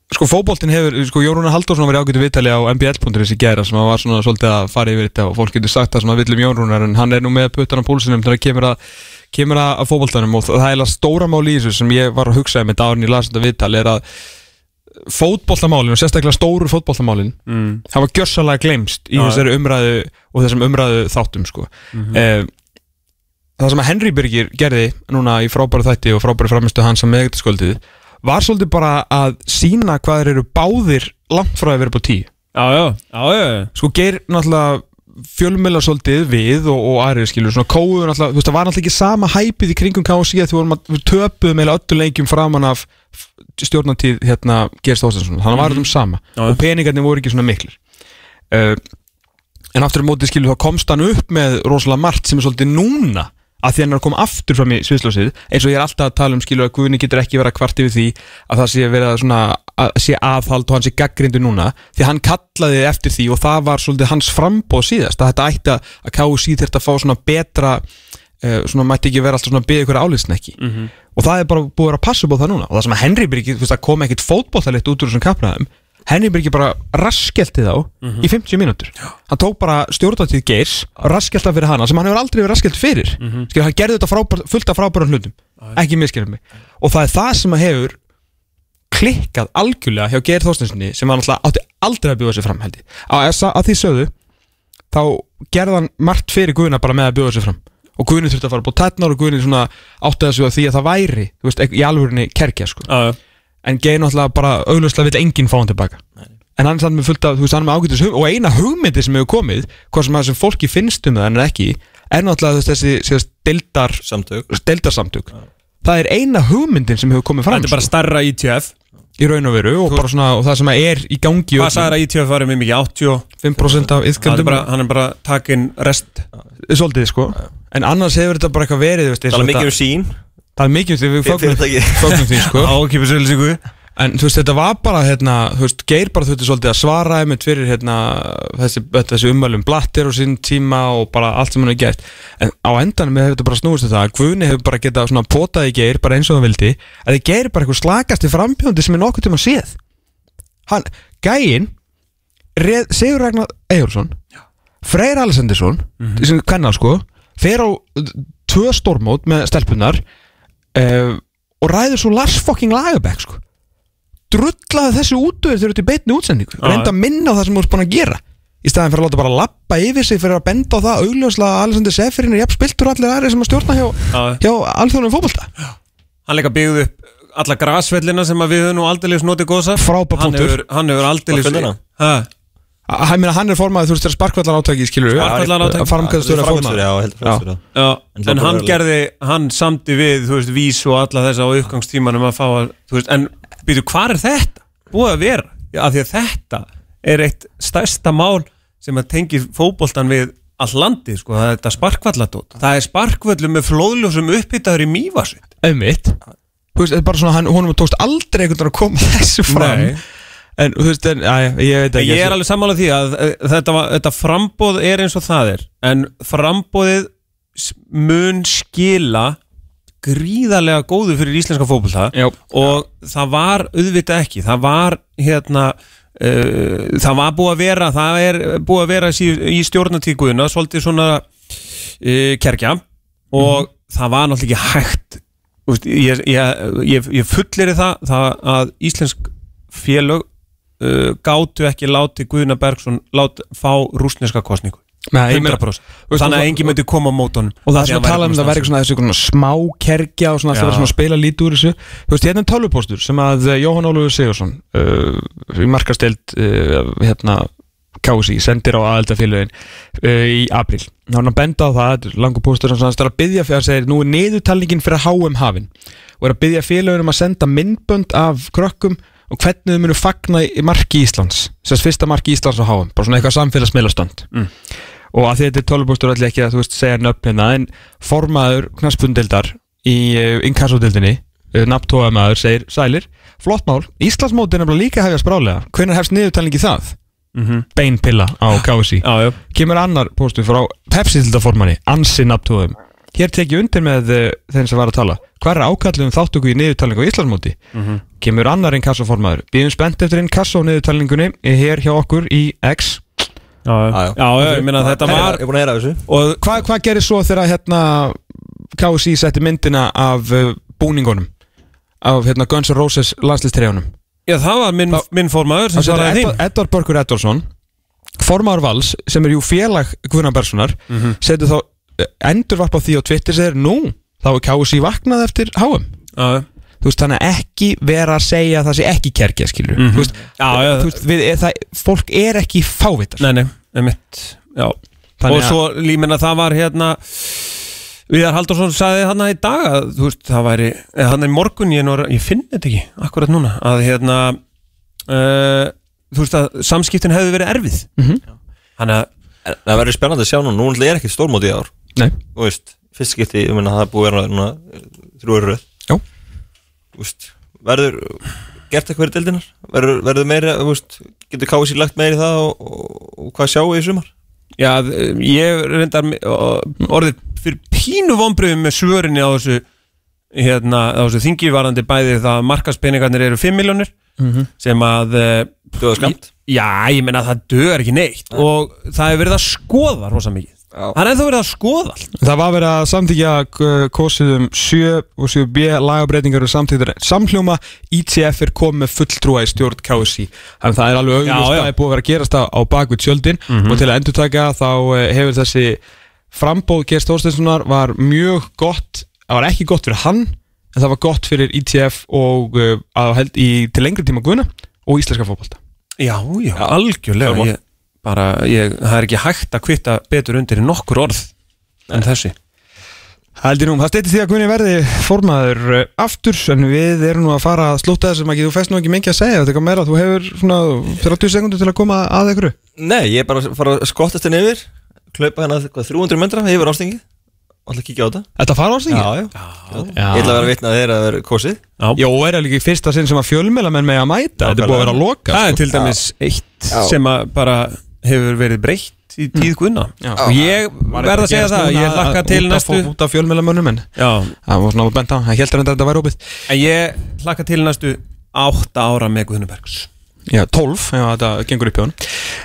Sko fótboltin hefur, sko Jórúna Halldórsson var í ágætu viðtali á mbl.is í gæra sem var svona svolítið að fara yfir þetta og fólk getur sagt það sem að villum Jórúnar en hann er nú með puttan á púlsinum þegar kemur að kemur að, fótboltanum og það er stóra mál í þessu sem ég var að hugsa með dagurinn í lasenda viðtali er að fótboltamálin og sérstaklega stóru fótboltamálin Mm. hafa gjörsalega glemst í Já. þessari umræðu og þessum umræðu þáttum sko. Mhm. eh, það sem að Henry Birgir gerði núna í frábæru þætti og frábæru framistu hans að meðgættasköldið var svolítið bara að sína hvað þeir eru báðir langt frá að vera på tíu Já, já, já, já. Sko geir náttúrulega fjölmjöla svolítið við og, og aðrið skilur svona kóðu náttúrulega, þú veist það var náttúrulega ekki sama hæpið í kringum KSI að því vorum að við töpuðum eða öllu leikjum framan af stjórnatíð hérna Gerst Óstansson, þannig var Mhm. þetta um sama. Já, og peningarnir voru ekki svona miklir. Uh, en aftur á móti skilur þá komst hann upp með rosalega margt sem er svolítið núna að því hann að koma aftur fram í sviðslósið eins og ég er alltaf að tala um skilur að Guðni getur ekki verið að kvart yfir því að það sé verið að svona að sé aðhald og hann sé gaggrindu núna því hann kallaði eftir því og það var svolítið hans frambóð síðast að þetta ætti að að KSI þurfti að fá svona betra uh, svona mætti ekki vera alltaf svona að byggja ykkur álitsnekki Mhm. og það er bara búið að passa á það núna. Og það sem að Henry Birgir, kom ekkit fótbollalitt út úr þessum kapnaðum Henry Birgir bara raskelti þá Mhm. í 50 mínútur hann tók bara stjórnatíð Geirs raskelta fyrir hana sem hann hefur aldrei verið raskelt fyrir. Mhm. Skilur, hann gerði þetta frábær, fullt af frábærum hlutum. Ekki miskilum mig. Og það er það sem hefur klikkað algjörlega hjá Geir Þorstenssoni sem hann átti aldrei að bjóða sér fram held ég. Að, því sögðu þá gerði hann margt fyrir Guðina bara með að bjóða sér fram. Og Guðni þurfti að fara búið tætnar og Guðni svona átti að því að það væri veist, í alvörinni kerkja sko. En Geir náttúrulega bara auglustlega vill enginn fá hann tilbaka. En hann er samt með fullt af, þú veist, hann er með ágætis hug og eina hugmyndi sem hefur komið hvað sem að sem fólki finnst um það en ekki er náttúrulega þú þessi síðast deildar samtök. deildarsamtök. Það er eina hugmyndin sem hefur komið fram Þetta er bara sko, starra ITF í raun og veru og, bara svona, og það sem er í gangi Hvað sagði að ITF var með mikið 80 5% af er bara, hann er bara takin rest. Svolítið sko. En annars hefur þetta bara eitthvað verið þú og Tala mikið um sín Það er mikið um því við fögnum því sko. Ákipis ölsingu En þú veist, þetta var bara, hérna, þú veist, Geir bara þurfti svolítið að svara einmitt fyrir, hérna, þessi, þessi ummælum. Blattir og sín tíma og bara allt sem hann hefur gert. En á endanum hefur þetta bara snúist til það að Guðni hefur bara getað svona potað í Geir, bara eins og það vildi, að þið Geir bara eitthvað slagasti frambjóndi sem er nokkuð tíma séð. Hann, Gæin, Sigur Ragnar Ejursson, Freyr Alessandinsson, mm -hmm. sem kennar sko, fer á tvö stórmót með stelpunar uh, og ræður svo Lars fucking Lagerbäck sko. Drullaði þessu útöður þegar þú ert í beitni útsendingu. Já. reynda að minna á það sem þú ert búin að gera. Í staðin fyrir að láta bara lappa yfir sig fyrir að benda á það augljóslega að Alexander Seferin er jafn spiltur allir aðri sem að stjórna hjá, Já. hjá alþjóðunum fótbolta. Hann líka byggði upp alla grasvellina sem að við höfum nú aldeilis notið góðsa Frábær Hann hefur, hann meina, hann er formaður, þú veist, þegar sparkvallar átæki, skilur við Sparkvallar átaki. Farmkvæðstöður er Framkvæmdastjóri, já, heldur framkvæmdastjóri, já. Já, En það hann gerði, hann samdi við, þú veist, vís og alla þessa á uppgangstímanum að fá að, þú veist, en býtu, hvað er þetta? Búið að vera, Já, af því að þetta er eitt stærsta mál sem að tengi fótboltan við all landi, sko, það er þetta sparkvalladót það er sparkvöllu með flóðljósum upphittaður í mývarsveit Einmitt Þú veist, þetta er bara svona, hann, honum tókst aldrei einhvern veginn að koma þessu fram Nei. En, þú veist, en, að, ég veit ekki Ég er alveg sammála því að eh, þetta, þetta frambóð er eins og það er en frambóðið mun skila gríðarlega góðu fyrir íslenska fótbolta Já. og það var auðvitað ekki, það var hérna uh, það var búið að vera það er búið að vera sí, í stjórnatíkuðuna svolítið svona uh, kerkja og það var náttúrulega ekki hægt veist, ég, ég, ég, ég fullir það, það að íslensk félög uh, gátu ekki láti Guðna Bergson lát, fá rúsneska kostningu Nei, ég meina- 100% Þú veist, þannig að engin myndi koma á mótunum Og það er svona að tala um það verður svona þessi svona smá kerkja og svona alltaf Já. verður svona að spila lítið úr þessu. Þú veist, hérna er tölvupóstur sem að eh, Jóhann Ólafur Sigursson uh, í markastild uh, hérna KSI, sendir á aðeldafélögin uh, í april. Þá er hann að benda á það, er langur póstur sem hann er að byggja fyrir að segja, nú er niðurtalningin fyrir HM hafin. Og er að byggja félögin um að senda myndbönd af krökkum og hvernig þau munu fagna í marki Íslands, sérst fyrsta marki Íslands á HM, bara svona eitthvað samfélagsmiðlastönd Mm. og að þetta er tölvupóstur allir ekki að þú veist segja nöfn hérna en formaður knaspundildar í uh, inkassodildinni uh, nafntóðamaður segir sælir flott mál, Íslandsmóti er nefnilega líka að hefja sprálega hvenær hefst niðurtalningi það? Mhm. beinpilla á KSI já. kemur annar póstur frá Pepsi-dildaformanni Ansi nafntóðum hér tek ég undir með uh, þeim sem var að tala. Hvað er ákallum þáttöku í niðurtalningu á Íslandsmóti? Mhm. kemur annar inkassoformaður. Býðum spennt eftir inkasso niðurtalningunni. Hér hjá okkur í X. Já, já, já, já, ég meina þetta var Ég er búin að heyra af þessu. Og hvað hva gerir svo þegar hérna KSI setti myndina af uh, búningunum? Af hérna Guns N' Roses landslistrejónum Já, það var minn, minn formaður sem svaraði er því Edvard, Börkur Edvarsson formaður Vals sem er jú félag Guðna Berssonar Mhm. setur þá endurvarp á því á Twitter segir nú, þá er KSI vaknað eftir HM Já, Þú veist, þannig að ekki vera að segja að það sé ekki kerkja, skilur Mhm. Þú veist, Já, já. þú veist við, það, fólk er ekki fávitar. Nei, nei, einmitt Já, Þannig og að- svo límina það var hérna Viðar Haldursson sagði hann í dag að þú veist, það væri, eða hann í morgun ég, nú, ég finn þetta ekki, akkurat núna að hérna uh, þú veist að samskiptin hefði verið erfið. Mhm. Þannig að Það verður spennandi að sjá nú, nú er ekkert stórmóti í ár Nei Þú veist, fyrst skipti, ég meina það er búið að þrjúður röð Já Þú veist, verður gert eitthvað í deildinar? Verður, verður meiri, þú veist, getur káið sér lagt meiri í það og, og, og hvað sjáu í sumar? Já, ég reyndar orðið fyrir pínu vonbröðum með svörinni á þessu hérna, á þessu þingivarandi bæði það að markaspeningarnir eru 5 miljónir Mhm. sem að Duga skamt? Já, ég meina að það dögar ekki neitt og það hefur verið að skoða rosa mikið Það er ennþá verið að skoða allt. Það var verið að samtíkja uh, kosið um 7 og 7b lagabreitingar og samtíktar samhljóma. ITF er komið með fulltrúa í stjórn KSI þannig að það er alveg já. að það er búið að vera að gerast á, á bakvið tjöldin. Mhm. og til að endurtaka þá uh, hefur þessi frambóð Geir Stórsteinssonar var mjög gott. Það var ekki gott fyrir hann en það var gott fyrir ITF og uh, að held í til lengri tíma guðna og íslenska fótbolta. Já, já, algjörlega bara, ég, Það er ekki hægt að kvitta betur undir í nokkur orð en þessi. Hældi nú, það steytist því að Gunni verði formaður uh, aftur en við erum nú að fara að slúta þessum ekki, þú fæst nú ekki mikið að segja þetta er eitthvað meira, þú hefur svona 30 sekundur til að koma að einhverju. Nei, ég er bara að fara að skottast henni yfir Klaupa henni að hvað, 300 metra yfir ástingi alltaf kíkja á þetta. Þetta fara á sig? Já, já, Ég ætla að vera vitna að þeirra að vera kosið. Jó, er það líka fyrsta sinn sem að fjölmjöla menn með að mæta? Þetta er búið að vera að loka Það er sko. til dæmis eitt sem að bara hefur verið breytt í tíð Gunna Já. og ég Var verð að segja það ég hlakka að- til út næstu Út af fjölmjölamönnum en. Það var svona bent á, það heldur en þetta væri opið. En ég hlakka til næstu átta ára með Guðnubergs Já, 12, já, þetta gengur upp hjá hann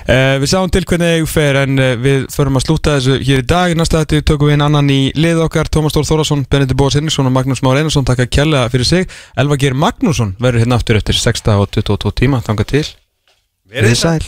uh, Við sáum til hvernig ég fer en uh, við förum að slúta þessu hér í dag. Næsta þetta tökum við inn annan í lið okkar Tómas Þór Þórasson, Benedikt Bóas Hinriksson og Magnús Már Einarsson Takk að kjalla fyrir sig. Elva Geir Magnússon verður hérna aftur eftir 6 og 22 tíma. Þanga til. Verið sæl